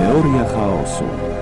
Teoria chaosu.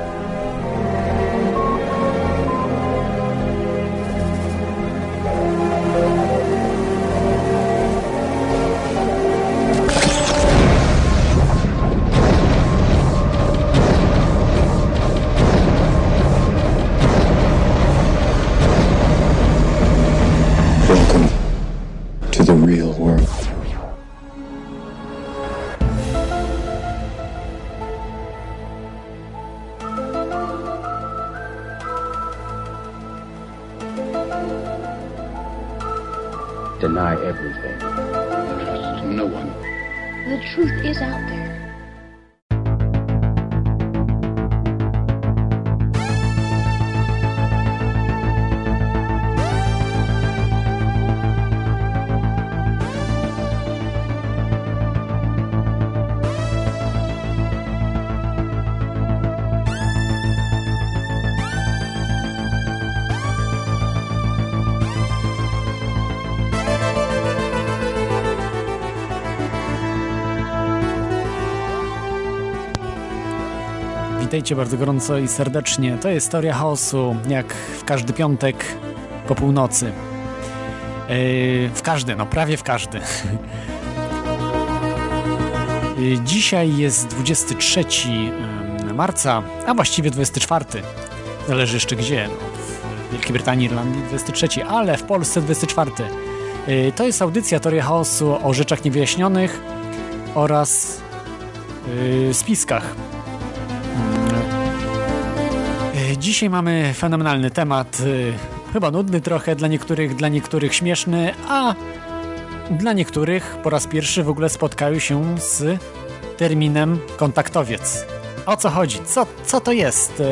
Witajcie bardzo gorąco i serdecznie. To jest Teoria Chaosu, jak w każdy piątek po północy. Yy, w każdy, no prawie w każdy. Yy, Dzisiaj jest 23 ym, marca, a właściwie 24. Zależy jeszcze gdzie. No, w Wielkiej Brytanii, Irlandii 23, ale w Polsce 24. Yy, To jest audycja Teoria Chaosu o rzeczach niewyjaśnionych oraz spiskach. Dzisiaj mamy fenomenalny temat. e, Chyba nudny trochę dla niektórych, dla niektórych śmieszny, a dla niektórych po raz pierwszy w ogóle spotkają się z terminem kontaktowiec. O co chodzi? Co, co to jest?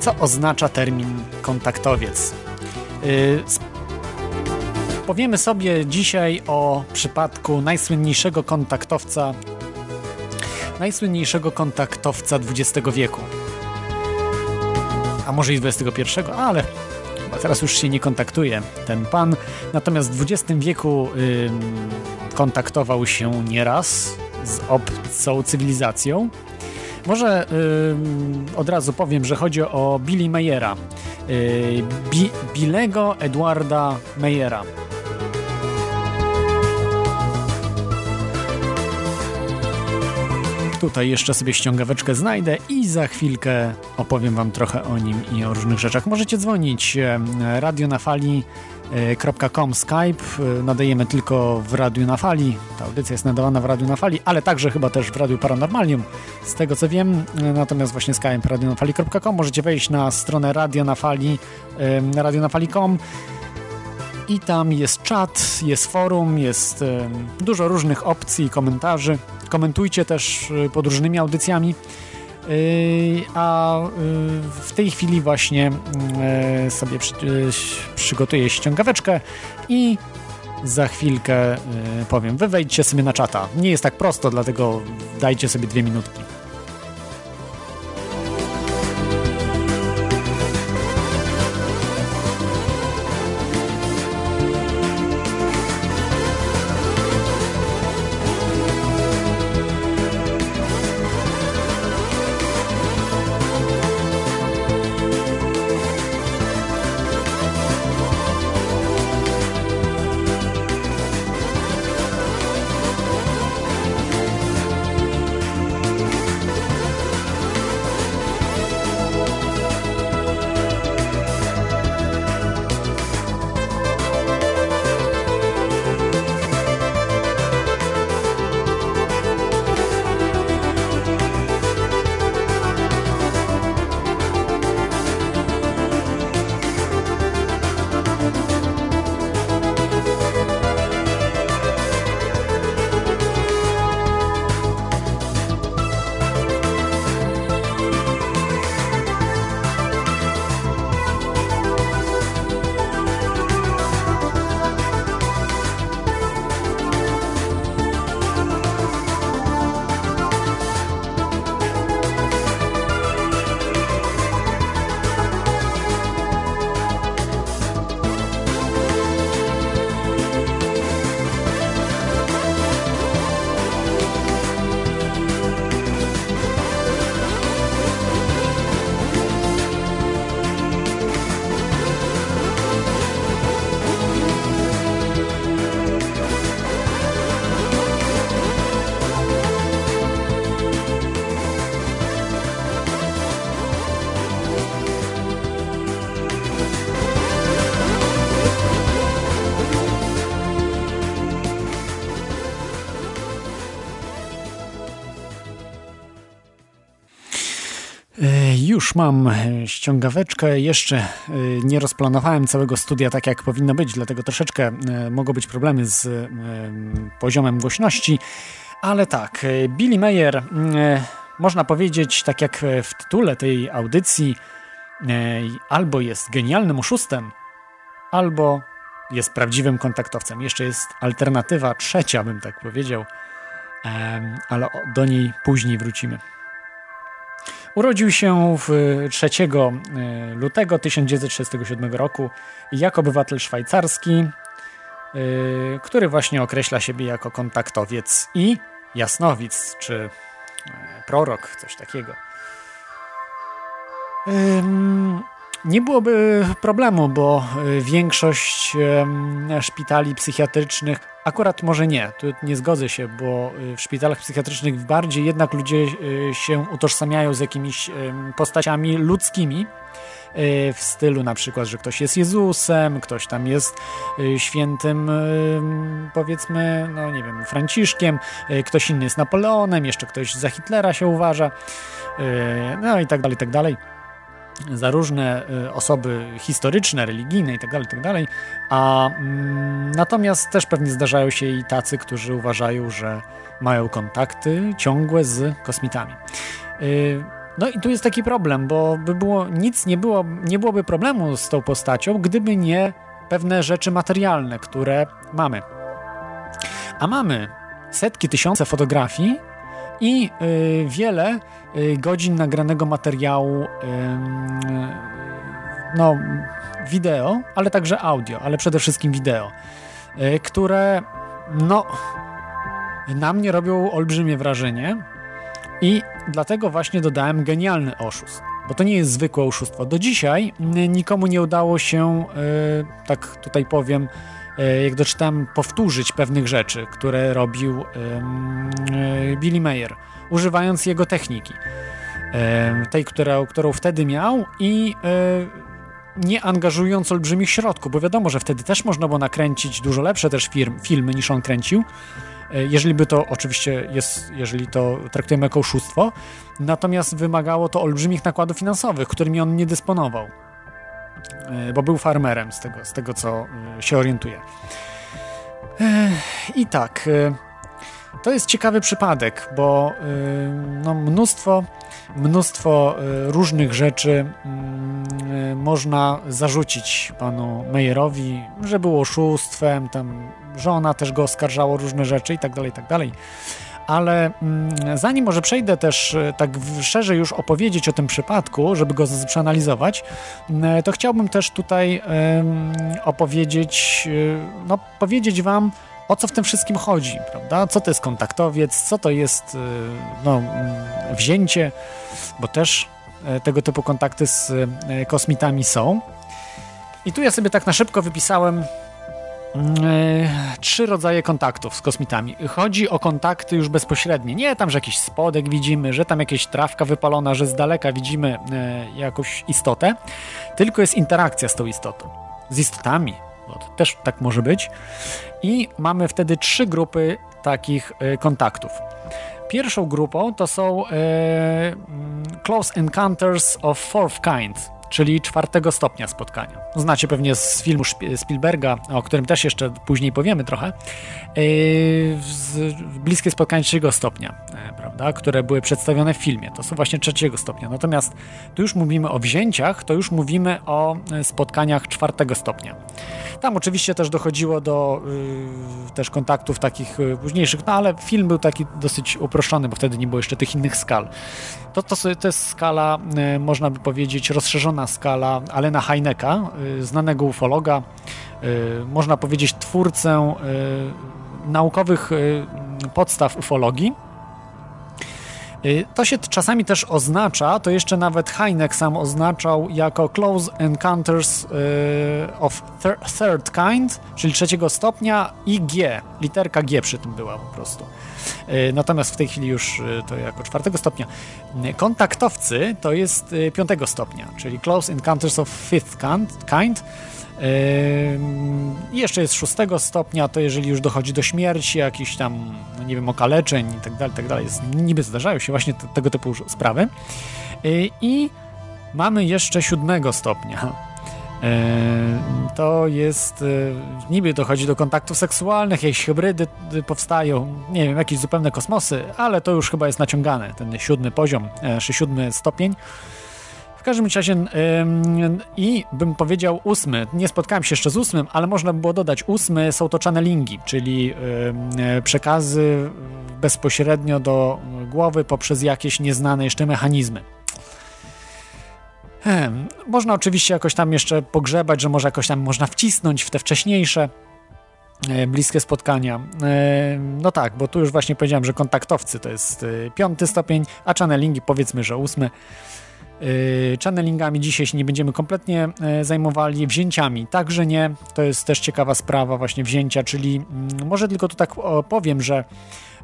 Co oznacza termin kontaktowiec? Y, Powiemy sobie dzisiaj o przypadku najsłynniejszego kontaktowca najsłynniejszego kontaktowca XX wieku a może i XXI, ale chyba teraz już się nie kontaktuje ten pan. Natomiast w XX wieku kontaktował się nieraz z obcą cywilizacją. Może od razu powiem, że chodzi o Billy Mayera. Yy, Bi Billego Edwarda Mayera. Tutaj jeszcze sobie ściągaweczkę znajdę i za chwilkę opowiem Wam trochę o nim i o różnych rzeczach. Możecie dzwonić e, radio na Skype. E, Nadajemy tylko w Radiu na Fali. Ta audycja jest nadawana w Radiu na Fali, ale także chyba też w Radiu Paranormalium, z tego co wiem. E, Natomiast właśnie Skype radionafali.com. Możecie wejść na stronę Radio na Fali, radionafali.com i tam jest czat, jest forum, jest dużo różnych opcji i komentarzy. Komentujcie też e, pod różnymi audycjami. E, a e, w tej chwili właśnie sobie przy, przygotuję ściągaweczkę i za chwilkę powiem. Wy wejdźcie sobie na czata. Nie jest tak prosto, dlatego dajcie sobie dwie minutki. Już mam ściągaweczkę, jeszcze e, nie rozplanowałem całego studia tak jak powinno być, dlatego troszeczkę e, mogą być problemy z poziomem głośności, ale tak, Billy Mayer, można powiedzieć, tak jak w tytule tej audycji, albo jest genialnym oszustem, albo jest prawdziwym kontaktowcem. Jeszcze jest alternatywa trzecia, bym tak powiedział, ale do niej później wrócimy. Urodził się w 3 e, lutego 1937 roku jako obywatel szwajcarski, e, który właśnie określa siebie jako kontaktowiec i jasnowic, czy prorok, coś takiego. Nie byłoby problemu, bo większość szpitali psychiatrycznych Akurat może nie, tu nie zgodzę się, bo y, w szpitalach psychiatrycznych bardziej jednak ludzie y, się utożsamiają z jakimiś postaciami ludzkimi w stylu na przykład, że ktoś jest Jezusem, ktoś tam jest świętym powiedzmy, no nie wiem, Franciszkiem, ktoś inny jest Napoleonem, jeszcze ktoś za Hitlera się uważa, no i tak dalej, i tak dalej za różne y, osoby historyczne, religijne itd., tak itd., tak a mm, natomiast też pewnie zdarzają się i tacy, którzy uważają, że mają kontakty ciągłe z kosmitami. Y, no i tu jest taki problem, bo by było, nic nie, było, nie byłoby problemu z tą postacią, gdyby nie pewne rzeczy materialne, które mamy. A mamy setki, tysiące fotografii i y, wiele godzin nagranego materiału no, wideo, ale także audio, ale przede wszystkim wideo, y, które no, na mnie robią olbrzymie wrażenie i dlatego właśnie dodałem genialny oszust. Bo to nie jest zwykłe oszustwo. Do dzisiaj nikomu nie udało się, tak tutaj powiem, jak doczytałem, powtórzyć pewnych rzeczy, które robił Billy Mayer, używając jego techniki. Tej, która, którą wtedy miał i e, nie angażując olbrzymich środków, bo wiadomo, że wtedy też można było nakręcić dużo lepsze też firm, filmy niż on kręcił. Jeżeli by to oczywiście jest, jeżeli to traktujemy jako oszustwo, natomiast wymagało to olbrzymich nakładów finansowych, którymi on nie dysponował. E, bo był farmerem, z tego, z tego co e, się orientuje. E, I tak, to jest ciekawy przypadek, bo no, mnóstwo, mnóstwo różnych rzeczy mm, można zarzucić panu Meyerowi, że było oszustwem, tam żona też go oskarżała o różne rzeczy i tak dalej, i tak dalej. Ale mm, zanim może przejdę też tak szerzej już opowiedzieć o tym przypadku, żeby go przeanalizować, to chciałbym też tutaj opowiedzieć, no powiedzieć wam, o co w tym wszystkim chodzi, prawda? Co to jest kontaktowiec, co to jest e, no, mm, wzięcie, bo też tego typu kontakty z kosmitami są. I tu ja sobie tak na szybko wypisałem E, trzy rodzaje kontaktów z kosmitami. Chodzi o kontakty już bezpośrednie. Nie tam, że jakiś spodek widzimy, że tam jakieś trawka wypalona, że z daleka widzimy e, jakąś istotę, tylko jest interakcja z tą istotą. Z istotami, to też tak może być. I mamy wtedy trzy grupy takich e, kontaktów. Pierwszą grupą to są mm, Close Encounters of Fourth Kind czyli czwartego stopnia spotkania. Znacie pewnie z filmu Spielberga, o którym też jeszcze później powiemy trochę, yy, bliskie spotkanie trzeciego stopnia, e, prawda, które były przedstawione w filmie. To są właśnie trzeciego stopnia. Natomiast tu już mówimy o wzięciach, to już mówimy o e, spotkaniach czwartego stopnia. Tam oczywiście też dochodziło do yy, też kontaktów takich yy, późniejszych, no ale film był taki dosyć uproszczony, bo wtedy nie było jeszcze tych innych skal. To, to, to jest skala, można by powiedzieć, rozszerzona skala Alena Heineka, znanego ufologa, można powiedzieć twórcę naukowych podstaw ufologii. Y, to się czasami też oznacza, to jeszcze nawet Heineck sam oznaczał jako Close Encounters y, of Third Kind, czyli trzeciego stopnia i G, literka G przy tym była po prostu. Natomiast w tej chwili już to jako czwartego stopnia. Kontaktowcy to jest piątego stopnia, czyli Close Encounters of Fifth Kind. I jeszcze jest szóstego stopnia, to jeżeli już dochodzi do śmierci, jakichś tam, no nie wiem, okaleczeń i tak dalej, tak dalej, niby zdarzają się właśnie te, tego typu sprawy. I mamy jeszcze siódmego stopnia. To jest, niby dochodzi do kontaktów seksualnych, jakieś hybrydy powstają, nie wiem, jakieś zupełne kosmosy, ale to już chyba jest naciągane, ten siódmy poziom, czy siódmy stopień każdym razie i bym powiedział ósmy, nie spotkałem się jeszcze z ósmym, ale można by było dodać ósmy, są to channelingi, czyli przekazy bezpośrednio do głowy poprzez jakieś nieznane jeszcze mechanizmy. Hmm. Można oczywiście jakoś tam jeszcze pogrzebać, że może jakoś tam można wcisnąć w te wcześniejsze e, bliskie spotkania. No tak, bo tu już właśnie powiedziałem, że kontaktowcy to jest piąty stopień, a channelingi powiedzmy, że ósmy. Yy, channelingami dzisiaj się nie będziemy kompletnie yy, zajmowali, wzięciami także nie. To jest też ciekawa sprawa właśnie wzięcia, czyli mm, może tylko tu tak powiem, że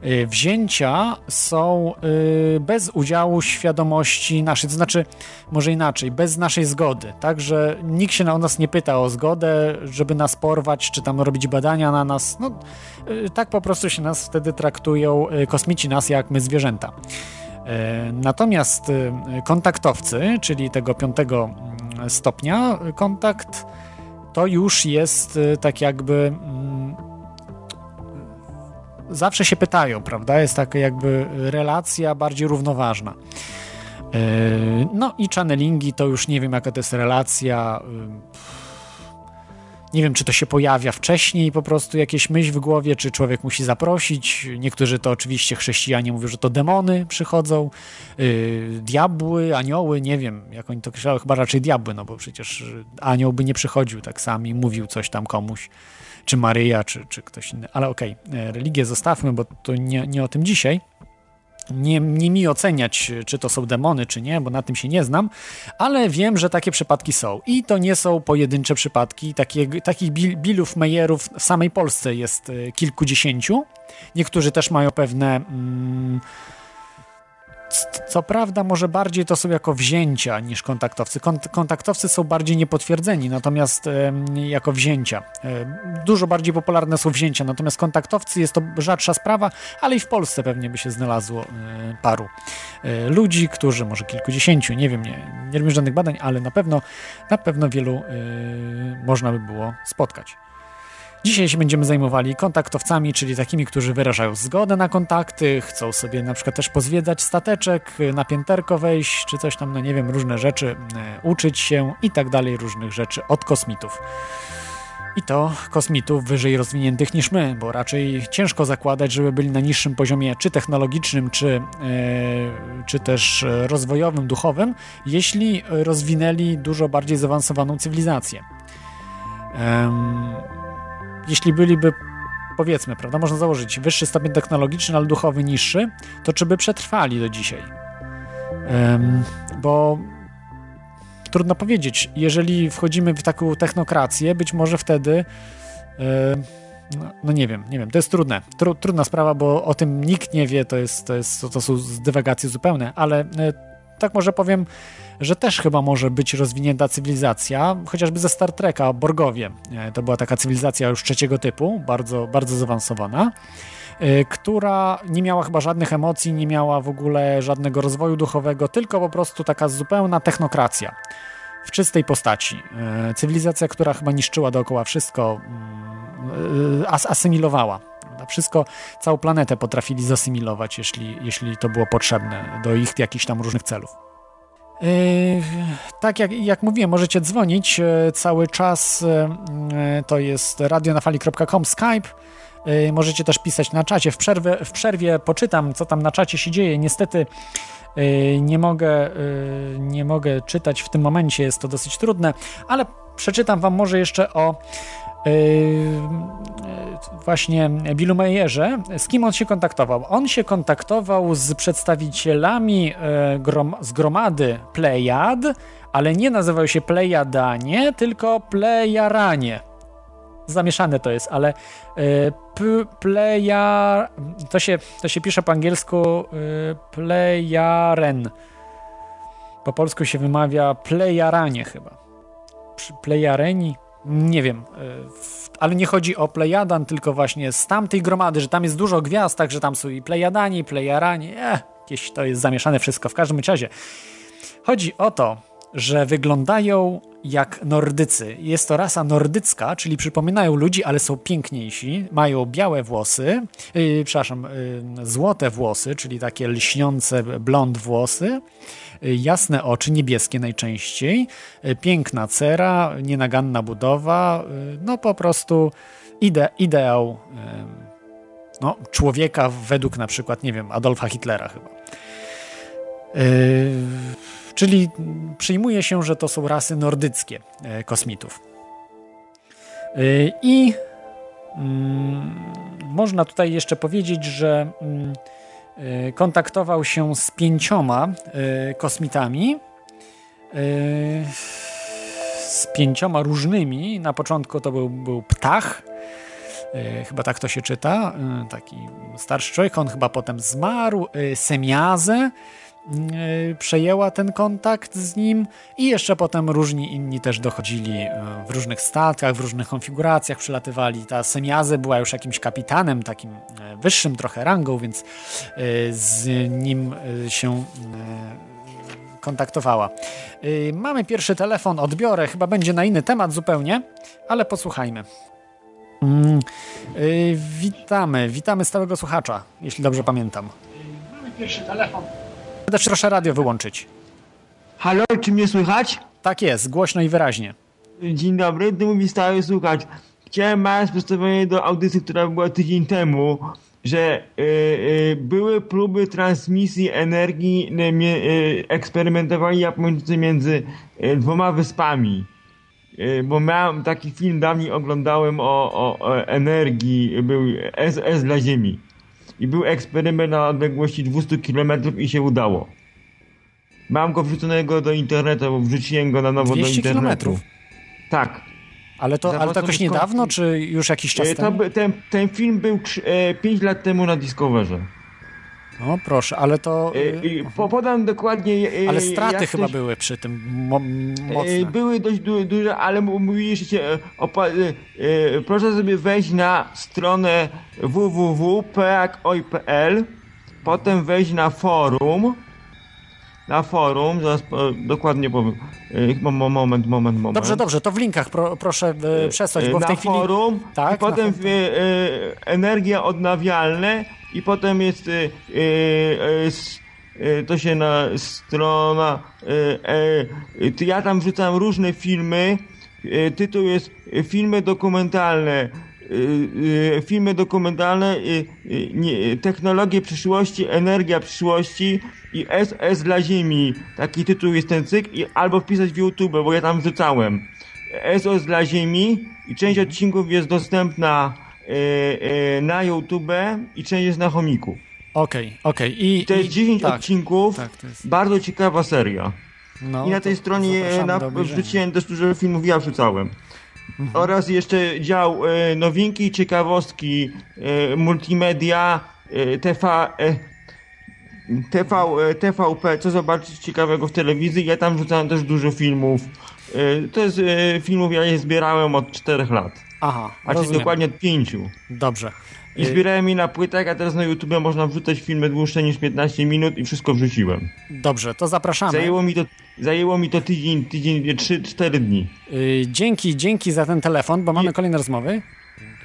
yy, wzięcia są bez udziału świadomości naszej, to znaczy może inaczej, bez naszej zgody, tak, że nikt się na nas nie pyta o zgodę, żeby nas porwać, czy tam robić badania na nas, no tak po prostu się nas wtedy traktują kosmici nas jak my zwierzęta. E, natomiast e, kontaktowcy, czyli tego piątego mm, stopnia, kontakt to już jest e, tak jakby mm, zawsze się pytają, prawda? Jest taka jakby relacja bardziej równoważna. No i channelingi to już nie wiem jaka to jest relacja nie wiem, czy to się pojawia wcześniej po prostu jakieś myśl w głowie, czy człowiek musi zaprosić. Niektórzy to oczywiście chrześcijanie mówią, że to demony przychodzą, yy, diabły, anioły, nie wiem, jak oni to określają, chyba raczej diabły, no bo przecież anioł by nie przychodził tak sam i mówił coś tam komuś, czy Maryja, czy, czy ktoś inny. Ale okej, okay, religię zostawmy, bo to nie, nie o tym dzisiaj nie, nie mi oceniać, czy to są demony, czy nie, bo na tym się nie znam, ale wiem, że takie przypadki są. I to nie są pojedyncze przypadki. Takie, takich bilów, mejerów w samej Polsce jest e, kilkudziesięciu. Niektórzy też mają pewne. Mm, co prawda, może bardziej to są jako wzięcia niż kontaktowcy. Kont kontaktowcy są bardziej niepotwierdzeni, natomiast jako wzięcia. Dużo bardziej popularne są wzięcia, natomiast kontaktowcy jest to rzadsza sprawa, ale i w Polsce pewnie by się znalazło e, paru e, ludzi, którzy, może kilkudziesięciu, nie wiem, nie, nie robię żadnych badań, ale na pewno, na pewno wielu e, można by było spotkać. Dzisiaj się będziemy zajmowali kontaktowcami, czyli takimi, którzy wyrażają zgodę na kontakty, chcą sobie na przykład też pozwiedzać stateczek, na pięterko wejść, czy coś tam, no nie wiem, różne rzeczy, e, uczyć się i tak dalej, różnych rzeczy od kosmitów. I to kosmitów wyżej rozwiniętych niż my, bo raczej ciężko zakładać, żeby byli na niższym poziomie czy technologicznym, czy, yy, czy też rozwojowym, duchowym, jeśli rozwinęli dużo bardziej zaawansowaną cywilizację. Um, jeśli byliby powiedzmy, prawda, można założyć wyższy stopień technologiczny, ale duchowy niższy, to czy by przetrwali do dzisiaj? Um, bo trudno powiedzieć. Jeżeli wchodzimy w taką technokrację, być może wtedy no, no, nie wiem, nie wiem, to jest trudne. Tru, trudna sprawa, bo o tym nikt nie wie, to, jest, to, jest, to są dywagacje zupełne, ale e, tak może powiem, że też chyba może być rozwinięta cywilizacja, chociażby ze Star Treka, Borgowie. E, to była taka cywilizacja już trzeciego typu, bardzo, bardzo zaawansowana, e, która nie miała chyba żadnych emocji, nie miała w ogóle żadnego rozwoju duchowego, tylko po prostu taka zupełna technokracja w czystej postaci. E, cywilizacja, która chyba niszczyła dookoła wszystko, mm, asymilowała. Wszystko, całą planetę potrafili zasymilować, jeśli, jeśli to było potrzebne do ich jakichś tam różnych celów. Yy, tak jak, jak mówiłem, możecie dzwonić yy, cały czas. Yy, to jest radionafali.com Skype. Możecie też pisać na czacie. W przerwie, w przerwie poczytam, co tam na czacie się dzieje. Niestety nie mogę, nie mogę czytać w tym momencie, jest to dosyć trudne, ale przeczytam Wam może jeszcze o właśnie Billu Meyerze, z kim on się kontaktował? On się kontaktował z przedstawicielami e, grom, z gromady Plejad, ale nie nazywał się Plejadanie, tylko Plejaranie. zamieszane to jest, ale y, pleja, to się, to się pisze po angielsku y, plejaren. Po polsku się wymawia plejaranie chyba. Plejareni? Nie wiem, y, ale nie chodzi o plejadan, tylko właśnie z tamtej gromady, że tam jest dużo gwiazd, także tam są i plejadani, i plejarani. Eh, jakieś to jest zamieszane wszystko. W każdym razie chodzi o to, że wyglądają jak Nordycy. Jest to rasa nordycka, czyli przypominają ludzi, ale są piękniejsi. Mają białe włosy, yy, przepraszam, yy, złote włosy, czyli takie lśniące blond włosy, jasne oczy, niebieskie najczęściej, yy, piękna cera, nienaganna budowa, yy, no po prostu ide ideał yy, no, człowieka według na przykład, nie wiem, Adolfa Hitlera chyba. Czyli przyjmuje się, że to są rasy nordyckie e, kosmitów. E, I mm, można tutaj jeszcze powiedzieć, że mm, e, kontaktował się z pięcioma kosmitami. Z pięcioma różnymi. Na początku to był, był ptach. Chyba tak to się czyta. Taki starszy człowiek. On chyba potem zmarł. Semiazę E, przejęła ten kontakt z nim i jeszcze potem różni inni też dochodzili e, w różnych statkach, w różnych konfiguracjach przylatywali. Ta Semiaze była już jakimś kapitanem, takim e, wyższym trochę rangą, więc z nim się kontaktowała. Mamy pierwszy telefon, odbiorę, chyba będzie na inny temat zupełnie, ale posłuchajmy. Mm, witamy, witamy stałego słuchacza, jeśli dobrze pamiętam. Mamy pierwszy telefon. Też proszę radio wyłączyć. Halo, czy mnie słychać? Tak jest, głośno i wyraźnie. Dzień dobry, tu mówi stały słuchacz. Chciałem małe przedstawienie do audycji, która była tydzień temu, że y, y, były próby transmisji energii, y, eksperymentowali Japończycy między dwoma wyspami. Bo miałem taki film dawniej oglądałem o, o, o energii, był SS dla Ziemi i był eksperyment na odległości 200 km i się udało. Mam go wrzuconego do internetu, bo wrzuciłem go na nowo do internetu. Kilometrów? Tak. Ale to, ale to jakoś niedawno, czy już jakiś czas e, temu? ten, ten film był 5 e, lat temu na Discoverze. No proszę, ale to... Yy, po, podam dokładnie... ale straty chyba były przy tym mo mocne. Były dość du duże, ale mówiliście, proszę sobie wejść na stronę www.peak.oi.pl potem wejść na forum na forum, zaraz dokładnie powiem. Moment, moment, moment. Dobrze, dobrze, to w linkach pro, proszę przesłać, bo na w tej chwili... forum, tak, i potem w, energia odnawialne i potem jest y, y, y, to się na strona ja tam wrzucam różne filmy. Tytuł jest filmy dokumentalne. Filmy dokumentalne technologie przyszłości, energia przyszłości i SS dla ziemi. Taki tytuł jest ten cykl i albo wpisać w YouTube, bo ja tam wrzucałem. SOS dla ziemi i część odcinków jest dostępna E, e, na YouTube i część jest na chomiku. Okej, okay, okej. Okay. I, to jest 10 tak, odcinków, tak, jest... bardzo ciekawa seria. No, I na tej stronie na, wrzuciłem też dużo filmów, ja wrzucałem. Mhm. Oraz jeszcze dział e, nowinki, ciekawostki, e, multimedia, e, TV, e, TV, e, TVP, co zobaczyć ciekawego w telewizji. Ja tam wrzucałem też dużo filmów. to jest filmów, ja je zbierałem od 4 lat. Aha, A czyli dokładnie od pięciu. Dobrze. I zbierałem je na płytach, a teraz na YouTube można wrzucać filmy dłuższe niż 15 minut i wszystko wrzuciłem. Dobrze, to zapraszamy. Zajęło mi to, zajęło mi to tydzień, tydzień 3-4 dni. Yy, dzięki, dzięki za ten telefon, bo mamy I... kolejne rozmowy.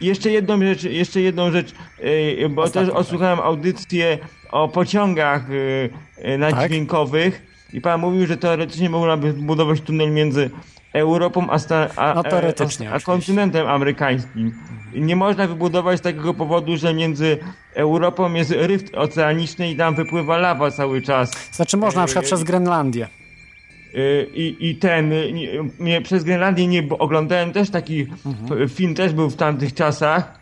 Jeszcze jedną rzecz, jeszcze jedną rzecz, yy, bo Ostatnio, też tak. odsłuchałem audycję o pociągach yy, nadźwiękowych tak? i pan mówił, że teoretycznie można by budować tunel między Europą, a, a, no, teoretycznie, a, a kontynentem amerykańskim. Nie można wybudować z takiego powodu, że między Europą jest ryft oceaniczny i tam wypływa lawa cały czas. Znaczy można na przykład przez Grenlandię. Y, I, i ten, nie, przez Grenlandię nie, bo oglądałem też taki mhm. film, też był w tamtych czasach.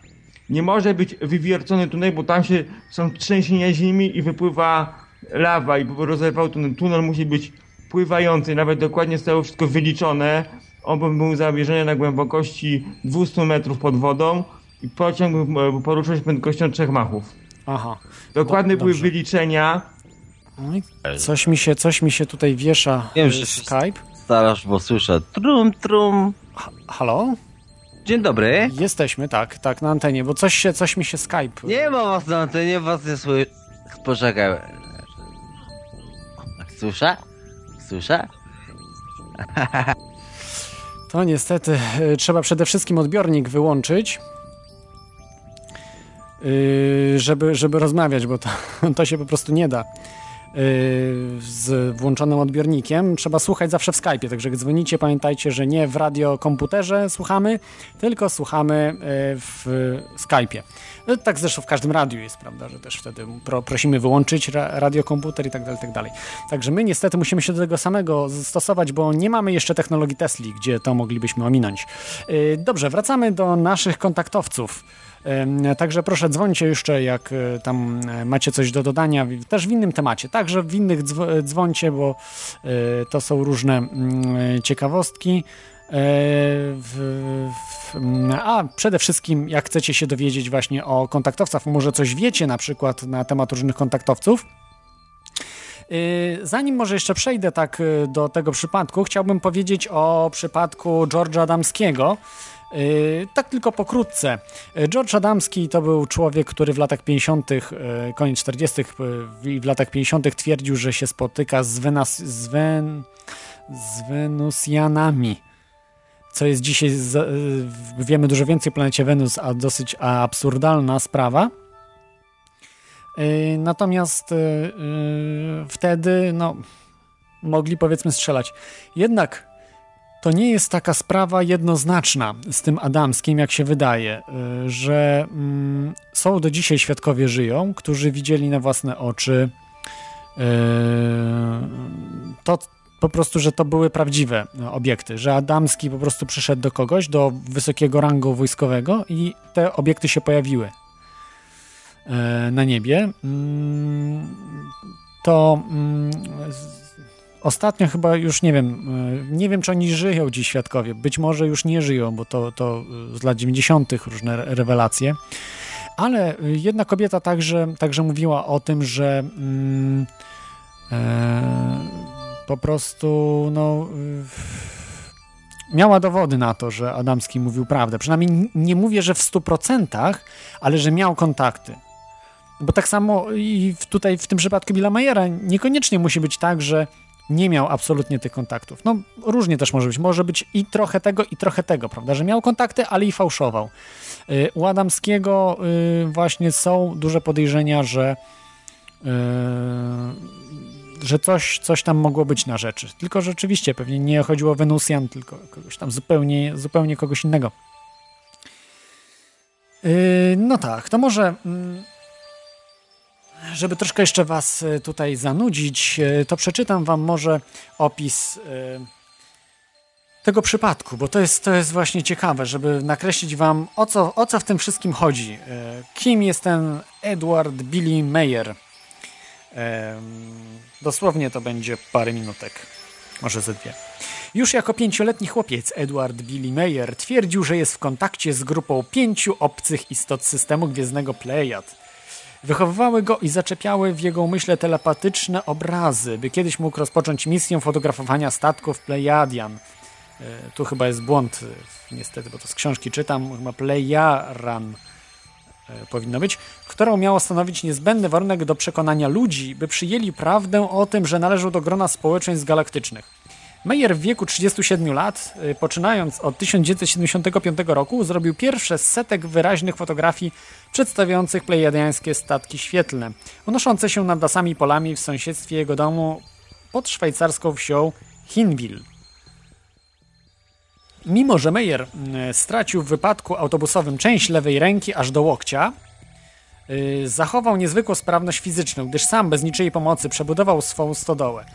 Nie może być wywiercony tunel, bo tam się są trzęsienia ziemi i wypływa lawa i rozerwał tunel. Tunel musi być pływający, nawet dokładnie zostało wszystko wyliczone on był zamierzony na głębokości 200 metrów pod wodą i pociąg był- poruszał się prędkością trzech machów. Aha. Dokładne Do- były dobrze. wyliczenia. Oj, Coś mi się, coś mi się tutaj wiesza Wiem, y, że się- Skype. Starasz, bo słyszę trum, trum. Halo? Dzień dobry. Jesteśmy, tak, tak, na antenie, bo coś się, coś mi się Skype... Nie ma was na antenie, was nie słyszę. Poczekaj. Słyszę? Słyszę? To niestety y, trzeba przede wszystkim odbiornik wyłączyć, y, żeby, żeby rozmawiać, bo to, to się po prostu nie da. Y, Z włączonym odbiornikiem trzeba słuchać zawsze w Skype'ie, także jak dzwonicie, pamiętajcie, że nie w radiokomputerze słuchamy, tylko słuchamy w Skype'ie. No, Tak zresztą w każdym radiu jest, prawda, że też wtedy pro, prosimy wyłączyć ra, radiokomputer i tak dalej, i tak dalej. Także my niestety musimy się do tego samego stosować, bo nie mamy jeszcze technologii Tesli, gdzie to moglibyśmy ominąć. Yy, Dobrze, wracamy do naszych kontaktowców. Ym, Także proszę dzwońcie jeszcze, jak y, tam y, macie coś do dodania, też w innym temacie. Także w innych dzwo- dzwońcie, bo y, to są różne mm, ciekawostki. E, W, w, a przede wszystkim, jak chcecie się dowiedzieć właśnie o kontaktowcach, może coś wiecie na przykład na temat różnych kontaktowców. Y, Zanim może jeszcze przejdę tak y, do tego przypadku, chciałbym powiedzieć o przypadku George'a Adamskiego. Tak tylko pokrótce. George Adamski to był człowiek, który w latach 50., y, koniec 40. y, i w latach 50. twierdził, że się spotyka z, Wenas, z, z Wenusjanami co jest dzisiaj, y, wiemy dużo więcej o planecie Wenus, a dosyć absurdalna sprawa. Y, Natomiast y, wtedy, no, mogli powiedzmy strzelać. Jednak to nie jest taka sprawa jednoznaczna z tym Adamskim, jak się wydaje, że mm, są do dzisiaj świadkowie żyją, którzy widzieli na własne oczy y, to po prostu, że to były prawdziwe e, obiekty, że Adamski po prostu przyszedł do kogoś, do wysokiego rangu wojskowego i te obiekty się pojawiły e, na niebie. Mm, To mm, ostatnio chyba już nie wiem, e, nie wiem czy oni żyją dziś świadkowie, być może już nie żyją, bo to, to z lat 90. różne re- rewelacje. Ale jedna kobieta także, także mówiła o tym, że mm, e, po prostu no, y, miała dowody na to, że Adamski mówił prawdę. Przynajmniej nie mówię, że w 100%, ale że miał kontakty. Bo tak samo i tutaj w tym przypadku Billa Mayera niekoniecznie musi być tak, że nie miał absolutnie tych kontaktów. No różnie też może być. Może być i trochę tego, i trochę tego, prawda? Że miał kontakty, ale i fałszował. Y, U Adamskiego y, właśnie są duże podejrzenia, że że coś, coś tam mogło być na rzeczy. Tylko rzeczywiście pewnie nie chodziło o Wenusjan, tylko kogoś tam zupełnie, zupełnie kogoś innego. Yy, no tak, to może mm, żeby troszkę jeszcze was y, tutaj zanudzić, y, to przeczytam wam może opis y, tego przypadku, bo to jest, to jest właśnie ciekawe, żeby nakreślić wam o co, o co w tym wszystkim chodzi. Kim jest ten Edward Billy Mayer? Dosłownie to będzie parę minutek, może ze dwie. Już jako pięcioletni chłopiec Edward Billy Mayer twierdził, że jest w kontakcie z grupą pięciu obcych istot systemu gwiezdnego Plejad. Wychowywały go i zaczepiały w jego umyśle telepatyczne obrazy, by kiedyś mógł rozpocząć misję fotografowania statków Plejadian. E, Tu chyba jest błąd, e, niestety, bo to z książki czytam, chyba Plejaran powinno być, którą miało stanowić niezbędny warunek do przekonania ludzi, by przyjęli prawdę o tym, że należą do grona społeczeństw galaktycznych. Meyer w wieku 37 lat, y, poczynając od 1975 roku, zrobił pierwsze setek wyraźnych fotografii przedstawiających plejadiańskie statki świetlne, unoszące się nad lasami polami w sąsiedztwie jego domu pod szwajcarską wsią Hinwil. Mimo, że Meyer stracił w wypadku autobusowym część lewej ręki aż do łokcia, y, zachował niezwykłą sprawność fizyczną, gdyż sam bez niczyjej pomocy przebudował swą stodołę.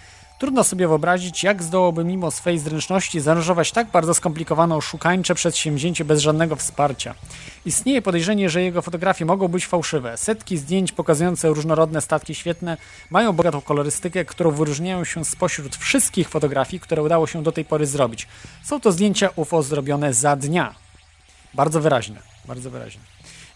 Trudno sobie wyobrazić, jak zdołałby mimo swej zręczności zaaranżować tak bardzo skomplikowane oszukańcze przedsięwzięcie bez żadnego wsparcia. Istnieje podejrzenie, że jego fotografie mogą być fałszywe. Setki zdjęć pokazujące różnorodne statki świetne mają bogatą kolorystykę, którą wyróżniają się spośród wszystkich fotografii, które udało się do tej pory zrobić. Są to zdjęcia UFO zrobione za dnia. Bardzo wyraźne, bardzo wyraźne.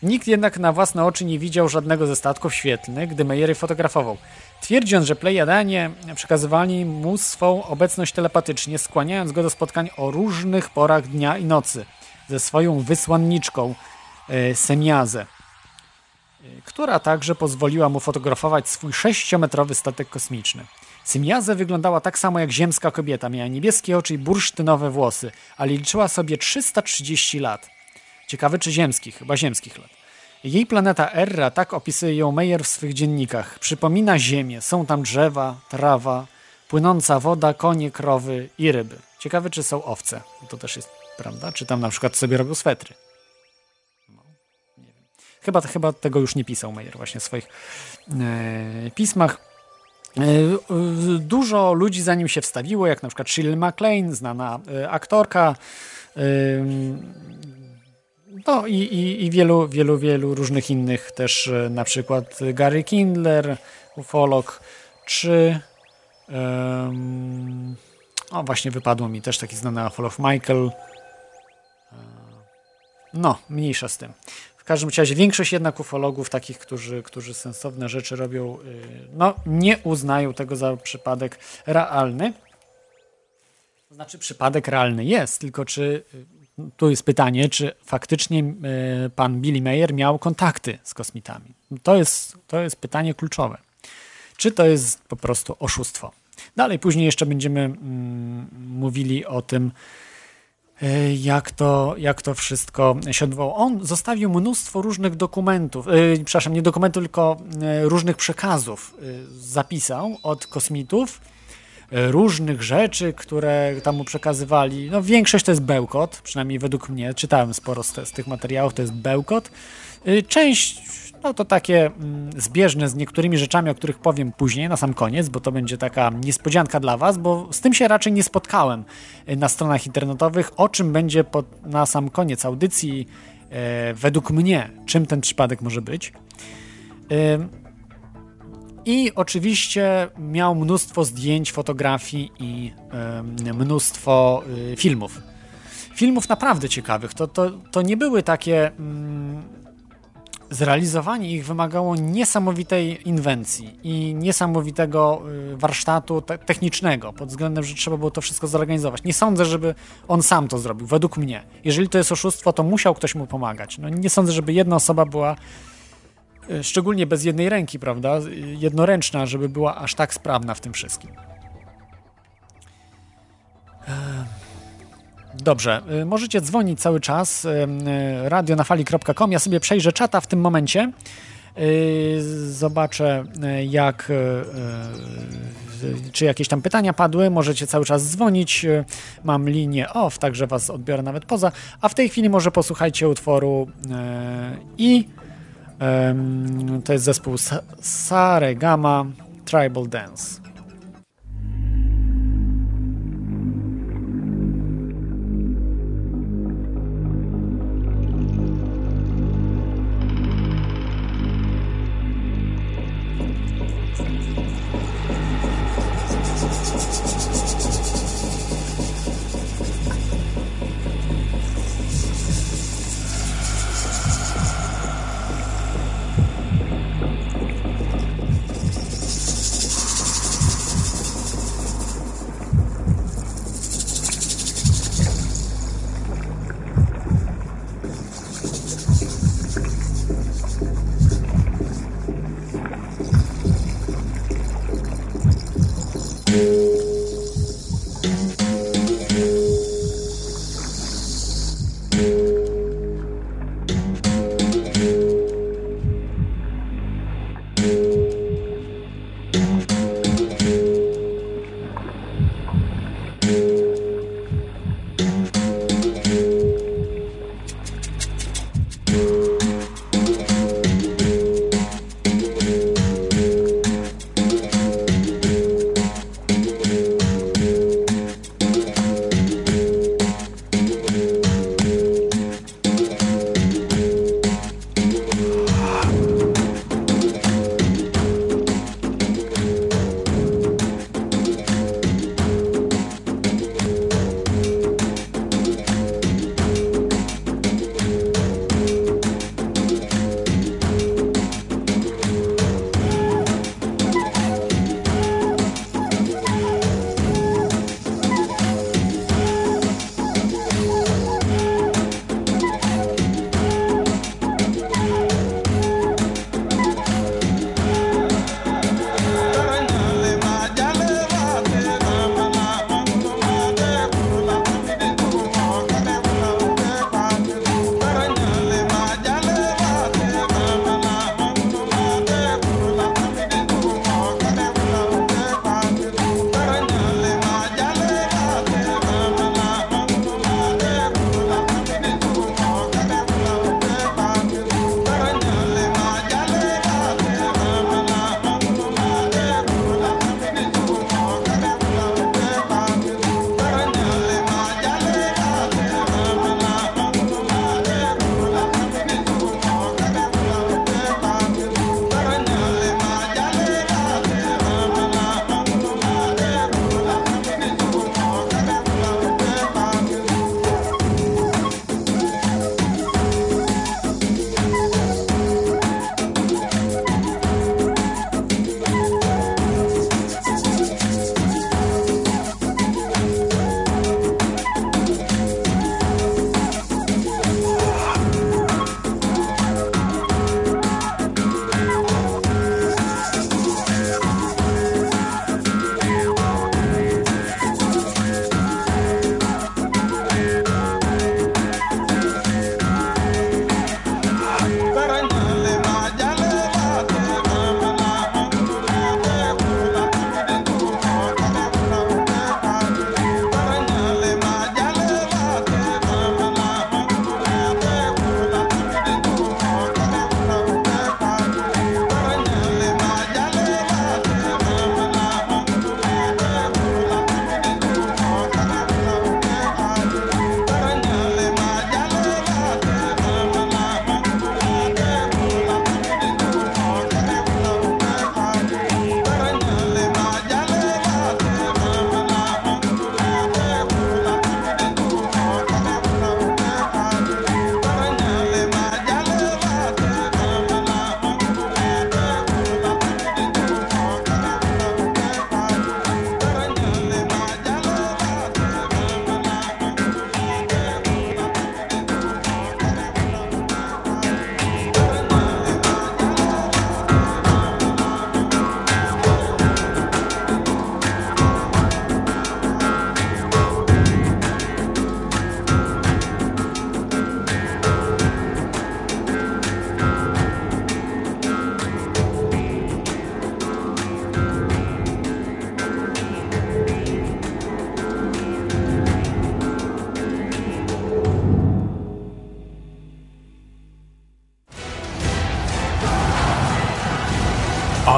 Nikt jednak na własne oczy nie widział żadnego ze statków świetlnych, gdy Meyer fotografował. Twierdzi on, że Plejadanie przekazywali mu swą obecność telepatycznie, skłaniając go do spotkań o różnych porach dnia i nocy ze swoją wysłanniczką e, Semiazę, e, która także pozwoliła mu fotografować swój sześciometrowy statek kosmiczny. Semiazę wyglądała tak samo jak ziemska kobieta, miała niebieskie oczy i bursztynowe włosy, ale liczyła sobie 330 lat. Ciekawy czy ziemskich, chyba ziemskich lat. Jej planeta Erra, tak opisuje ją Meyer w swych dziennikach, przypomina Ziemię. Są tam drzewa, trawa, płynąca woda, konie, krowy i ryby. Ciekawe, czy są owce. To też jest prawda. Czy tam na przykład sobie robią swetry. No, nie wiem. Chyba, chyba tego już nie pisał Meyer właśnie w swoich e, pismach. E, dużo ludzi za nim się wstawiło, jak na przykład Shirley MacLaine, znana e, aktorka. No i, i, i, wielu, wielu, wielu różnych innych też, e, na przykład Gary Kindler, ufolog, czy um, o właśnie wypadło mi też taki znany ufolog Michael. E, no, mniejsza z tym. W każdym razie większość jednak ufologów, takich, którzy, którzy sensowne rzeczy robią, e, no, nie uznają tego za przypadek realny. Znaczy, przypadek realny jest, tylko czy tu jest pytanie, czy faktycznie e, pan Billy Mayer miał kontakty z kosmitami. To jest, to jest pytanie kluczowe. Czy to jest po prostu oszustwo? Dalej, później jeszcze będziemy mm, mówili o tym, e, jak to, jak to wszystko się odbywało. On zostawił mnóstwo różnych dokumentów, yy, przepraszam, nie dokumentów, tylko różnych przekazów zapisał od kosmitów różnych rzeczy, które tam mu przekazywali. No większość to jest bełkot, przynajmniej według mnie. Czytałem sporo z, z tych materiałów, to jest bełkot. E, część no to takie mm, zbieżne z niektórymi rzeczami, o których powiem później, na sam koniec, bo to będzie taka niespodzianka dla Was, bo z tym się raczej nie spotkałem e, na stronach internetowych, o czym będzie pod, na sam koniec audycji, e, według mnie, czym ten przypadek może być. E, i oczywiście miał mnóstwo zdjęć, fotografii i y, mnóstwo y, filmów. Filmów naprawdę ciekawych. To, to, to nie były takie. Mm, zrealizowanie ich wymagało niesamowitej inwencji i niesamowitego y, warsztatu te technicznego, pod względem, że trzeba było to wszystko zorganizować. Nie sądzę, żeby on sam to zrobił, według mnie. Jeżeli to jest oszustwo, to musiał ktoś mu pomagać. No, nie sądzę, żeby jedna osoba była szczególnie bez jednej ręki, prawda? Jednoręczna, żeby była aż tak sprawna w tym wszystkim. E, dobrze, e, możecie dzwonić cały czas radionafali.com. Ja sobie przejrzę czata w tym momencie. Zobaczę, jak czy jakieś tam pytania padły. Możecie cały czas dzwonić. Mam linię off, także was odbiorę nawet poza. A w tej chwili może posłuchajcie utworu i to jest zespół Saregama Tribal Dance.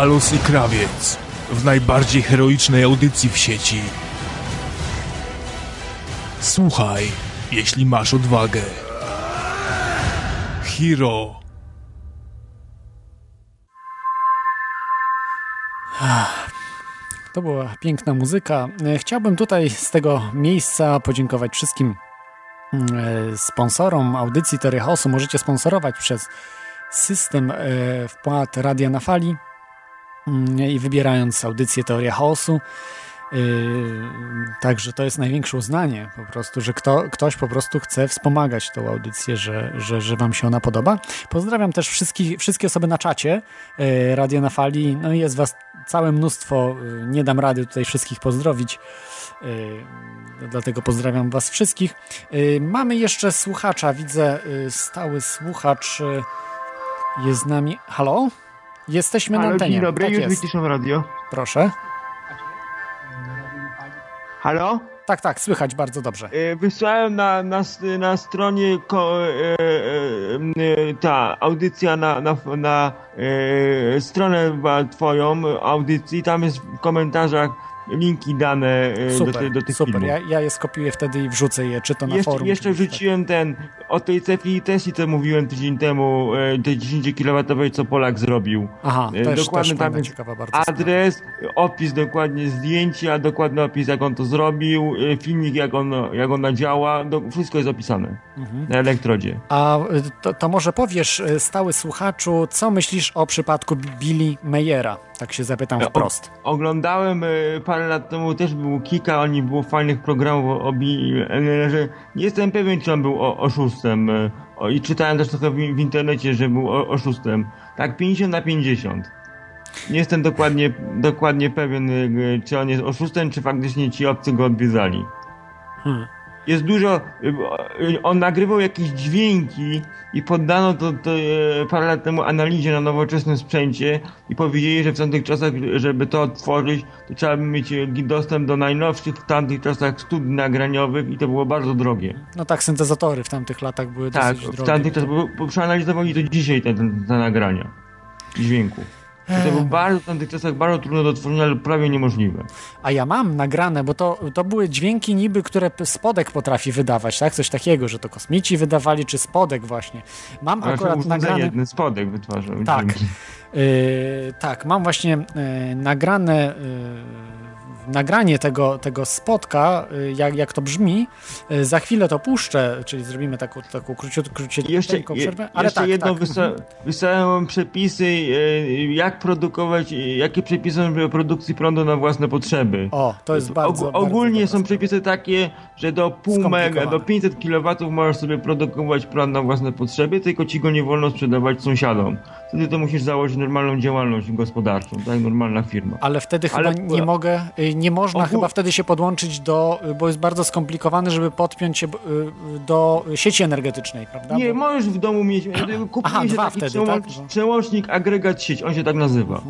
Alus i Krawiec w najbardziej heroicznej audycji w sieci. Słuchaj, jeśli masz odwagę. Hero. To była piękna muzyka. Chciałbym tutaj z tego miejsca podziękować wszystkim mm, e, sponsorom audycji Teoria Chaosu. Możecie sponsorować przez system e, wpłat Radia na Fali i wybierając audycję Teoria Chaosu. Yy, Także to jest największe uznanie po prostu, że kto, ktoś po prostu chce wspomagać tą audycję, że, że, że wam się ona podoba. Pozdrawiam też wszystkich, wszystkie osoby na czacie yy, Radio na Fali. No jest was całe mnóstwo. Yy, Nie dam rady tutaj wszystkich pozdrowić. Dlatego pozdrawiam was wszystkich. Mamy jeszcze słuchacza. Widzę stały słuchacz jest z nami. Halo? Jesteśmy na Halo, antenie. dzień dobry, tak już jest. wyciszam radio. Proszę. Halo? Tak, tak, słychać bardzo dobrze. E, Wysłałem na, na, na stronie ko, e, e, e, ta audycja na, na, na e, stronę twoją audycji, tam jest w komentarzach linki dane e, do, Super, ty- do tych super. filmów. Ja, ja je skopiuję wtedy i wrzucę je, czy to na jeszcze forum. jeszcze gdzieś tak. wrzuciłem ten, o tej cefli Tesli, co mówiłem tydzień temu, e, tej 10 kW, co Polak zrobił. Aha, E, też, dokładnie też tam jest bardzo sprawa. Adres, opis dokładnie zdjęcia, dokładny opis jak on to zrobił, e, filmik jak on, jak ona działa, do, wszystko jest opisane Mhm. na elektrodzie. A to, to może powiesz, stały słuchaczu, co myślisz o przypadku Billy Mayera? Tak się zapytam O- wprost. Oglądałem e, parę lat temu, też było kilka, oni było fajnych programów o Bill że Nie jestem pewien, czy on był o, oszustem. e, O, I czytałem też trochę w, w internecie, że był o, oszustem. Tak 50 na 50. Nie jestem dokładnie, dokładnie pewien, e, czy on jest oszustem, czy faktycznie ci obcy go odwiedzali. Hmm. Jest dużo. y, On nagrywał jakieś dźwięki i poddano to, to e, parę lat temu analizie na nowoczesnym sprzęcie i powiedzieli, że w tamtych czasach, żeby to odtworzyć, to trzeba by mieć e, dostęp do najnowszych w tamtych czasach studii nagraniowych i to było bardzo drogie. No tak, syntezatory w tamtych latach były Tak, dosyć w drogie. tamtych czasach, bo, bo przeanalizowali to dzisiaj te, te, te nagrania dźwięku. To było bardzo w tamtych czasach bardzo trudno do odtworzenia, ale prawie niemożliwe. A ja mam nagrane, bo to, to były dźwięki niby, które spodek potrafi wydawać, tak? Coś takiego, że to kosmici wydawali, czy spodek właśnie. Mam Ale akurat nagrane... ten spodek wytwarzał. Tak. Yy, tak, mam właśnie yy, nagrane yy, nagranie tego, tego spotka, yy, jak, jak to brzmi. Yy, za chwilę to puszczę, czyli zrobimy taką, taką króciut, króciutką Jeszcze, przerwę. Ale jeszcze tak, jedno, tak. wysa, wysłałem przepisy, e, jak produkować, jakie przepisy są do produkcji prądu na własne potrzeby. O, to jest bardzo, Og- bardzo ogólnie dobra są przepisy takie, że do pół mega, do 500 kW możesz sobie produkować prąd na własne potrzeby, tylko ci go nie wolno sprzedawać sąsiadom. Wtedy to musisz założyć normalną działalność gospodarczą, tak, normalna firma. Ale wtedy Ale- chyba nie mogę, y, nie można chyba wtedy się podłączyć do, y, bo jest bardzo skomplikowane, żeby podpiąć się y, do sieci energetycznej, prawda? Nie, bo... możesz w domu mieć. Kupiłeś Aha, się dwa wtedy, przełącz, tak? Przełącznik, agregat sieć, on się tak nazywa.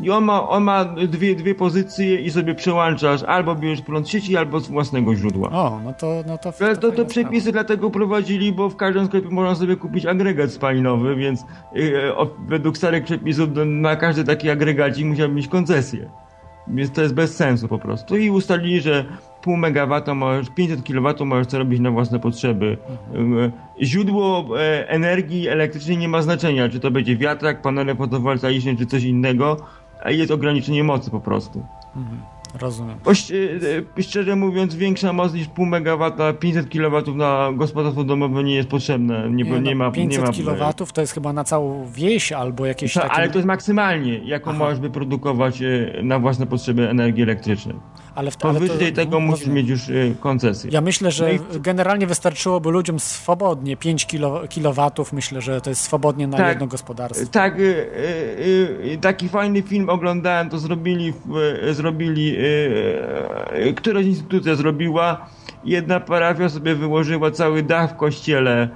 I on ma, on ma dwie, dwie pozycje i sobie przełączasz albo bierzesz prąd sieci, albo z własnego źródła. O, no to, no to, to, to fajna przepisy dlatego prowadzili, bo w każdym sklepie można sobie kupić agregat spalinowy, więc yy, o, według starych przepisów na każdy taki agregacik musiał mieć koncesję. Więc to jest bez sensu po prostu. I ustalili, że pół megawata możesz, 500 kW możesz to robić na własne potrzeby. Yy, Źródło e, energii elektrycznej nie ma znaczenia, czy to będzie wiatrak, panele fotowoltaiczne, czy coś innego, jest ograniczenie mocy po prostu. sprawa. Rozumiem. Bo, ś- e, szczerze mówiąc, większa moc niż pół megawata, 500 kW na gospodarstwo domowe nie jest potrzebne. Nie, nie, no, ma, 500 nie ma kW to jest chyba na całą wieś albo jakieś To, takie... ale to jest maksymalnie, jaką Aha. możesz wyprodukować e, na własne potrzeby energii elektrycznej. Ale w, ale to- Powyżej tego musisz mieć już e, koncesję. Ja myślę, że No i- generalnie wystarczyłoby ludziom swobodnie 5 kilo, kilowatów. Myślę, że to jest swobodnie na Tak. jedno gospodarstwo. Tak, e, e, e, taki fajny film oglądałem, to zrobili, e, zrobili, któraś instytucja zrobiła. Jedna parafia sobie wyłożyła cały dach w kościele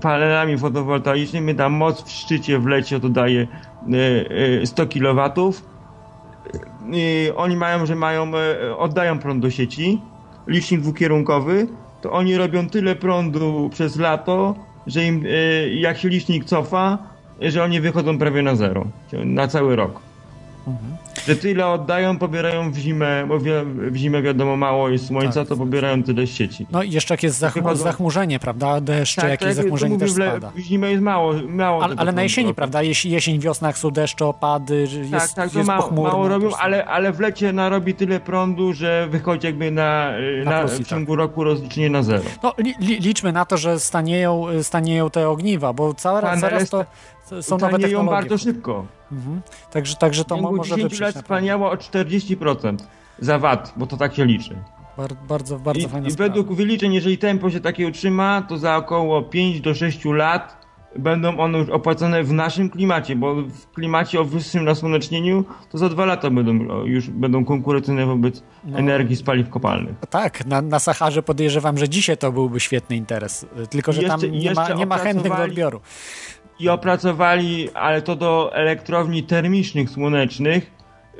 panelami fotowoltaicznymi, tam moc w szczycie w lecie to daje e, e, 100 kW. Oni mają, że mają, e, oddają prąd do sieci, licznik dwukierunkowy, to oni robią tyle prądu przez lato, że im, e, jak się licznik cofa, że oni wychodzą prawie na zero, na cały rok. Że tyle oddają, pobierają w zimę, bo w zimę wiadomo mało jest słońca, Tak. to pobierają tyle z sieci. No i jeszcze jak jest zachmurzenie, prawda? Deszcz, tak, jakieś jak zachmurzenie mówię, też spada. w zimę jest mało, mało Ale, ale na jesieni, prawda? Jesień, jesień, wiosna, są deszcze, opady, że jest, Tak, tak, jest mało, pochmurno. mało robią, ale, ale w lecie narobi tyle prądu, że wychodzi jakby na, Na na, w tak. ciągu roku rozliczenie na zero. No, li, li, liczmy na to, że stanieją, stanieją te ogniwa, bo Panele coraz to są nowe Tanieją technologie. bardzo szybko. Także, także W to mo, może 10 wyprzeć lat spalniało o 40% za wat, bo to tak się liczy. Bar, bardzo, bardzo I, fajna I sprawa. według wyliczeń, jeżeli tempo się takie utrzyma, to za około 5 do 6 lat będą one już opłacone w naszym klimacie, bo w klimacie o wyższym nasłonecznieniu to za dwa lata będą już będą konkurencyjne wobec No. energii z paliw kopalnych. Tak, na, na Saharze podejrzewam, że dzisiaj to byłby świetny interes. Tylko, że tam Jeszcze- nie ma, nie ma chętnych do odbioru. I opracowali, ale to do elektrowni termicznych słonecznych,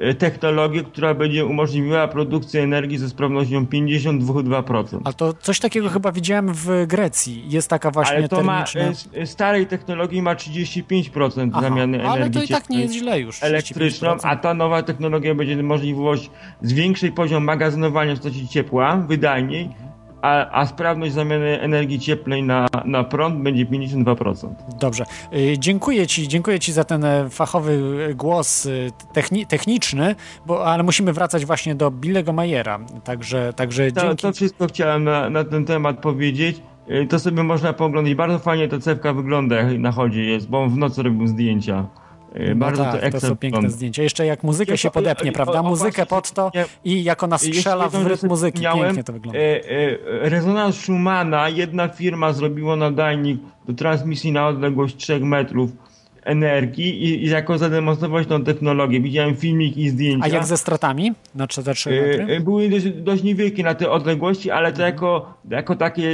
e, technologię, która będzie umożliwiała produkcję energii ze sprawnością 52%. Ale to coś takiego chyba widziałem w Grecji. Jest taka właśnie Ale to ma, termiczna... e, s- e, starej technologii ma 35% Aha, zamiany energii ale to i tak nie jest źle już. elektryczną, 35%. a ta nowa technologia będzie możliwość zwiększyć poziom magazynowania w postaci ciepła, wydajniej, a, a sprawność zamiany energii cieplnej na, na prąd będzie 52%. Dobrze. Y, Dziękuję Ci, dziękuję Ci za ten e, fachowy e, głos y, techni techniczny, bo, ale musimy wracać właśnie do Billego Mayera. Także, także To, dzięki. to wszystko chciałem na, na ten temat powiedzieć. E, To sobie można pooglądać. Bardzo fajnie ta cewka wygląda, jak na chodzie jest, bo w nocy robił zdjęcia. E, No Bardzo tak, to to są piękne zdjęcia. Jeszcze jak muzykę Jeszcze- się podepnie, o- o- prawda? o- Muzykę pod to nie- i jak ona strzela w rytm muzyki. miałem. Pięknie to wygląda. E, e, rezonans Schumana, jedna firma zrobiła nadajnik do transmisji na odległość 3 metrów energii i, i jako zademonstrować tą technologię. Widziałem filmik i zdjęcia. A jak ze stratami? Na 4 E, metry? e, Były dość, dość niewielkie na te odległości, ale to jako, jako takie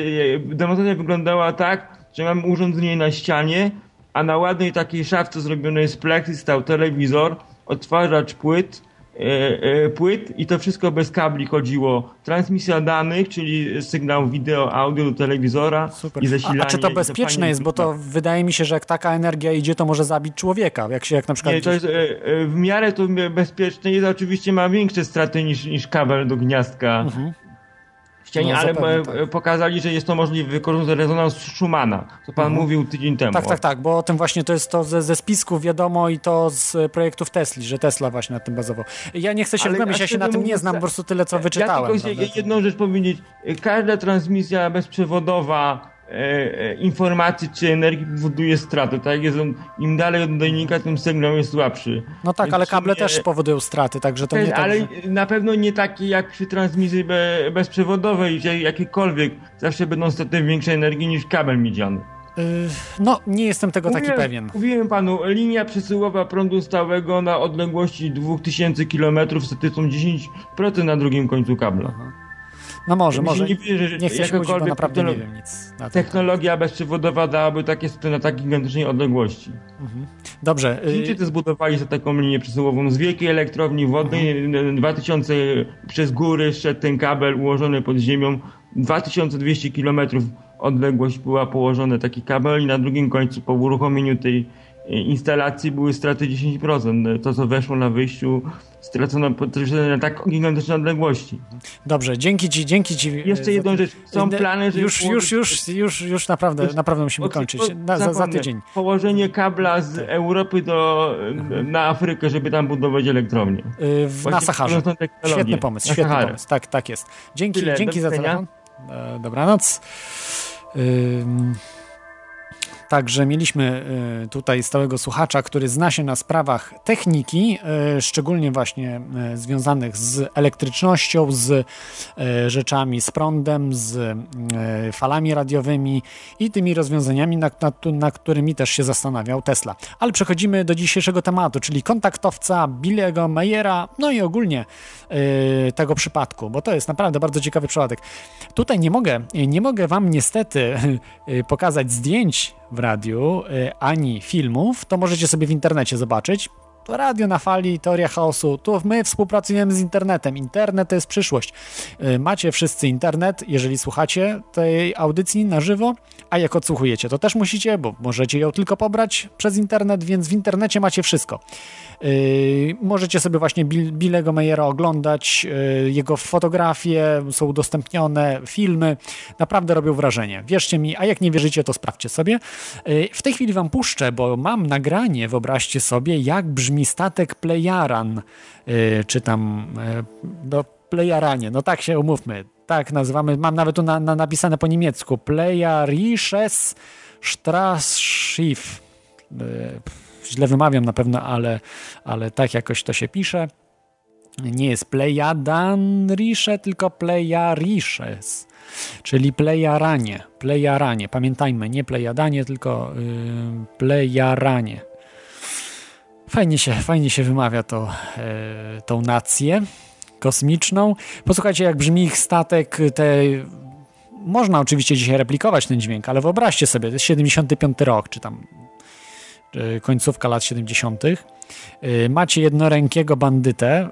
demonstracja wyglądała tak, że mamy urządzenie na ścianie, a na ładnej takiej szafce zrobionej z pleksy stał telewizor, odtwarzacz płyt, e, e, płyt i to wszystko bez kabli chodziło. Transmisja danych, czyli sygnał wideo, audio do telewizora Super. i A, zasilanie. a czy to bezpieczne fajnie jest? Bo to wydaje mi się, że jak taka energia idzie, to może zabić człowieka. Jak się jak na przykład. Nie, to jest e, e, w miarę to bezpieczne jest, oczywiście ma większe straty niż, niż kabel do gniazdka w ścianie, No, ale e, tak. e, pokazali, że jest to możliwe wykorzystać rezonans Schumana, co pan mówił tydzień temu. Tak, tak, tak, bo o tym właśnie to jest to ze, ze spisków wiadomo i to z projektów Tesli, że Tesla właśnie na tym bazował. Ja nie chcę się wgłębiać, ja się na tym nie znam, po prostu tyle co Ja wyczytałem. tylko prawda? chcę jedną rzecz powiedzieć. E, Każda transmisja bezprzewodowa e, e, informacji czy energii powoduje stratę. Tak jest on, im dalej od nadajnika, tym sygnał jest słabszy. No tak, Więc ale kable też powodują straty, także to nie tak, ale że... na pewno nie takie jak przy transmisji be, bezprzewodowej, gdzie jakiekolwiek zawsze będą straty większej energii niż kabel miedziany. Yy, no, nie jestem tego taki Mówiłem- pewien. Mówiłem panu, linia przesyłowa prądu stałego na odległości 2000 km stratycą 10% na drugim końcu kabla. No może, może. nie wierzy, że Nie chcę się kłócić, bo naprawdę nie wiem nic. Na. Technologia bezprzewodowa dałaby takie straty na tak gigantycznej odległości. Dobrze. yy, Chińczycy to zbudowali sobie taką linię przesyłową z wielkiej elektrowni wodnej, Mhm. 2000 przez góry szedł ten kabel ułożony pod ziemią, 2200 km odległość była położony taki kabel i na drugim końcu po uruchomieniu tej instalacji były straty 10%. To co weszło na wyjściu stracono na tak gigantyczne odległości. Dobrze, dzięki ci, dzięki ci. yy, Jeszcze za jedną rzecz. Są Yy, plany, żeby Już, już, już, już, już naprawdę, naprawdę musimy kończyć. Na, za, za tydzień. Położenie kabla z Europy do, na Afrykę, żeby tam budować elektrownię. Yy, w, na Saharze. Świetny pomysł, Na świetny Saharę. pomysł. Tak, tak jest. Dzięki, Tyle, dzięki za telefon. E, dobranoc. Ym, Także mieliśmy y, tutaj stałego słuchacza, który zna się na sprawach techniki, y, szczególnie właśnie y, związanych z elektrycznością, z rzeczami z prądem, z falami radiowymi i tymi rozwiązaniami, na, na, na którymi też się zastanawiał Tesla. Ale przechodzimy do dzisiejszego tematu, czyli kontaktowca Billego Mayera, no i ogólnie tego przypadku, bo to jest naprawdę bardzo ciekawy przypadek. Tutaj nie mogę, nie mogę wam niestety pokazać zdjęć w radiu, y, ani filmów, to możecie sobie w internecie zobaczyć. Radio na fali, teoria chaosu. Tu my współpracujemy z internetem. Internet to jest przyszłość. Y, Macie wszyscy internet, jeżeli słuchacie tej audycji na żywo, a jak odsłuchujecie, to też musicie, bo możecie ją tylko pobrać przez internet, więc w internecie macie wszystko. Yy, możecie sobie właśnie Bill, Billego Mayera oglądać, yy, jego fotografie są udostępnione, filmy, naprawdę robią wrażenie. Wierzcie mi, a jak nie wierzycie, to sprawdźcie sobie. Yy, w tej chwili wam puszczę, bo mam nagranie, wyobraźcie sobie, jak brzmi statek Plejaran, czy tam yy, no, Plejaranie, no tak się umówmy, tak nazywamy, mam nawet tu na, na napisane po niemiecku, Plejarisches Straßschiff. Źle wymawiam na pewno, ale, ale tak jakoś to się pisze. Nie jest Plejadanrisze, tylko Plejarishes, czyli Plejaranie. Plejaranie. Pamiętajmy, nie Plejadanie, tylko yy, Plejaranie. Fajnie się, fajnie się wymawia to, yy, tą nację kosmiczną. Posłuchajcie, jak brzmi ich statek. Te... Można oczywiście dzisiaj replikować ten dźwięk, ale wyobraźcie sobie, to jest 75 rok, czy tam końcówka lat 70. Macie jednorękiego bandytę,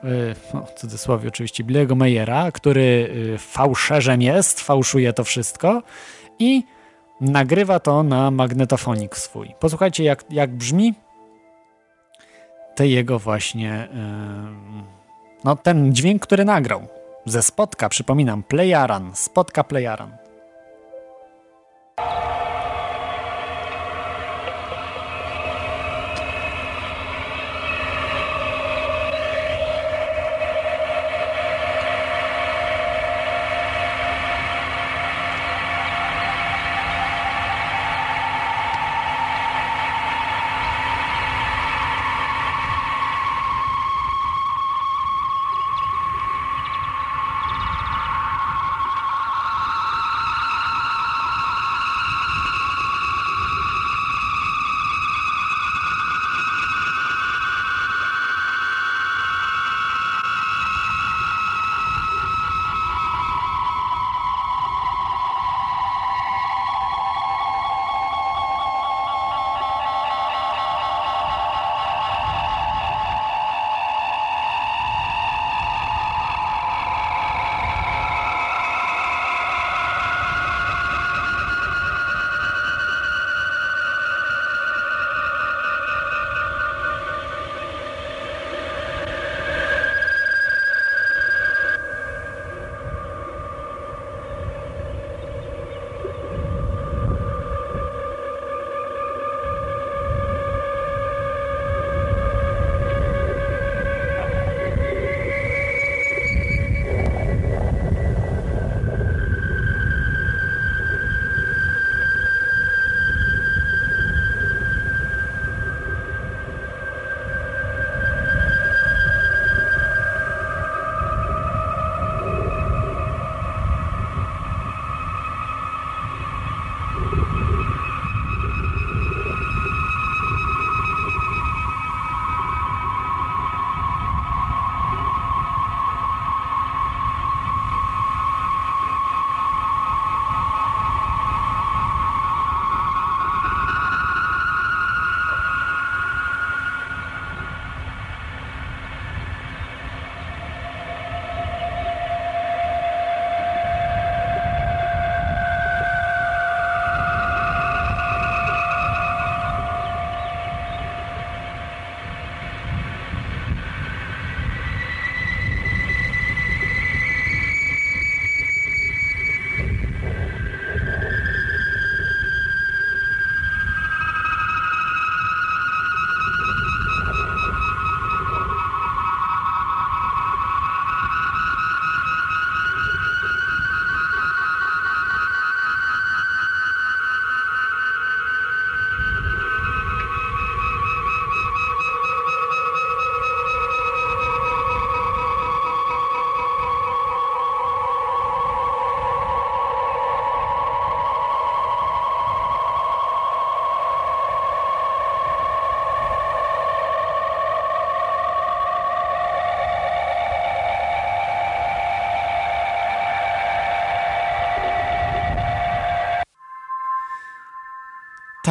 no, w cudzysłowie oczywiście Billego Mayera, który fałszerzem jest, fałszuje to wszystko i nagrywa to na magnetofonik swój. Posłuchajcie, jak, jak brzmi te jego właśnie no, ten dźwięk, który nagrał ze spotka, przypominam, Playaran, spotka Playaran.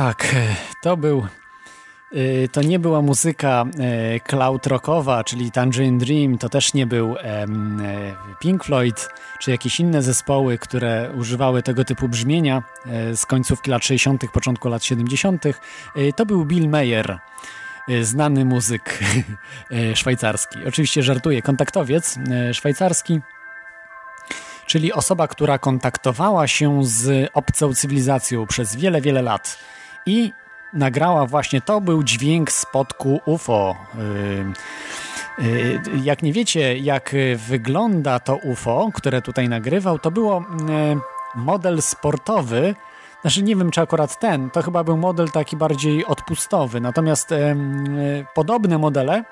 Tak, to był. y, To nie była muzyka y, cloud rockowa, czyli Tangerine Dream, to też nie był e, Pink Floyd, czy jakieś inne zespoły, które używały tego typu brzmienia e, z końcówki lat 60., początku lat 70. Y, To był Bill Mayer. e, znany muzyk e, szwajcarski. Oczywiście żartuję, kontaktowiec e, szwajcarski, czyli osoba, która kontaktowała się z obcą cywilizacją przez wiele, wiele lat i nagrała właśnie, to był dźwięk spotku UFO. Jak nie wiecie, jak wygląda to UFO, które tutaj nagrywał, to było model sportowy, znaczy nie wiem, czy akurat ten, to chyba był model taki bardziej odpustowy, natomiast podobne modele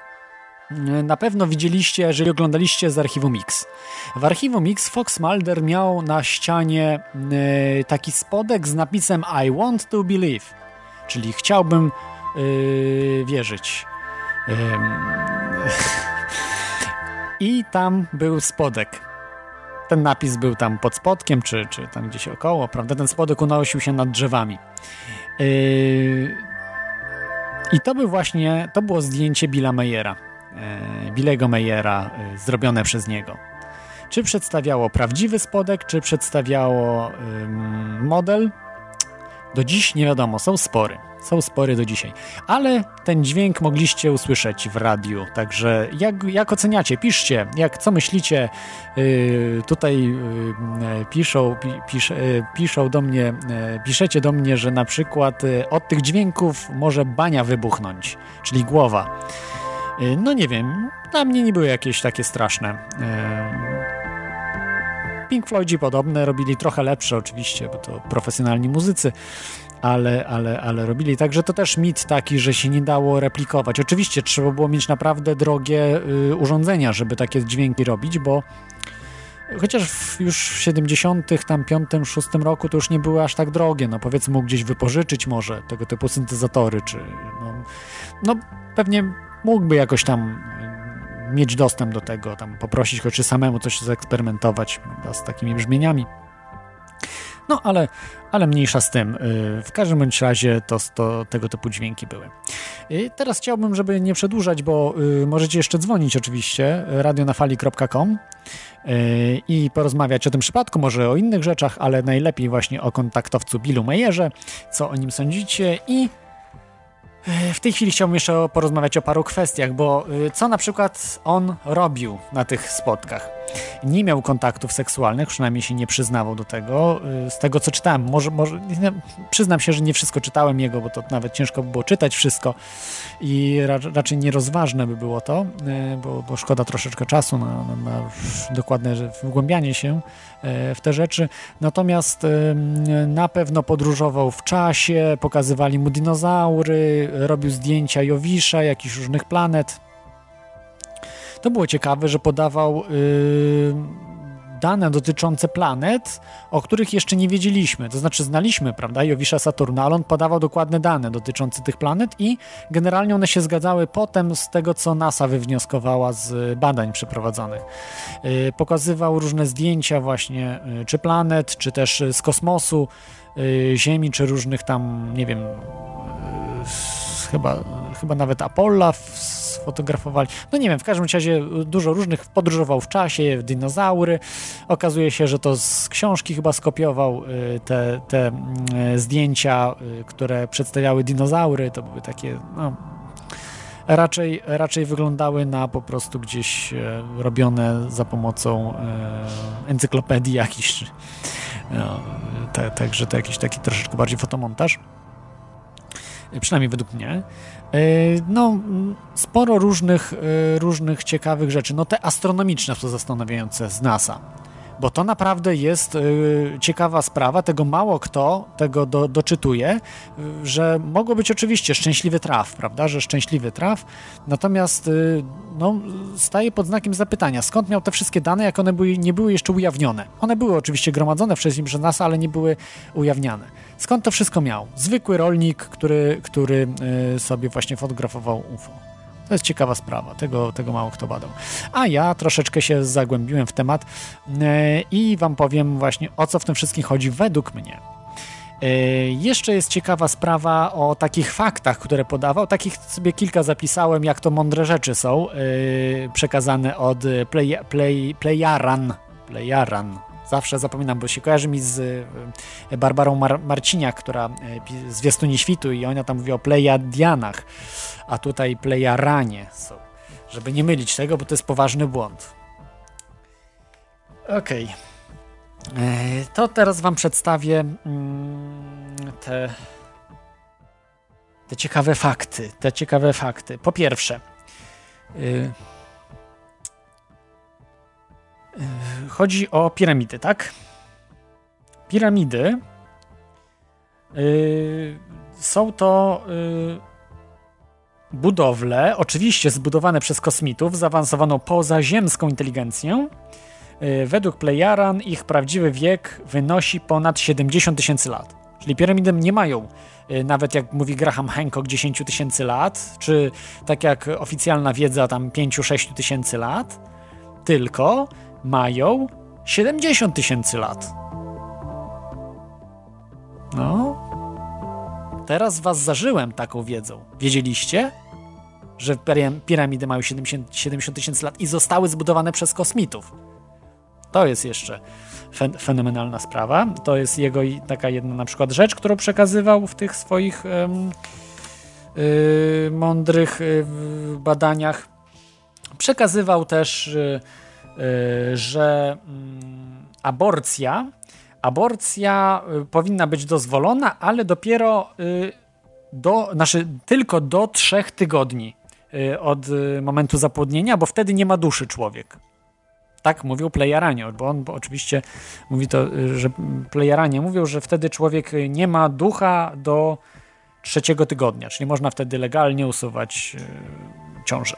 na pewno widzieliście, jeżeli oglądaliście z archiwum Mix. W archiwum Mix Fox Mulder miał na ścianie e, taki spodek z napisem I want to believe, czyli chciałbym e, wierzyć. I tam był spodek ten napis był tam pod spodkiem, czy, czy tam gdzieś około, prawda? Ten spodek unosił się nad drzewami. Yy... I to był właśnie, to było zdjęcie Billa Meyera, yy, Billego Meyera, yy, zrobione przez niego. Czy przedstawiało prawdziwy spodek, czy przedstawiało model? Do dziś nie wiadomo, są spory. Są spory do dzisiaj. Ale ten dźwięk mogliście usłyszeć w radiu. Także jak, jak oceniacie? Piszcie, jak co myślicie. Yy, tutaj yy, piszą, pi, pisz, yy, piszą do mnie, piszecie do mnie, że na przykład od tych dźwięków może bania wybuchnąć, czyli głowa. Yy, no nie wiem, dla mnie nie były jakieś takie straszne. Pink Floydzi podobne, robili trochę lepsze oczywiście, bo to profesjonalni muzycy, ale, ale, ale robili. Także to też mit taki, że się nie dało replikować. Oczywiście trzeba było mieć naprawdę drogie y, urządzenia, żeby takie dźwięki robić, bo chociaż w już w 70., tam 5, 6 roku to już nie były aż tak drogie. No powiedzmy mógł gdzieś wypożyczyć może tego typu syntezatory, czy no, no pewnie mógłby jakoś tam y, mieć dostęp do tego, tam poprosić go, czy samemu coś zaeksperymentować prawda, z takimi brzmieniami. No ale, ale mniejsza z tym. Y, w każdym bądź razie to, to tego typu dźwięki były. I teraz chciałbym, żeby nie przedłużać, bo możecie jeszcze dzwonić oczywiście radionafali.com i porozmawiać o tym przypadku, może o innych rzeczach, ale najlepiej właśnie o kontaktowcu Billu Meyerze, co o nim sądzicie i w tej chwili chciałbym jeszcze porozmawiać o paru kwestiach, bo co na przykład on robił na tych spotkach? Nie miał kontaktów seksualnych, przynajmniej się nie przyznawał do tego. Y, z tego, co czytałem, może, może przyznam się, że nie wszystko czytałem jego, bo to nawet ciężko by było czytać wszystko i ra, raczej nierozważne by było to, y, bo, bo szkoda troszeczkę czasu na, na, na dokładne wgłębianie się y, w te rzeczy. Natomiast na pewno podróżował w czasie, pokazywali mu dinozaury, robił zdjęcia Jowisza, jakichś różnych planet to było ciekawe, że podawał yy, dane dotyczące planet, o których jeszcze nie wiedzieliśmy. To znaczy znaliśmy, prawda, Jowisza Saturna, ale on podawał dokładne dane dotyczące tych planet i generalnie one się zgadzały potem z tego, co NASA wywnioskowała z badań przeprowadzonych. Yy, pokazywał różne zdjęcia właśnie, yy, czy planet, czy też z kosmosu, yy, Ziemi, czy różnych tam, nie wiem, yy, chyba, chyba nawet Apolla fotografowali. No nie wiem, w każdym razie dużo różnych podróżował w czasie, dinozaury. Okazuje się, że to z książki chyba skopiował y, te, te y, zdjęcia, y, które przedstawiały dinozaury. To były takie, no, raczej, raczej wyglądały na po prostu gdzieś robione za pomocą encyklopedii jakichś. No, Także to jakiś taki troszeczkę bardziej fotomontaż. Przynajmniej według mnie. E, no, sporo różnych, e, różnych ciekawych rzeczy. No te astronomiczne są zastanawiające z NASA bo to naprawdę jest y, ciekawa sprawa, tego mało kto tego do, doczytuje, y, że mogło być oczywiście szczęśliwy traf, prawda, że szczęśliwy traf, natomiast y, no, staje pod znakiem zapytania, skąd miał te wszystkie dane, jak one były, nie były jeszcze ujawnione. One były oczywiście gromadzone wcześniej przez NASA, ale nie były ujawniane. Skąd to wszystko miał? Zwykły rolnik, który, który sobie właśnie fotografował UFO. To jest ciekawa sprawa, tego, tego mało kto badał. A ja troszeczkę się zagłębiłem w temat e, i Wam powiem właśnie o co w tym wszystkim chodzi według mnie. E, jeszcze jest ciekawa sprawa o takich faktach, które podawał. Takich sobie kilka zapisałem, jak to mądre rzeczy są e, przekazane od Play, Play, Playaran. Playaran Zawsze zapominam, bo się kojarzy mi z e, Barbarą Mar Marciniak, która e, pi- z Wiastuni Świtu i ona tam mówi o Plejadianach, a tutaj Plejaranie są. Żeby nie mylić tego, bo to jest poważny błąd. Okej. E, To teraz wam przedstawię mm, te, te ciekawe fakty. Te ciekawe fakty. Po pierwsze, y, y, chodzi o piramidy, tak? Piramidy y, są to y, budowle, oczywiście zbudowane przez kosmitów, zaawansowaną pozaziemską inteligencję. Y, Według Plejaran ich prawdziwy wiek wynosi ponad 70 tysięcy lat. Czyli piramidy nie mają, nawet jak mówi Graham Hancock, 10 tysięcy lat, czy tak jak oficjalna wiedza tam 5-6 tysięcy lat, tylko mają 70 tysięcy lat. No. Teraz was zażyłem taką wiedzą. Wiedzieliście? Że piram- piramidy mają 70 70 tysięcy lat i zostały zbudowane przez kosmitów. To jest jeszcze fen- fenomenalna sprawa. To jest jego taka jedna na przykład rzecz, którą przekazywał w tych swoich y, mądrych y, badaniach. Przekazywał też, y, że mm, aborcja, aborcja y, powinna być dozwolona, ale dopiero y, do, znaczy, tylko do trzech tygodni y, od y, momentu zapłodnienia, bo wtedy nie ma duszy człowiek. Tak mówił Plejaranie, bo on bo oczywiście mówi to, y, że Plejaranie mówią, że wtedy człowiek y, nie ma ducha do trzeciego tygodnia, czyli można wtedy legalnie usuwać y, ciążę.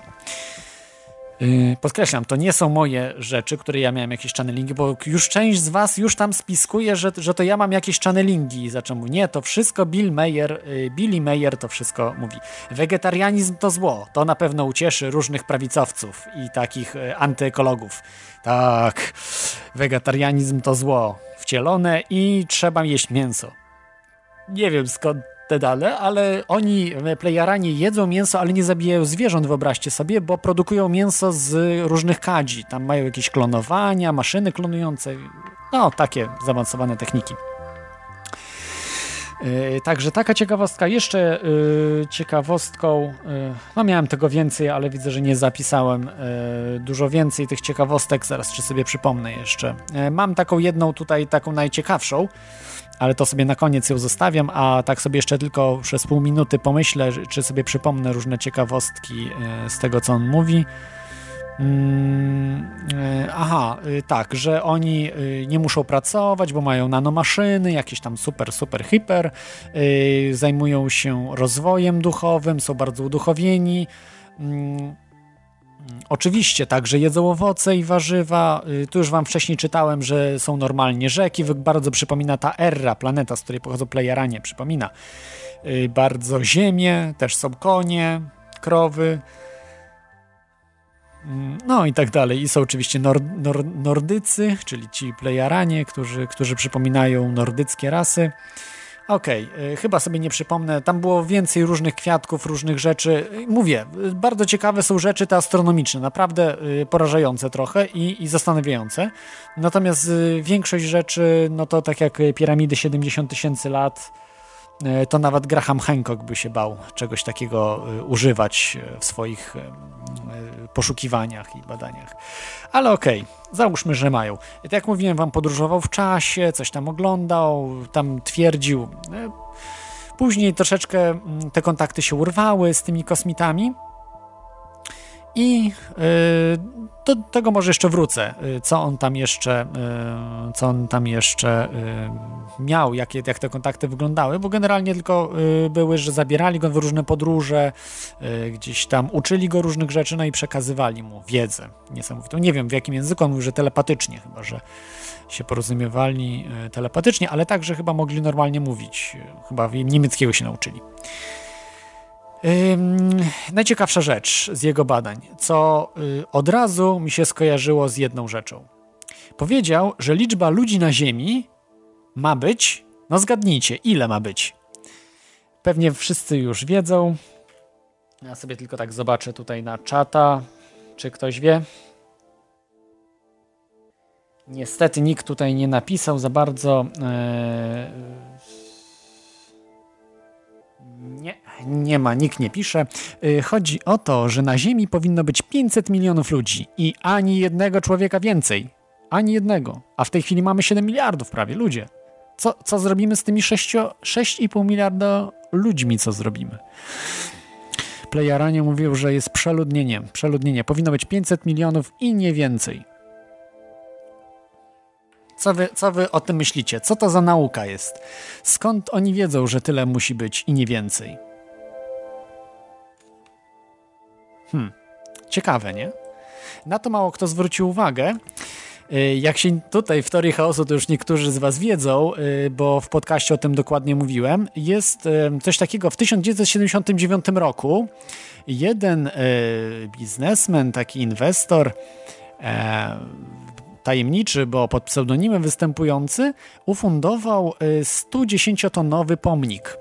Y, Podkreślam, to nie są moje rzeczy, które ja miałem jakieś channelingi, bo już część z was już tam spiskuje, że, że to ja mam jakieś channelingi zaczął mówić, nie, to wszystko Bill Mayer, y, Billy Mayer to wszystko mówi. Wegetarianizm to zło, to na pewno ucieszy różnych prawicowców i takich y, antyekologów. Tak, wegetarianizm to zło wcielone i trzeba jeść mięso. Nie wiem skąd te dane, ale oni, e, plejaranie, jedzą mięso, ale nie zabijają zwierząt, wyobraźcie sobie, bo produkują mięso z różnych kadzi. Tam mają jakieś klonowania, maszyny klonujące. No, takie zaawansowane techniki. Yy, Także taka ciekawostka. Jeszcze yy, ciekawostką, no miałem tego więcej, ale widzę, że nie zapisałem dużo więcej tych ciekawostek. Zaraz czy sobie przypomnę jeszcze. Mam taką jedną tutaj, taką najciekawszą, ale to sobie na koniec ją zostawiam, a tak sobie jeszcze tylko przez pół minuty pomyślę, czy sobie przypomnę różne ciekawostki yy, z tego, co on mówi. Mm, e, Aha, y, tak, że oni y, nie muszą pracować, bo mają nanomaszyny, jakieś tam super, super, hiper, y, zajmują się rozwojem duchowym, są bardzo uduchowieni. Oczywiście, także jedzą owoce i warzywa. Y, Tu już wam wcześniej czytałem, że są normalnie rzeki. Bardzo przypomina ta Erra, planeta, z której pochodzą plejaranie, przypomina. Y, Bardzo ziemię, też są konie, krowy. Mm, No i tak dalej. I są oczywiście nor, nor, Nordycy, czyli ci plejaranie, którzy, którzy przypominają nordyckie rasy. Okej, y, chyba sobie nie przypomnę. Tam było więcej różnych kwiatków, różnych rzeczy. Y, Mówię, y, bardzo ciekawe są rzeczy te astronomiczne, naprawdę y, porażające trochę i, i zastanawiające. Natomiast większość rzeczy, no to tak jak piramidy 70 tysięcy lat, to nawet Graham Hancock by się bał czegoś takiego y, używać y, w swoich poszukiwaniach i badaniach. Ale okej, załóżmy, że mają. Tak jak mówiłem wam, podróżował w czasie, coś tam oglądał, tam twierdził. E, Później troszeczkę mm, te kontakty się urwały z tymi kosmitami. I y, do tego może jeszcze wrócę, y, co on tam jeszcze, y, co on tam jeszcze miał, jakie, jak te kontakty wyglądały, bo generalnie tylko były, że zabierali go w różne podróże, gdzieś tam uczyli go różnych rzeczy, no i przekazywali mu wiedzę niesamowitą. Nie wiem w jakim języku, on mówił, że telepatycznie chyba, że się porozumiewali telepatycznie, ale także chyba mogli normalnie mówić, chyba niemieckiego się nauczyli. Najciekawsza rzecz z jego badań, co y, od razu mi się skojarzyło z jedną rzeczą. Powiedział, że liczba ludzi na Ziemi ma być, no zgadnijcie, ile ma być. Pewnie wszyscy już wiedzą. Ja sobie tylko tak zobaczę tutaj na czata, czy ktoś wie. Niestety nikt tutaj nie napisał za bardzo. E, nie, nie ma, nikt nie pisze. E, chodzi o to, że na Ziemi powinno być 500 milionów ludzi i ani jednego człowieka więcej. Ani jednego. A w tej chwili mamy 7 miliardów prawie, ludzie. Co, co zrobimy z tymi 6,5 miliarda ludźmi, co zrobimy? Playaranie mówił, że jest przeludnienie. Przeludnienie. Powinno być 500 milionów i nie więcej. Co wy, co wy o tym myślicie? Co to za nauka jest? Skąd oni wiedzą, że tyle musi być i nie więcej? Hmm. Ciekawe, nie? Na to mało kto zwrócił uwagę. Y, jak się tutaj w teorii chaosu, to już niektórzy z Was wiedzą, y, bo w podcaście o tym dokładnie mówiłem, jest y, coś takiego w 1979 roku. Jeden biznesmen, taki inwestor, e, tajemniczy, bo pod pseudonimem występujący, ufundował 110-tonowy pomnik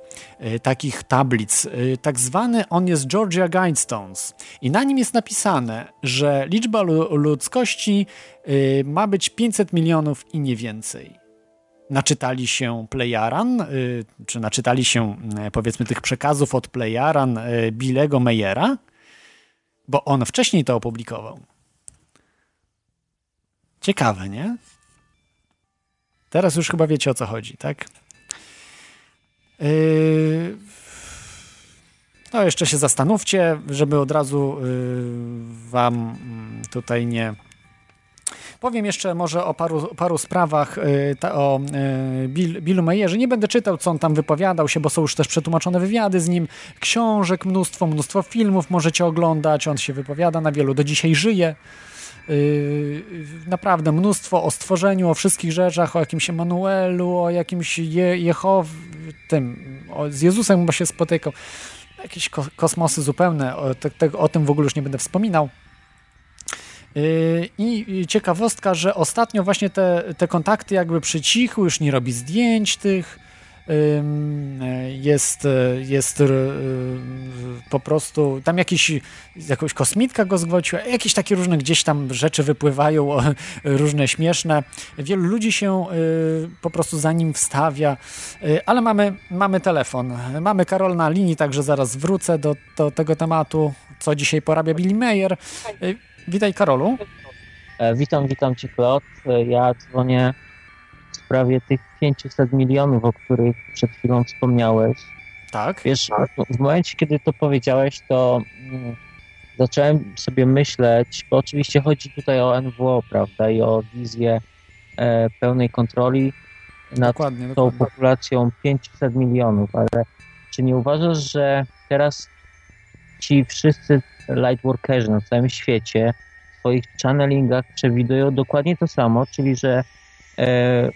takich tablic. Tak zwany on jest Georgia Guidestones i na nim jest napisane, że liczba ludzkości ma być 500 milionów i nie więcej. Naczytali się Playaran, czy naczytali się powiedzmy tych przekazów od Playaran Billego Meyera, bo on wcześniej to opublikował. Ciekawe, nie? Teraz już chyba wiecie o co chodzi, tak? Yy... No, jeszcze się zastanówcie, żeby od razu yy, Wam mm, tutaj nie. Powiem jeszcze może o paru, paru sprawach yy, ta, o yy, Bill, Billu Mayerze. Nie będę czytał, co on tam wypowiadał się, bo są już też przetłumaczone wywiady z nim. Książek mnóstwo, mnóstwo filmów możecie oglądać. On się wypowiada na wielu, do dzisiaj żyje. Yy, naprawdę mnóstwo o stworzeniu, o wszystkich rzeczach, o jakimś Emanuelu, o jakimś Je Jehow, tym, o, z Jezusem chyba się spotykał. Jakieś ko kosmosy zupełne, o, te, te, o tym w ogóle już nie będę wspominał. Yy, I ciekawostka, że ostatnio właśnie te, te kontakty jakby przycichły, już nie robi zdjęć tych, jest, jest po prostu, tam jakiś, jakąś kosmitka go zgwałciła, jakieś takie różne gdzieś tam rzeczy wypływają, różne śmieszne. Wielu ludzi się y, po prostu za nim wstawia, y, ale mamy, mamy telefon. Mamy Karol na linii, także zaraz wrócę do, do tego tematu, co dzisiaj porabia Billy Mayer. Y, witaj Karolu. E, witam, witam Cię Klot. E, ja dzwonię sprawie tych 500 milionów, o których przed chwilą wspomniałeś. Tak. Wiesz, w momencie, kiedy to powiedziałeś, to mm, zacząłem sobie myśleć, bo oczywiście chodzi tutaj o NWO, prawda, i o wizję e, pełnej kontroli nad dokładnie, tą dokładnie. populacją 500 milionów, ale czy nie uważasz, że teraz ci wszyscy lightworkerzy na całym świecie w swoich channelingach przewidują dokładnie to samo, czyli że e,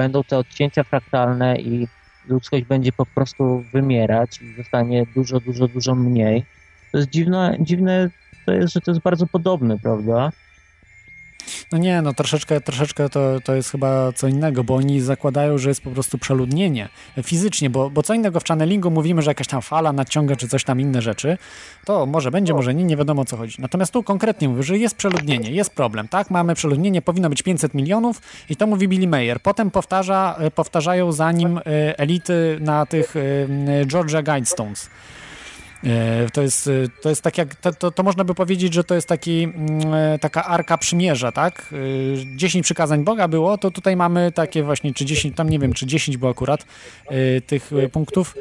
będą te odcięcia fraktalne i ludzkość będzie po prostu wymierać i zostanie dużo, dużo, dużo mniej. To jest dziwne, dziwne to jest, że to jest bardzo podobne, prawda? No nie, no troszeczkę, troszeczkę to, to jest chyba co innego, bo oni zakładają, że jest po prostu przeludnienie fizycznie, bo, bo co innego w channelingu mówimy, że jakaś tam fala nadciąga, czy coś tam inne rzeczy, to może będzie, może nie, nie wiadomo o co chodzi. Natomiast tu konkretnie mówię, że jest przeludnienie, jest problem, tak? Mamy przeludnienie, powinno być 500 milionów i to mówi Billy Mayer. Potem powtarza, powtarzają za nim e, elity na tych e, Georgia Guidestones. E, to jest, e, to jest tak jak, to, to, można by powiedzieć, że to jest taki, mm, e, taka arka przymierza, tak? 10 przykazań Boga było, to tutaj mamy takie właśnie, czy 10, tam nie wiem, czy 10 było akurat tych punktów,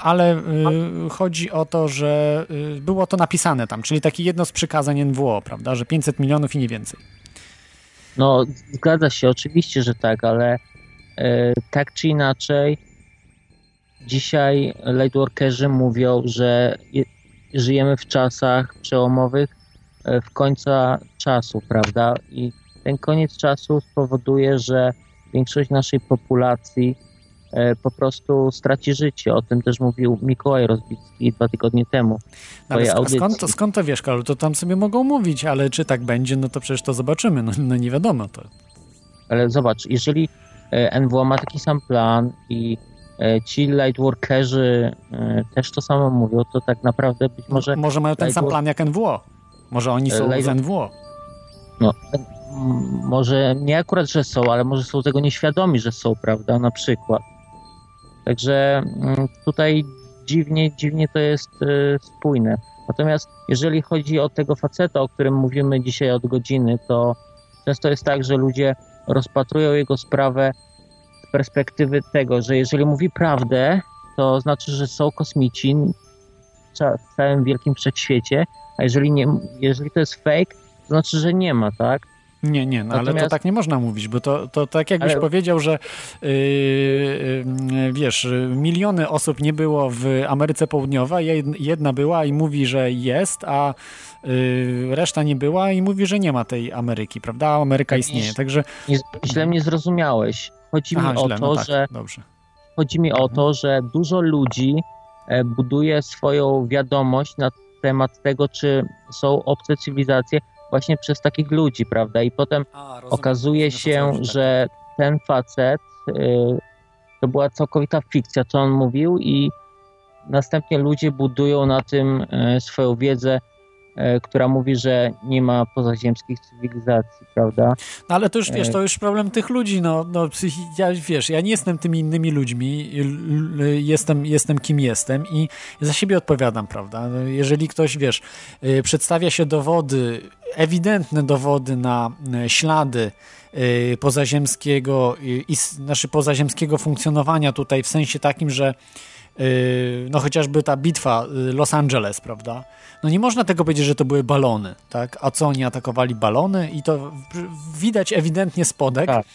ale chodzi o to, że było to napisane tam, czyli takie jedno z przykazań NWO, prawda, że 500 milionów i nie więcej. No, zgadza się, oczywiście, że tak, ale tak czy inaczej Dzisiaj lightworkerzy mówią, że żyjemy w czasach przełomowych e, w końca czasu, prawda? I ten koniec czasu spowoduje, że większość naszej populacji e, po prostu straci życie. O tym też mówił Mikołaj Rozbicki dwa tygodnie temu. No, ale skąd, to, skąd to wiesz, Karol? To tam sobie mogą mówić, ale czy tak będzie, no to przecież to zobaczymy. No, no nie wiadomo to. Ale zobacz, jeżeli e, NWO ma taki sam plan i ci lightworkerzy e, też to samo mówią, to tak naprawdę być może... Może mają ten sam plan jak NWO. Może oni są Light... z NWO. No, może nie akurat, że są, ale może są tego nieświadomi, że są, prawda, na przykład. Także mm, tutaj dziwnie, dziwnie to jest spójne. Natomiast jeżeli chodzi o tego faceta, o którym mówimy dzisiaj od godziny, to często jest tak, że ludzie rozpatrują jego sprawę perspektywy tego, że jeżeli mówi prawdę, to znaczy, że są kosmici w całym wielkim wszechświecie, a jeżeli, nie, jeżeli to jest fake, to znaczy, że nie ma, tak? Nie, nie, no Natomiast... ale to tak nie można mówić, bo to, to tak jakbyś ale... powiedział, że yy, yy, wiesz, miliony osób nie było w Ameryce Południowej, jedna była i mówi, że jest, a yy, reszta nie była i mówi, że nie ma tej Ameryki, prawda? Ameryka istnieje, także... Źle mnie zrozumiałeś. Chodzi Aha, mi o źle, to, no tak, że... Dobrze. Chodzi mi o to, że dużo ludzi e, buduje swoją wiadomość na temat tego, czy są obce cywilizacje, właśnie przez takich ludzi, prawda? I potem A, okazuje się, że ten facet y, to była całkowita fikcja, co on mówił, i następnie ludzie budują na tym y, swoją wiedzę E, która mówi, że nie ma pozaziemskich cywilizacji, prawda? No ale to już, wiesz, to już problem tych ludzi, no, no ja, wiesz, ja nie jestem tymi innymi ludźmi, jestem, jestem kim jestem i za siebie odpowiadam, prawda? Jeżeli ktoś, wiesz, y, przedstawia się dowody, ewidentne dowody na y, ślady y, pozaziemskiego i znaczy pozaziemskiego funkcjonowania tutaj w sensie takim, że no chociażby ta bitwa Los Angeles, prawda? no nie można tego powiedzieć, że to były balony, tak? A co oni atakowali balony i to widać ewidentnie spodek. Tak.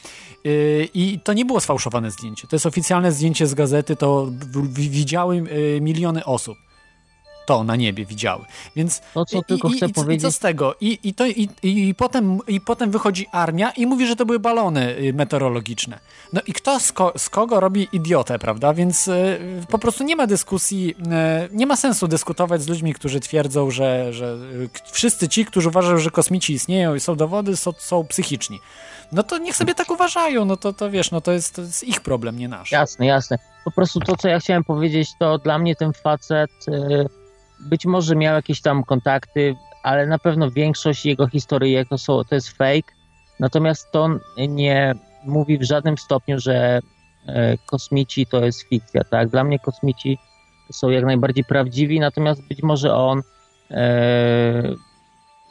Y, I to nie było sfałszowane zdjęcie. To jest oficjalne zdjęcie z gazety, to widziały miliony osób to na niebie widziały. Więc to, co tylko i, chcę i, powiedzieć. I co z tego? I, i, to, i, i, potem, I potem wychodzi armia i mówi, że to były balony y, meteorologiczne. No i kto z, ko, z kogo robi idiotę, prawda? Więc y, po prostu nie ma dyskusji, y, nie ma sensu dyskutować z ludźmi, którzy twierdzą, że, że y, wszyscy ci, którzy uważają, że kosmici istnieją i są dowody, są, są psychiczni. No to niech sobie tak uważają, no to, to wiesz, no to jest, to jest ich problem, nie nasz. Jasne, jasne. Po prostu to, co ja chciałem powiedzieć, to dla mnie ten facet być może miał jakieś tam kontakty, ale na pewno większość jego historii to, są, to jest fake. Natomiast to nie mówi w żadnym stopniu, że e, kosmici to jest fikcja. Tak? Dla mnie kosmici są jak najbardziej prawdziwi, natomiast być może on e,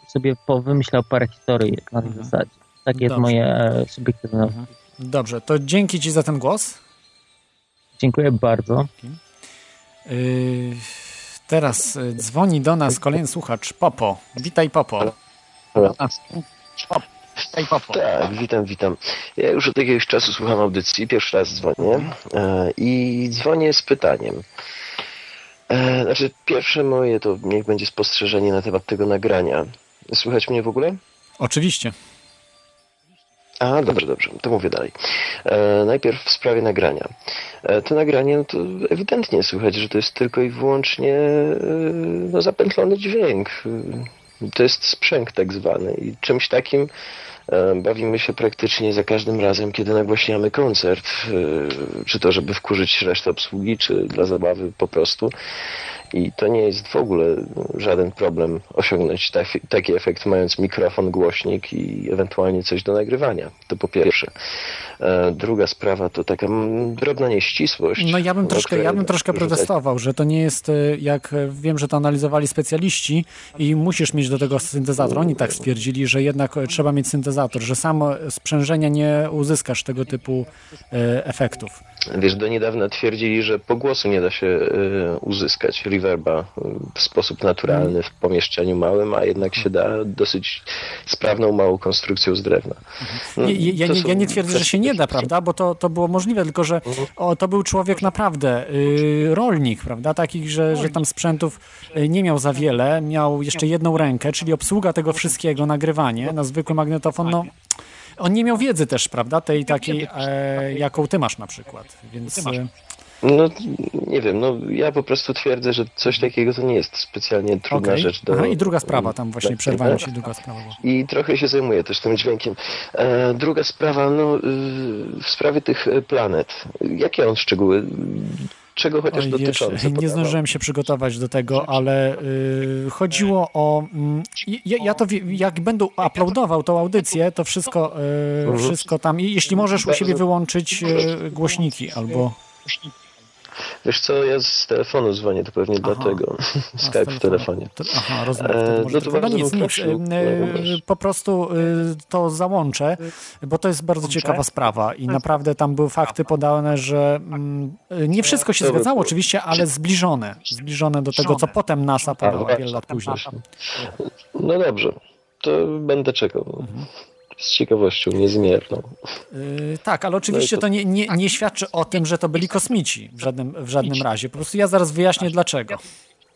sobie powymyślał parę historii na tej mhm. zasadzie. Takie jest moje e, subiektywne. Mhm. Dobrze, to dzięki Ci za ten głos. Dziękuję bardzo. Yy... Teraz y, dzwoni do nas kolejny słuchacz, Popo. Witaj, Popo. Witaj, Popo. Tak, witam, witam. Ja już od jakiegoś czasu słucham audycji, pierwszy raz dzwonię e, i dzwonię z pytaniem. E, znaczy, pierwsze moje to niech będzie spostrzeżenie na temat tego nagrania. Słychać mnie w ogóle? Oczywiście. A, dobrze, dobrze, to mówię dalej. E, najpierw w sprawie nagrania. E, to nagranie, no to ewidentnie słychać, że to jest tylko i wyłącznie e, no, zapętlony dźwięk. To jest sprzęg tak zwany i czymś takim e, bawimy się praktycznie za każdym razem, kiedy nagłaśniamy koncert, e, czy to żeby wkurzyć resztę obsługi, czy dla zabawy po prostu. I to nie jest w ogóle żaden problem osiągnąć taki, taki efekt, mając mikrofon, głośnik i ewentualnie coś do nagrywania. To po pierwsze. E, druga sprawa to taka drobna nieścisłość. No ja bym troszkę, ja bym troszkę protestował, że to nie jest, e, jak wiem, że to analizowali specjaliści i musisz mieć do tego syntezator. Oni tak stwierdzili, że jednak trzeba mieć syntezator, że samo sprzężenia nie uzyskasz tego typu e, efektów. Wiesz, do niedawna twierdzili, że po głosu nie da się uzyskać reverba w sposób naturalny w pomieszczeniu małym, a jednak się da dosyć sprawną, małą konstrukcją z drewna. No, ja, ja, nie, ja nie twierdzę, że się nie da, prawda, bo to, to było możliwe, tylko że mhm. o, to był człowiek naprawdę, y, rolnik, prawda, takich, że, że tam sprzętów y, nie miał za wiele, miał jeszcze jedną rękę, czyli obsługa tego wszystkiego, nagrywanie na zwykły magnetofon, no on nie miał wiedzy też, prawda, tej takiej, e, jaką ty masz na przykład, więc... No nie wiem, no ja po prostu twierdzę, że coś takiego to nie jest specjalnie trudna okay. rzecz do... Aha, i druga sprawa, tam właśnie tak, przerwałem się, druga sprawa. I trochę się zajmuję też tym dźwiękiem. E, druga sprawa, no y, w sprawie tych planet. Jakie on szczegóły? czego chociaż Oj, dotyczące. wiesz, nie zdążyłem się przygotować do tego, ale y, chodziło o. mm, ja, ja to jak będę uploadował tą audycję, to wszystko, y, Mhm. wszystko tam. I jeśli możesz u siebie wyłączyć y, głośniki albo. Wiesz co, ja z telefonu dzwonię, to pewnie dlatego. A, Skype w telefonie. To, aha, rozumiem. E, wtedy może no tak. to bardzo nic, nic. wiesz. Po prostu y, to załączę, bo to jest bardzo ciekawa sprawa i naprawdę tam były fakty podane, że mm, nie wszystko się To zgadzało oczywiście, ale zbliżone. Zbliżone do tego, co potem NASA podała właśnie. wiele lat później. No dobrze, to będę czekał. Z ciekawością niezmierną. Yy, tak, ale oczywiście No i to nie, nie, nie świadczy o tym, że to byli kosmici w żadnym, w żadnym razie. Po prostu ja zaraz wyjaśnię dlaczego.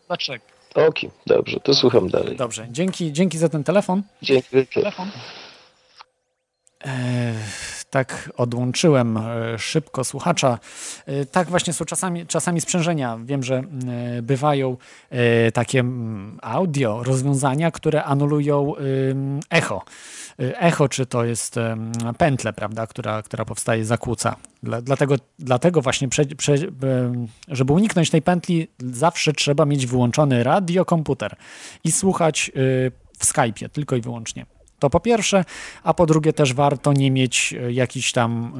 Dlaczego? Okej, dobrze, to słucham dalej. Dobrze, dzięki, dzięki za ten telefon. Dzięki wielkie. E, tak odłączyłem e, szybko słuchacza. E, tak właśnie są czasami, czasami sprzężenia. Wiem, że e, bywają takie mm, audio rozwiązania, które anulują echo. Echo, czy to jest pętle, prawda, która, która powstaje, zakłóca. Dla, dlatego, dlatego właśnie, prze, prze, żeby uniknąć tej pętli, zawsze trzeba mieć wyłączony radiokomputer i słuchać y, w Skype'ie, tylko i wyłącznie. To po pierwsze, a po drugie też warto nie mieć e, jakiś tam,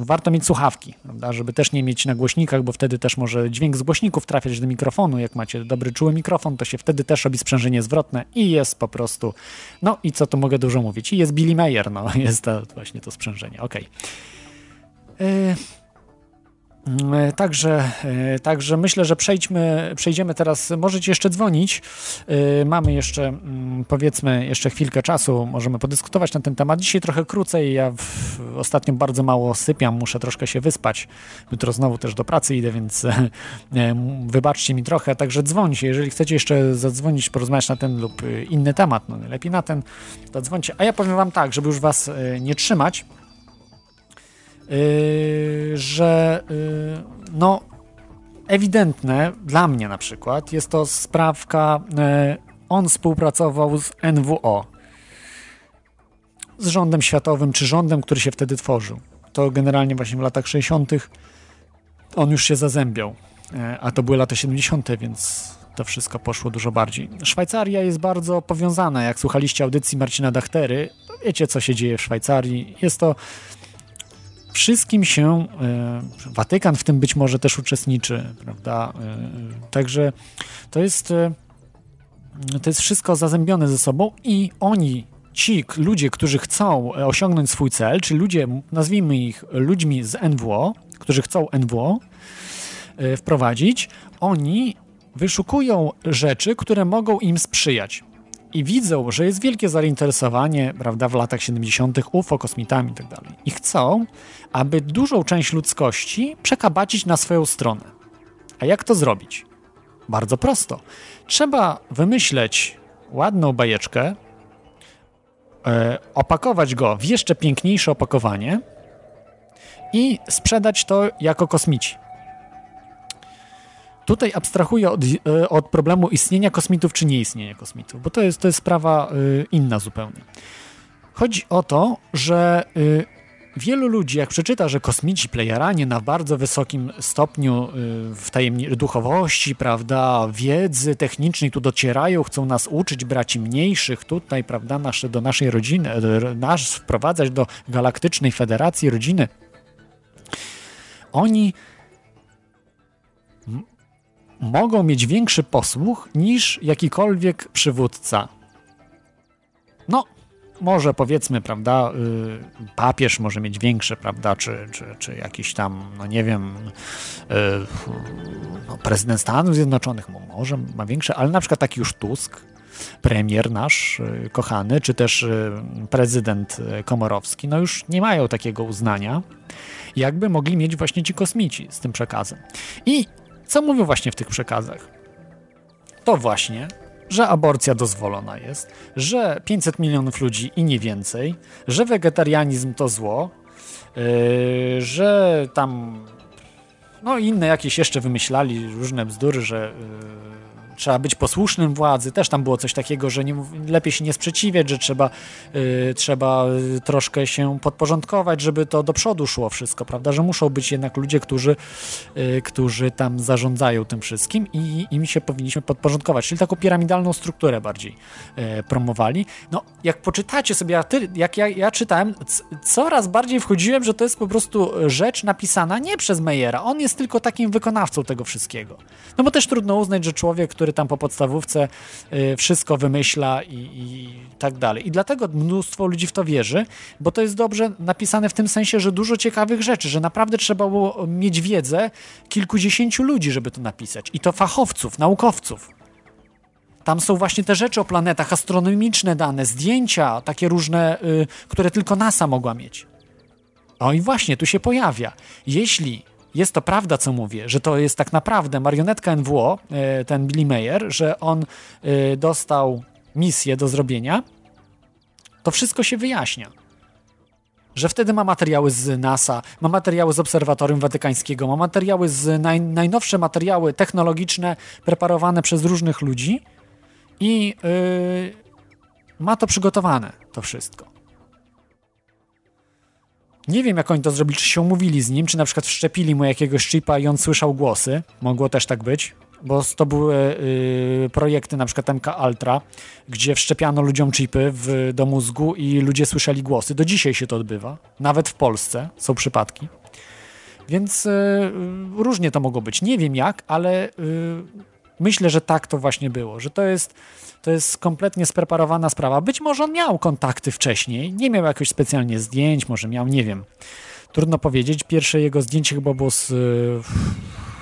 e, warto mieć słuchawki, prawda, żeby też nie mieć na głośnikach, bo wtedy też może dźwięk z głośników trafiać do mikrofonu. Jak macie dobry, czuły mikrofon, to się wtedy też robi sprzężenie zwrotne i jest po prostu, no i co tu mogę dużo mówić, i jest Billy Mayer, no jest to właśnie to sprzężenie, okej. E, E, Także, e, także myślę, że przejdźmy, przejdziemy teraz. Możecie jeszcze dzwonić. E, Mamy jeszcze, mm, powiedzmy, jeszcze chwilkę czasu. Możemy podyskutować na ten temat. Dzisiaj trochę krócej. Ja w, ostatnio bardzo mało sypiam. Muszę troszkę się wyspać. Jutro znowu też do pracy idę, więc e, e, wybaczcie mi trochę. Także dzwońcie. Jeżeli chcecie jeszcze zadzwonić, porozmawiać na ten lub e, inny temat, no lepiej na ten, to dzwońcie. A ja powiem wam tak, żeby już was e, nie trzymać. Yy, że yy, no ewidentne dla mnie na przykład jest to sprawka, yy, on współpracował z NWO, z rządem światowym, czy rządem, który się wtedy tworzył. To generalnie właśnie w latach 60. on już się zazębiał, a to były lata 70., więc to wszystko poszło dużo bardziej. Szwajcaria jest bardzo powiązana, jak słuchaliście audycji Marcina Dachtery, wiecie co się dzieje w Szwajcarii. Jest to wszystkim się e, Watykan w tym być może też uczestniczy, prawda? E, Także to jest e, to jest wszystko zazębione ze sobą i oni, ci ludzie, którzy chcą osiągnąć swój cel, czy ludzie, nazwijmy ich ludźmi z NWO, którzy chcą NWO wprowadzić, oni wyszukują rzeczy, które mogą im sprzyjać. I widzą, że jest wielkie zainteresowanie, prawda, w latach 70. UFO, kosmitami i tak. I chcą, aby dużą część ludzkości przekabacić na swoją stronę. A jak to zrobić? Bardzo prosto. Trzeba wymyśleć ładną bajeczkę, e, opakować go w jeszcze piękniejsze opakowanie i sprzedać to jako kosmici. Tutaj abstrahuję od, e, od problemu istnienia kosmitów czy nieistnienia kosmitów, bo to jest, to jest sprawa y, inna zupełnie. Chodzi o to, że y, wielu ludzi, jak przeczyta, że kosmici, playeranie na bardzo wysokim stopniu w tajemni- duchowości, prawda, wiedzy technicznej tu docierają, chcą nas uczyć, braci mniejszych tutaj, prawda, do naszej rodziny, e, nas wprowadzać do galaktycznej federacji rodziny, oni mogą mieć większy posłuch niż jakikolwiek przywódca. No, może powiedzmy, prawda, y, papież może mieć większe, prawda, czy, czy, czy jakiś tam, no nie wiem, y, no, prezydent Stanów Zjednoczonych mo- może ma większe, ale na przykład taki już Tusk, premier nasz y, kochany, czy też y, prezydent y, Komorowski, no już nie mają takiego uznania, jakby mogli mieć właśnie ci kosmici z tym przekazem. I co mówią właśnie w tych przekazach? To właśnie, że aborcja dozwolona jest, że 500 milionów ludzi i nie więcej, że wegetarianizm to zło, yy, że tam no inne jakieś jeszcze wymyślali różne bzdury, że yy, trzeba być posłusznym władzy. Też tam było coś takiego, że nie, lepiej się nie sprzeciwiać, że trzeba, y, trzeba y, troszkę się podporządkować, żeby to do przodu szło wszystko, prawda? Że muszą być jednak ludzie, którzy, y, którzy tam zarządzają tym wszystkim i im się powinniśmy podporządkować. Czyli taką piramidalną strukturę bardziej y, promowali. No, jak poczytacie sobie, jak ja, ja czytałem, coraz bardziej wchodziłem, że to jest po prostu rzecz napisana nie przez Meyera. On jest tylko takim wykonawcą tego wszystkiego. No bo też trudno uznać, że człowiek, który tam po podstawówce y, wszystko wymyśla i, i tak dalej. I dlatego mnóstwo ludzi w to wierzy, bo to jest dobrze napisane w tym sensie, że dużo ciekawych rzeczy, że naprawdę trzeba było mieć wiedzę kilkudziesięciu ludzi, żeby to napisać. I to fachowców, naukowców. Tam są właśnie te rzeczy o planetach, astronomiczne dane, zdjęcia, takie różne, y, które tylko NASA mogła mieć. O i właśnie, tu się pojawia. Jeśli jest to prawda, co mówię, że to jest tak naprawdę marionetka NWO, e, ten Billy Mayer, że on e, dostał misję do zrobienia, to wszystko się wyjaśnia. Że wtedy ma materiały z NASA, ma materiały z Obserwatorium Watykańskiego, ma materiały z naj, najnowsze materiały technologiczne preparowane przez różnych ludzi i yy, ma to przygotowane, to wszystko. Nie wiem, jak oni to zrobili, czy się umówili z nim, czy na przykład wszczepili mu jakiegoś chipa i on słyszał głosy. Mogło też tak być, bo to były y, projekty na przykład MK Ultra, gdzie wszczepiano ludziom chipy w, do mózgu i ludzie słyszeli głosy. Do dzisiaj się to odbywa. Nawet w Polsce są przypadki. Więc y, y, różnie to mogło być. Nie wiem jak, ale myślę, że tak to właśnie było, że to jest to jest kompletnie spreparowana sprawa. Być może on miał kontakty wcześniej, nie miał jakoś specjalnie zdjęć, może miał, nie wiem. Trudno powiedzieć. Pierwsze jego zdjęcie chyba było z,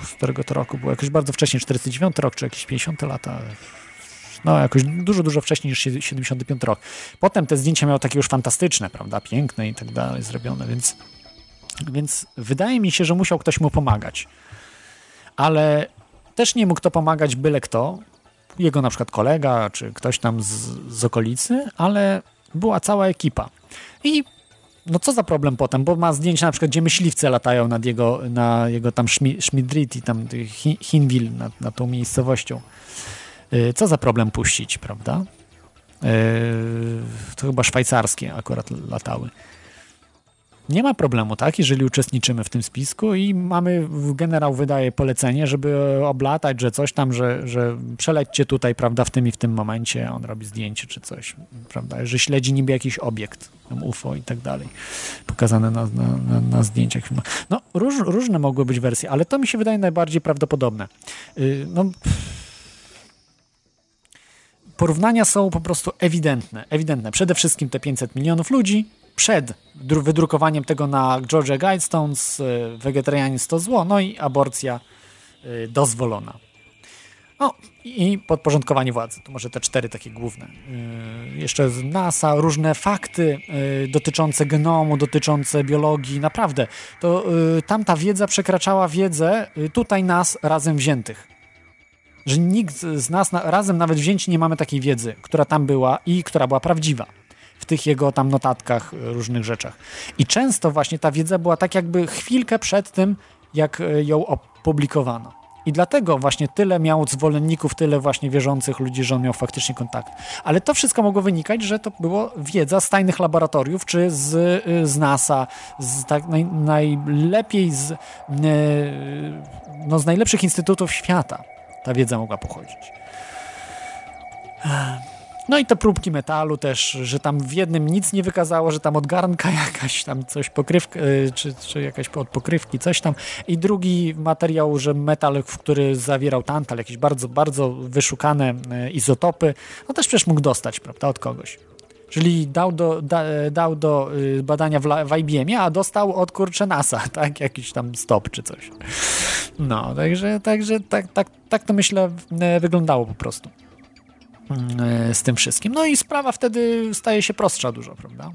z którego to roku było jakoś bardzo wcześnie, 49 rok, czy jakieś 50 lata. No, jakoś dużo, dużo wcześniej niż 75 rok. Potem te zdjęcia miał takie już fantastyczne, prawda, piękne i tak dalej, zrobione, więc, więc wydaje mi się, że musiał ktoś mu pomagać. Ale też nie mógł to pomagać byle kto, jego na przykład kolega, czy ktoś tam z, z okolicy, ale była cała ekipa. I no co za problem potem, bo ma zdjęcia na przykład, gdzie myśliwce latają nad jego, na jego tam Schmidriti, tam Hinwil, nad, nad tą miejscowością. Yy, co za problem puścić, prawda? Yy, to chyba szwajcarskie akurat latały. Nie ma problemu, tak, jeżeli uczestniczymy w tym spisku i mamy, generał wydaje polecenie, żeby oblatać, że coś tam, że, że przelećcie tutaj, prawda, w tym i w tym momencie, on robi zdjęcie czy coś, prawda, że śledzi niby jakiś obiekt, tam UFO i tak dalej, pokazane na, na, na, zdjęciach. No, róż, różne mogły być wersje, ale to mi się wydaje najbardziej prawdopodobne. Yy, no, porównania są po prostu ewidentne, ewidentne. Przede wszystkim te 500 milionów ludzi, przed wydrukowaniem tego na Georgia Guidestones, wegetarianizm to zło, no i aborcja dozwolona. No i podporządkowanie władzy. To może te cztery takie główne. Jeszcze z NASA, różne fakty dotyczące genomu, dotyczące biologii. Naprawdę, to tamta wiedza przekraczała wiedzę tutaj nas razem wziętych. Że nikt z nas razem nawet wzięci nie mamy takiej wiedzy, która tam była i która była prawdziwa tych jego tam notatkach, różnych rzeczach. I często właśnie ta wiedza była tak jakby chwilkę przed tym, jak ją opublikowano. I dlatego właśnie tyle miał zwolenników, tyle właśnie wierzących ludzi, że on miał faktycznie kontakt. Ale to wszystko mogło wynikać, że to było wiedza z tajnych laboratoriów, czy z, z NASA, z tak naj, najlepiej z, no, z najlepszych instytutów świata ta wiedza mogła pochodzić. No i te próbki metalu też, że tam w jednym nic nie wykazało, że tam od garnka jakaś tam coś pokrywka, czy, czy jakaś od pokrywki, coś tam. I drugi materiał, że metal, który zawierał tantal, jakieś bardzo, bardzo wyszukane izotopy, no też przecież mógł dostać, prawda, od kogoś. Czyli dał do, da, dał do badania w, w IBM-ie, a dostał od kurczę NASA, tak? Jakiś tam stop czy coś. No, także, także tak, tak, tak to myślę wyglądało po prostu z tym wszystkim. No i sprawa wtedy staje się prostsza dużo, prawda?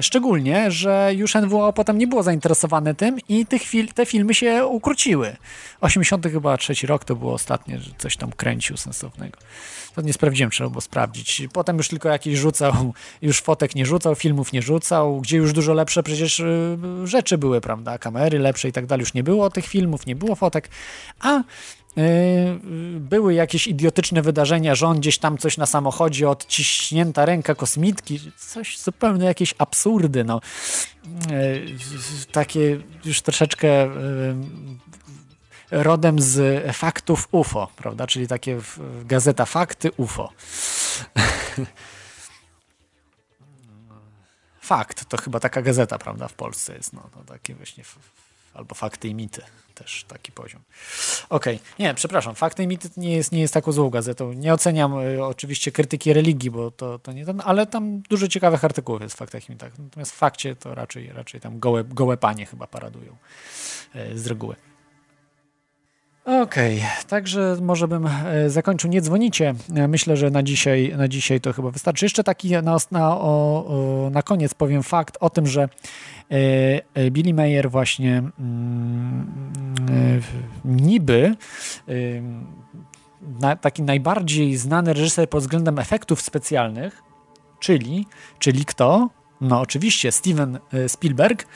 Szczególnie, że już NWO potem nie było zainteresowane tym i tych fil te filmy się ukróciły. 80 chyba trzeci rok to było ostatnie, że coś tam kręcił sensownego. To nie sprawdziłem, trzeba było sprawdzić. Potem już tylko jakiś rzucał, już fotek nie rzucał, filmów nie rzucał, gdzie już dużo lepsze przecież rzeczy były, prawda? Kamery lepsze i tak dalej. Już nie było tych filmów, nie było fotek. A były jakieś idiotyczne wydarzenia, że on gdzieś tam coś na samochodzie, odciśnięta ręka kosmitki, coś zupełnie jakieś absurdy, no. Takie już troszeczkę rodem z faktów UFO, prawda? Czyli takie gazeta Fakty UFO. Fakt to chyba taka gazeta, prawda, w Polsce jest. No, to takie właśnie albo fakty i mity też taki poziom. Okej, okay. nie, przepraszam, fakty i mity nie jest, nie jest taką złą gazetą. Nie oceniam y, oczywiście krytyki religii, bo to, to nie ten, ale tam dużo ciekawych artykułów jest w faktach i mitach. Natomiast w fakcie to raczej, raczej tam gołe, gołe panie chyba paradują y, z reguły. Okej, okay, także może bym e, zakończył. Nie dzwonicie. E, myślę, że na dzisiaj, na dzisiaj to chyba wystarczy. Jeszcze taki na, na, o, na koniec powiem fakt o tym, że e, Billy Mayer właśnie mm, niby na, taki najbardziej znany reżyser pod względem efektów specjalnych, czyli, czyli kto? No oczywiście Steven Spielberg.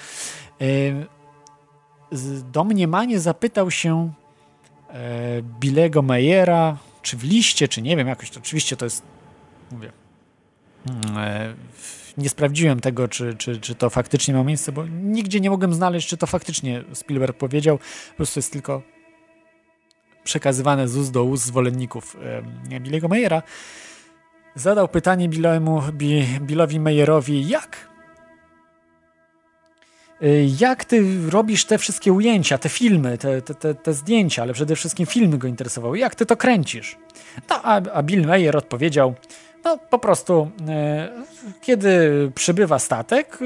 Domniemanie zapytał się Bilego Meyera, czy w liście, czy nie wiem, jakoś to oczywiście to jest, mówię, mm, e, nie sprawdziłem tego, czy, czy, czy to faktycznie ma miejsce, bo nigdzie nie mogłem znaleźć, czy to faktycznie Spielberg powiedział, po prostu jest tylko przekazywane z ust do ust zwolenników e, Billego Meyera. Zadał pytanie Billemu, Billowi Meyerowi, jak jak ty robisz te wszystkie ujęcia, te filmy, te, te, te, zdjęcia, ale przede wszystkim filmy go interesowały. Jak ty to kręcisz? No, a, a Bill Mayer odpowiedział, no po prostu, e, kiedy przybywa statek, e,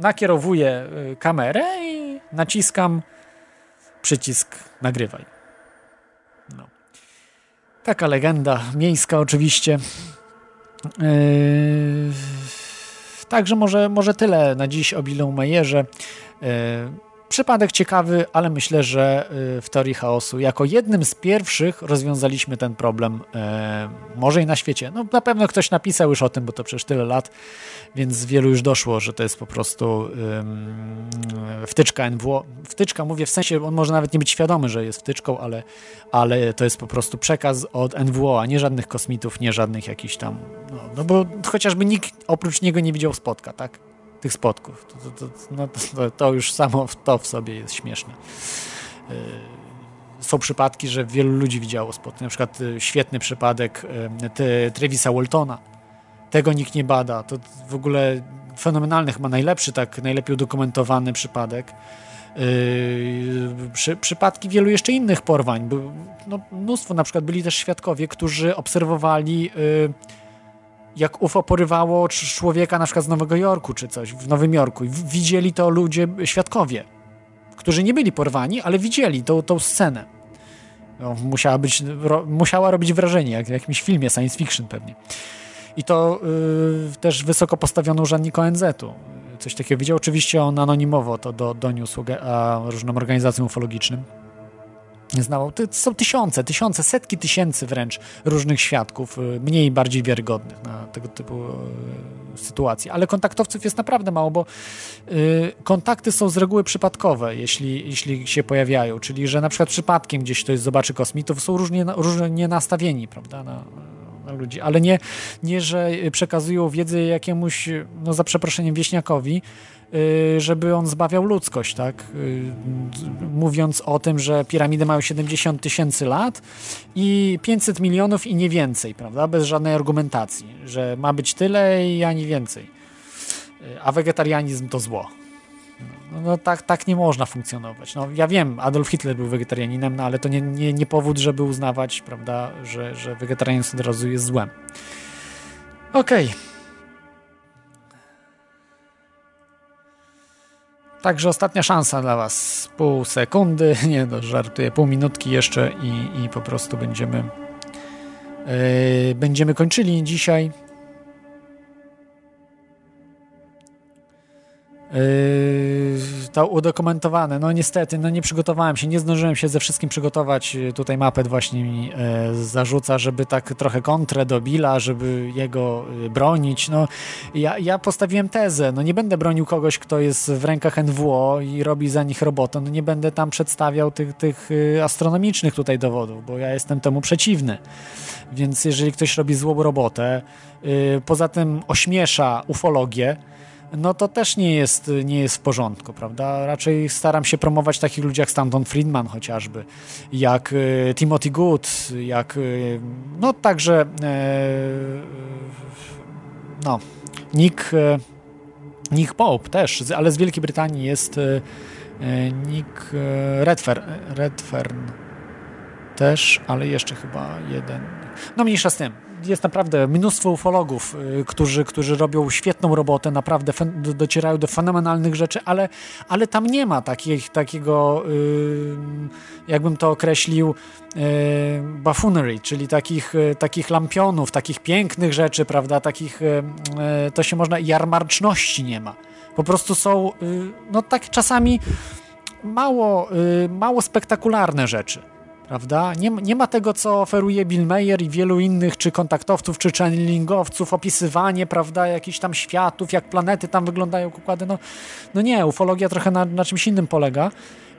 nakierowuję kamerę i naciskam przycisk nagrywaj. No. Taka legenda miejska oczywiście. Także może, może tyle na dziś o Billu Majerze. Przypadek ciekawy, ale myślę, że e, w teorii chaosu jako jednym z pierwszych rozwiązaliśmy ten problem, e, może i na świecie. No na pewno ktoś napisał już o tym, bo to przecież tyle lat, więc wielu już doszło, że to jest po prostu wtyczka NWO. Wtyczka, mówię w sensie, on może nawet nie być świadomy, że jest wtyczką, ale, ale to jest po prostu przekaz od NWO, a nie żadnych kosmitów, nie żadnych jakichś tam, no, no bo chociażby nikt oprócz niego nie widział spotka, tak? Tych spotków. To, to, to, no, to, już samo to w sobie jest śmieszne. Yy, są przypadki, że wielu ludzi widziało spotki. Na przykład yy, świetny przypadek yy, Trevisa Waltona. Tego nikt nie bada. To w ogóle fenomenalny, chyba najlepszy, tak najlepiej udokumentowany przypadek. Yy, przy, przypadki wielu jeszcze innych porwań. By, no, mnóstwo, na przykład byli też świadkowie, którzy obserwowali yy, jak UFO porywało człowieka na przykład z Nowego Jorku czy coś, w Nowym Jorku. Widzieli to ludzie, świadkowie, którzy nie byli porwani, ale widzieli tą, tą scenę. No, musiała, być, ro, musiała robić wrażenie, jak w jakimś filmie science fiction pewnie. I to yy, też wysoko postawiono urzędnik ONZ-u coś takiego widział. Oczywiście on anonimowo to do, doniósł a, różnym organizacjom ufologicznym. Znało. To są tysiące, tysiące, setki tysięcy wręcz różnych świadków, y, mniej bardziej wiarygodnych na tego typu y, sytuacje. Ale kontaktowców jest naprawdę mało, bo y, kontakty są z reguły przypadkowe, jeśli, jeśli się pojawiają. Czyli, że na przykład przypadkiem gdzieś ktoś zobaczy kosmitów, są różnie, różnie nastawieni, prawda, na, ludzi, ale nie, nie, że przekazują wiedzę jakiemuś, no za przeproszeniem, wieśniakowi, żeby on zbawiał ludzkość, tak? Y, mówiąc o tym, że piramidy mają 70 tysięcy lat i 500 milionów i nie więcej, prawda? Bez żadnej argumentacji, że ma być tyle i ani więcej. Y, a wegetarianizm to zło. No, no, tak, tak nie można funkcjonować. No, ja wiem, Adolf Hitler był wegetarianinem, no, ale to nie, nie, nie powód, żeby uznawać, prawda, że, że wegetarianizm od razu jest złem. Okej. Okay. Także ostatnia szansa dla Was. Pół sekundy, nie no, żartuję, pół minutki jeszcze i, i po prostu będziemy yy, będziemy kończyli dzisiaj. To udokumentowane. No niestety, no nie przygotowałem się, nie zdążyłem się ze wszystkim przygotować. Tutaj Mapet właśnie mi e, zarzuca, żeby tak trochę kontrę do Billa, żeby jego bronić. No ja, ja postawiłem tezę, no nie będę bronił kogoś, kto jest w rękach NWO i robi za nich robotę, no nie będę tam przedstawiał tych, tych astronomicznych tutaj dowodów, bo ja jestem temu przeciwny. Więc jeżeli ktoś robi złą robotę, poza tym ośmiesza ufologię, no to też nie jest, nie jest w porządku, prawda? Raczej staram się promować takich ludzi jak Stanton Friedman chociażby, jak e, Timothy Good, jak e, no także e, no Nick, Nick Pope też, ale z Wielkiej Brytanii jest Nick Redfern, Redfern też, ale jeszcze chyba jeden. No mniejsza z tym. Jest naprawdę mnóstwo ufologów, y, którzy, którzy robią świetną robotę, naprawdę docierają do fenomenalnych rzeczy, ale, ale tam nie ma takich, takiego, y, jakbym to określił, y, buffoonery, czyli takich, takich lampionów, takich pięknych rzeczy, prawda, takich, to się można, jarmarczności nie ma. Po prostu są, no tak czasami mało, mało spektakularne rzeczy. Prawda? Nie, nie ma tego, co oferuje Bill Mayer i wielu innych, czy kontaktowców, czy channelingowców, opisywanie, prawda, jakichś tam światów, jak planety tam wyglądają, układy. No, no nie, ufologia trochę na, na czymś innym polega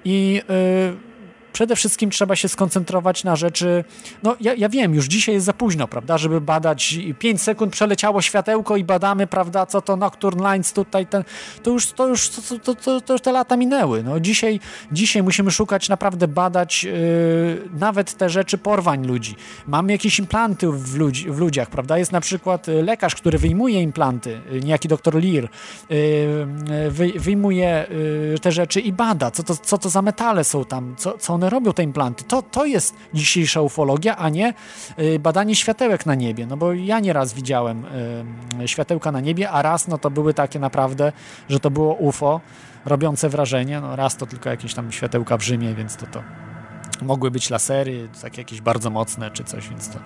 i y, przede wszystkim trzeba się skoncentrować na rzeczy. No, ja, ja wiem, już dzisiaj jest za późno, prawda, żeby badać 5 sekund przeleciało światełko i badamy, prawda, co to Nocturne Lines tutaj, ten, to już, to już, to, to, to, to już te lata minęły. No, dzisiaj, dzisiaj musimy szukać, naprawdę badać yy, nawet te rzeczy porwań ludzi. Mamy jakieś implanty w, ludzi, w ludziach, prawda, jest na przykład y, lekarz, który wyjmuje implanty, y, niejaki doktor Lear, yy, wy, wyjmuje yy, te rzeczy i bada, co to, co to za metale są tam, co, co one robią te implanty. To, to jest dzisiejsza ufologia, a nie y, badanie światełek na niebie. No bo ja nieraz widziałem y, światełka na niebie, a raz no to były takie naprawdę, że to było UFO robiące wrażenie. No raz to tylko jakieś tam światełka w Rzymie, więc to to mogły być lasery, takie jakieś bardzo mocne czy coś, więc to,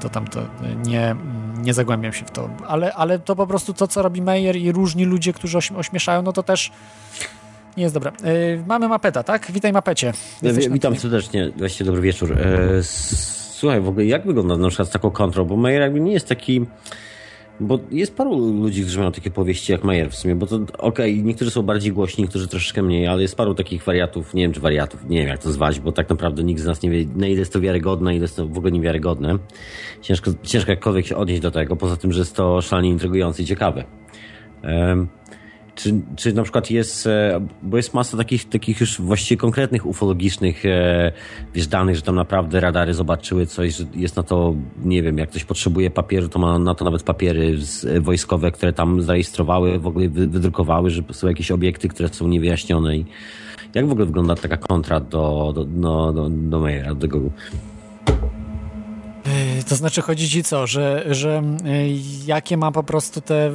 to tam to nie, nie zagłębiam się w to. Ale, ale to po prostu to, co robi Meyer i różni ludzie, którzy ośm- ośmieszają, no to też nie jest dobre. Yy, mamy Mapeta, tak? Witaj Mapecie. Jesteś na Witam serdecznie, właściwie dobry wieczór. E, Słuchaj, w ogóle jak wygląda na przykład z taką kontrolą? Bo Mayer jakby nie jest taki... Bo jest paru ludzi, którzy mają takie powieści jak Mayer w sumie, bo to okej, niektórzy są bardziej głośni, niektórzy troszeczkę mniej, ale jest paru takich wariatów, nie wiem czy wariatów, nie wiem jak to zwać, bo tak naprawdę nikt z nas nie wie, na ile jest to wiarygodne, ile jest to w ogóle niewiarygodne. Ciężko, ciężko jakkolwiek się odnieść do tego, poza tym, że jest to szalenie intrygujące i ciekawe. Em, czy, czy na przykład jest, e, bo jest masa takich, takich już właściwie konkretnych ufologicznych e, wiesz, danych, że tam naprawdę radary zobaczyły coś, że jest na to, nie wiem, jak ktoś potrzebuje papieru, to ma na to nawet papiery e, wojskowe, które tam zarejestrowały, w ogóle wy, wydrukowały, że są jakieś obiekty, które są niewyjaśnione i jak w ogóle wygląda taka kontra do, do, do, do, do Mayera, do Yy, To znaczy chodzi ci co, że, że yy, jakie ma po prostu te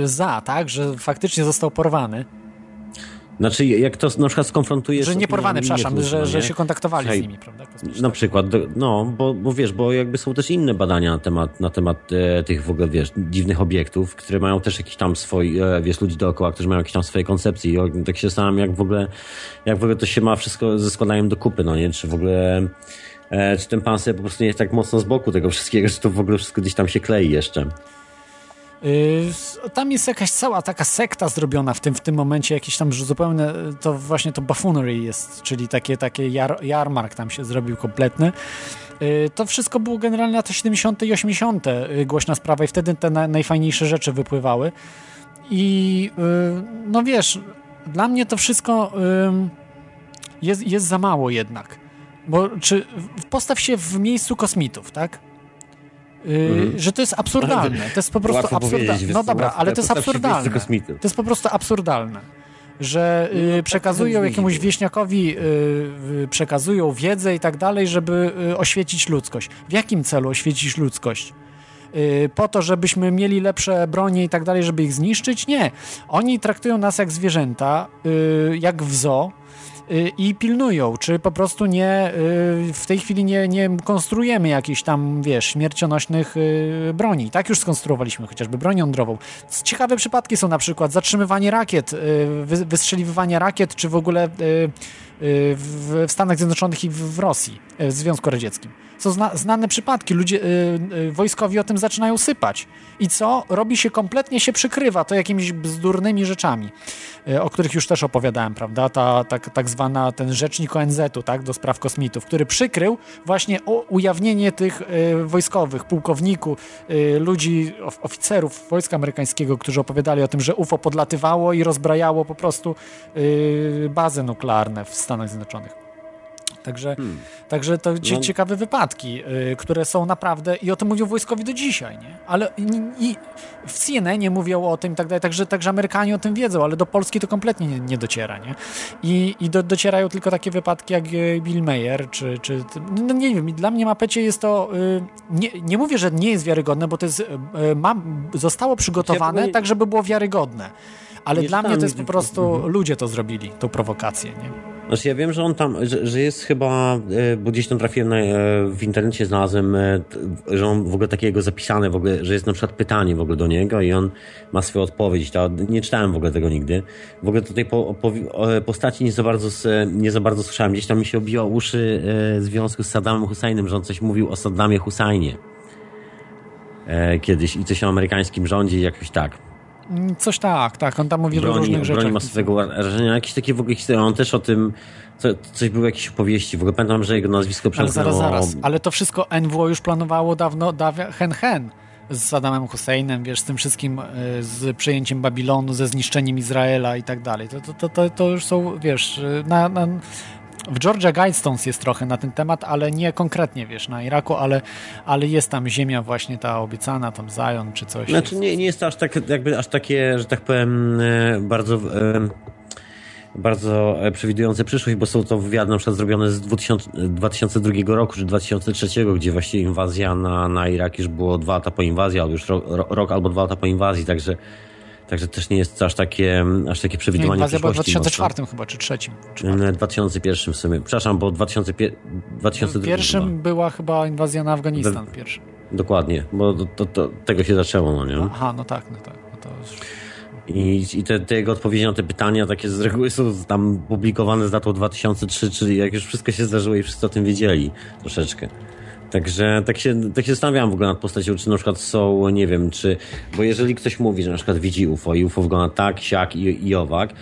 yy, za, tak? Że faktycznie został porwany. Znaczy, jak to na przykład skonfrontujesz... Że nie porwany, przepraszam, że, że się kontaktowali z nimi, prawda? Kosmicznie. Na przykład, no, bo, bo wiesz, bo jakby są też inne badania na temat, na temat e, tych w ogóle, wiesz, dziwnych obiektów, które mają też jakiś tam swój, e, wiesz, ludzi dookoła, którzy mają jakieś tam swoje koncepcje i tak się zastanawiam, jak w ogóle, jak w ogóle to się ma wszystko ze składaniem do kupy, no nie? Czy w ogóle, e, czy ten pan sobie po prostu nie jest tak mocno z boku tego wszystkiego, że to w ogóle wszystko gdzieś tam się klei jeszcze. Yy, Tam jest jakaś cała taka sekta zrobiona w tym, w tym momencie, jakiś tam zupełnie, to właśnie to buffoonery jest, czyli takie, takie jar, jarmark tam się zrobił kompletny. Yy, To wszystko było generalnie lata 70. i 80. yy, głośna sprawa i wtedy te na, najfajniejsze rzeczy wypływały. I no wiesz, dla mnie to wszystko jest, jest za mało jednak. Bo czy postaw się w miejscu kosmitów, tak? Yy, Mhm. Że to jest absurdalne. To jest po prostu absurdalne. No dobra, ale to jest absurdalne. To jest po prostu absurdalne. Że yy, przekazują jakiemuś wieśniakowi, yy, przekazują wiedzę i tak dalej, żeby yy, oświecić ludzkość. W jakim celu oświecić ludzkość? Yy, po to, żebyśmy mieli lepsze bronie i tak dalej, żeby ich zniszczyć? Nie. Oni traktują nas jak zwierzęta, yy, jak w zoo y, i pilnują, czy po prostu nie, y, w tej chwili nie, nie konstruujemy jakichś tam, wiesz, śmiercionośnych y, broni. Tak już skonstruowaliśmy chociażby broń jądrową. Ciekawe przypadki są na przykład zatrzymywanie rakiet, y, wy- wystrzeliwywanie rakiet, czy w ogóle y, y, w, w Stanach Zjednoczonych i w, Rosji, y, w Związku Radzieckim. Są zna, znane przypadki, ludzie, y, y, wojskowi o tym zaczynają sypać. I co? Robi się kompletnie, się przykrywa to jakimiś bzdurnymi rzeczami, y, o których już też opowiadałem, prawda? Ta, tak, tak zwana, ten rzecznik ONZ-u, tak, do spraw kosmitów, który przykrył właśnie ujawnienie tych y, wojskowych, pułkowników, y, ludzi, of, oficerów wojska amerykańskiego, którzy opowiadali o tym, że UFO podlatywało i rozbrajało po prostu y, bazy nuklearne w Stanach Zjednoczonych. Także, także to No. ciekawe wypadki, y, które są naprawdę, i o tym mówią wojskowi do dzisiaj, nie? Ale i, i w CNN mówią o tym i tak dalej, także, także Amerykanie o tym wiedzą, ale do Polski to kompletnie nie, nie dociera, nie? I, i do, docierają tylko takie wypadki jak y, Bill Mayer, czy, czy no nie wiem, dla mnie Mapecie jest to, y, nie, nie mówię, że nie jest wiarygodne, bo to jest, ma, zostało przygotowane Ja tak, żeby było wiarygodne. Ale dla mnie to jest po prostu, nigdy. ludzie to zrobili, tą prowokację, nie? Znaczy ja wiem, że on tam, że, że jest chyba, e, bo gdzieś tam trafiłem na, e, w internecie, znalazłem, e, że on w ogóle takiego zapisane w ogóle, że jest na przykład pytanie w ogóle do niego i on ma swoją odpowiedź. To, nie czytałem w ogóle tego nigdy. W ogóle tutaj po, opowi- o, postaci nie za, bardzo, nie za bardzo słyszałem. Gdzieś tam mi się obiło uszy w związku z Saddamem Husseinem, że on coś mówił o Saddamie Husseinie. Kiedyś i coś o amerykańskim rządzie, jakoś tak. Coś tak, tak, on tam mówi o broni, różnych rzeczach. broni masowego rażenia, jakieś takie w ogóle historie. On też o tym, co, coś było jakieś opowieści. W ogóle pamiętam, że jego nazwisko Ale przemknęło. zaraz, zaraz. Ale to wszystko NWO już planowało dawno, dawia, hen hen. Z Saddamem Husseinem, wiesz, z tym wszystkim, y, z przejęciem Babilonu, ze zniszczeniem Izraela i tak dalej. To, to, to, to, już są, wiesz, y, na, na, w Georgia Guidestones jest trochę na ten temat, ale nie konkretnie, wiesz, na Iraku, ale, ale jest tam ziemia właśnie ta obiecana, tam Zion czy coś. Znaczy nie, nie jest to aż tak, jakby aż takie, że tak powiem, e, bardzo, e, bardzo e, przewidujące przyszłość, bo są to wywiady na przykład zrobione z 2000, 2002 roku czy 2003, gdzie właściwie inwazja na, na Irak już było dwa lata po inwazji, albo już rok, rok albo dwa lata po inwazji, także Także też nie jest to aż takie, aż takie Nie, przewidywanie inwazja była w przyszłości. 2004 chyba, czy trzecim. mocno. 2001 w sumie. Przepraszam, bo 2005, 2002 W pierwszym była chyba inwazja na Afganistan. Pierwszy. Dokładnie, bo to, to, to, tego się zaczęło, no nie? Aha, no tak, no tak. No już... I, i te, te jego odpowiedzi na te pytania takie z reguły są tam publikowane z datą 2003, czyli jak już wszystko się zdarzyło i wszyscy o tym wiedzieli troszeczkę. Także tak się, tak się zastanawiałem w ogóle nad postacią, czy na przykład są, nie wiem, czy, bo jeżeli ktoś mówi, że na przykład widzi UFO i UFO wygląda tak, siak i, i owak,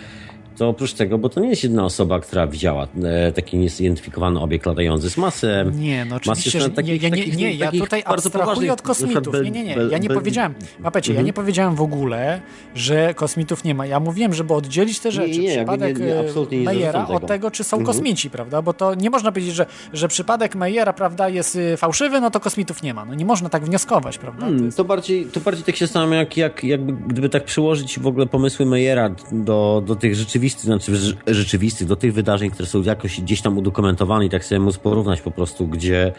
to oprócz tego, bo to nie jest jedna osoba, która widziała e, taki niezidentyfikowany obiekt latający, jest masę... Nie, no masy oczywiście, że takich- nie, ja, nie, takich- nie, ja takich tutaj abstrahuję od kosmitów. Nie, nie, nie, ja nie powiedziałem, mapecie, ja Mhm. nie powiedziałem w ogóle, że kosmitów nie ma. Ja mówiłem, żeby oddzielić te rzeczy, nie, jakby przypadek nie- nie, e, absolutnie nie Mejera zarzucam od tego. tego, czy są Mhm. kosmici, prawda? Bo to nie można powiedzieć, że, że przypadek Mejera, prawda, jest y, fałszywy, no to kosmitów nie ma. No nie można tak wnioskować, prawda? Hmm, to, bardziej, to bardziej tak się zastanawiam, jak, jak, jakby, gdyby tak przyłożyć w ogóle pomysły Meyera do, do tych rzeczywistych, znaczy rze- rzeczywistych, do tych wydarzeń, które są jakoś gdzieś tam udokumentowane i tak sobie móc porównać po prostu, gdzie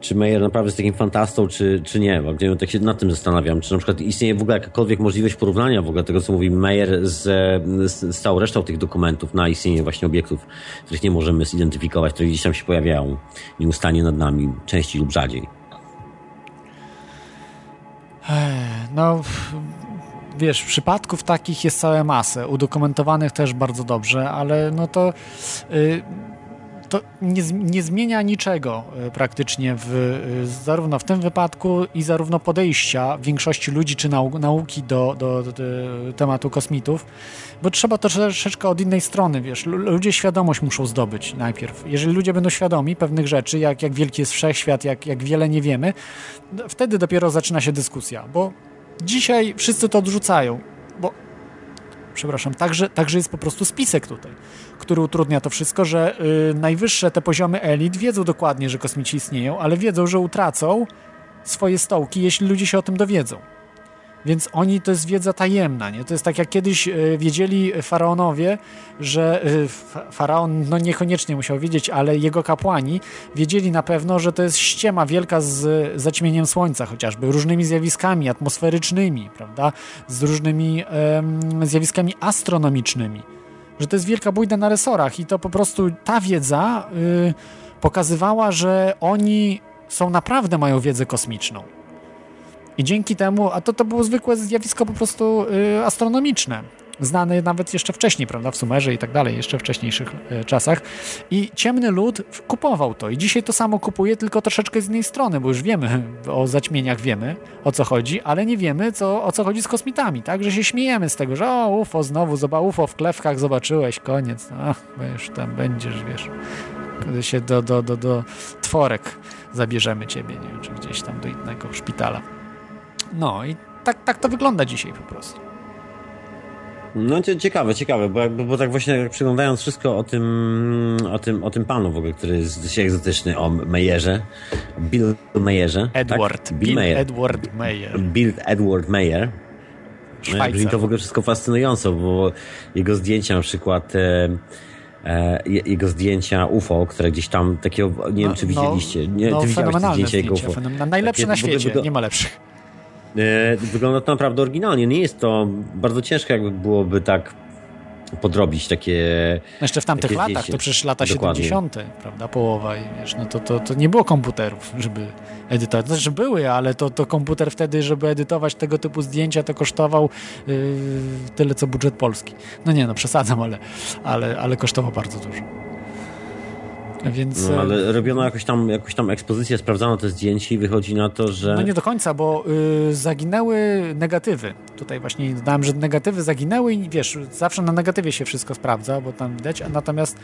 czy Meyer naprawdę jest takim fantastą, czy, czy nie. Bo gdzie tak się nad tym zastanawiam, czy na przykład istnieje w ogóle jakakolwiek możliwość porównania w ogóle tego, co mówi Meyer z, z, z całą resztą tych dokumentów na istnienie właśnie obiektów, których nie możemy zidentyfikować, które gdzieś tam się pojawiają nieustannie nad nami, częściej lub rzadziej. No, wiesz, przypadków takich jest całe masę, udokumentowanych też bardzo dobrze, ale no to, y, to nie, nie zmienia niczego y, praktycznie w, y, zarówno w tym wypadku i zarówno podejścia większości ludzi czy nau, nauki do, do, do, do tematu kosmitów, bo trzeba to troszeczkę od innej strony, wiesz, Lu- ludzie świadomość muszą zdobyć najpierw. Jeżeli ludzie będą świadomi pewnych rzeczy, jak, jak wielki jest wszechświat, jak, jak wiele nie wiemy, wtedy dopiero zaczyna się dyskusja, bo dzisiaj wszyscy to odrzucają, bo przepraszam, także, także jest po prostu spisek tutaj, który utrudnia to wszystko, że y, najwyższe te poziomy elit wiedzą dokładnie, że kosmici istnieją, ale wiedzą, że utracą swoje stołki, jeśli ludzie się o tym dowiedzą. Więc oni to jest wiedza tajemna, nie? To jest tak jak kiedyś y, wiedzieli faraonowie, że fa- faraon no niekoniecznie musiał wiedzieć, ale jego kapłani wiedzieli na pewno, że to jest ściema wielka z zaćmieniem słońca chociażby, różnymi zjawiskami atmosferycznymi, prawda? Z różnymi zjawiskami astronomicznymi. że to jest wielka bójda na resorach i to po prostu ta wiedza y, pokazywała, że oni są naprawdę mają wiedzę kosmiczną. I dzięki temu, a to, to było zwykłe zjawisko po prostu y, astronomiczne, znane nawet jeszcze wcześniej, prawda, w Sumerze i tak dalej, jeszcze wcześniejszych y, czasach. I ciemny lud kupował to. I dzisiaj to samo kupuje, tylko troszeczkę z innej strony, bo już wiemy o zaćmieniach, wiemy o co chodzi, ale nie wiemy co, o co chodzi z kosmitami, tak? Że się śmiejemy z tego, że o, UFO znowu, zoba, UFO w klewkach zobaczyłeś, koniec. No, już tam będziesz, wiesz, kiedy się do, do, do, do tworek zabierzemy ciebie, nie wiem, czy gdzieś tam do innego szpitala. No i tak, tak to wygląda dzisiaj po prostu. No ciekawe, ciekawe, bo, jakby, bo tak właśnie jak przyglądając wszystko o tym, o tym, o tym panu w ogóle, który jest dość egzotyczny, o Meyerze, Bill Meyerze. Edward. Tak? Bill, Mayer. Edward Meyer. Bill Edward Meyer. Szwajcar. Brzmi to w ogóle wszystko fascynująco, bo jego zdjęcia na przykład e, e, jego zdjęcia UFO, które gdzieś tam takiego, nie wiem czy widzieliście, nie, no, czy widziałeś te zdjęcia jego UFO. Fenomenalne. Najlepsze Takie, na świecie, nie ma lepszych. E, wygląda to naprawdę oryginalnie. Nie jest to bardzo ciężko, jakby byłoby tak podrobić takie. Jeszcze w tamtych latach, to przecież lata Dokładnie. 70., prawda? Połowa i wiesz, no to, to, to nie było komputerów, żeby edytować. To znaczy były, ale to, to komputer wtedy, żeby edytować tego typu zdjęcia, to kosztował yy, tyle co budżet polski. No nie, no przesadzam, ale, ale, ale kosztował bardzo dużo. Więc, No, ale robiono jakoś tam, jakąś tam ekspozycję, sprawdzano te zdjęcie i wychodzi na to, że. No nie do końca, bo y, zaginęły negatywy. Tutaj właśnie dodałem, że negatywy zaginęły i wiesz, zawsze na negatywie się wszystko sprawdza, bo tam widać, a natomiast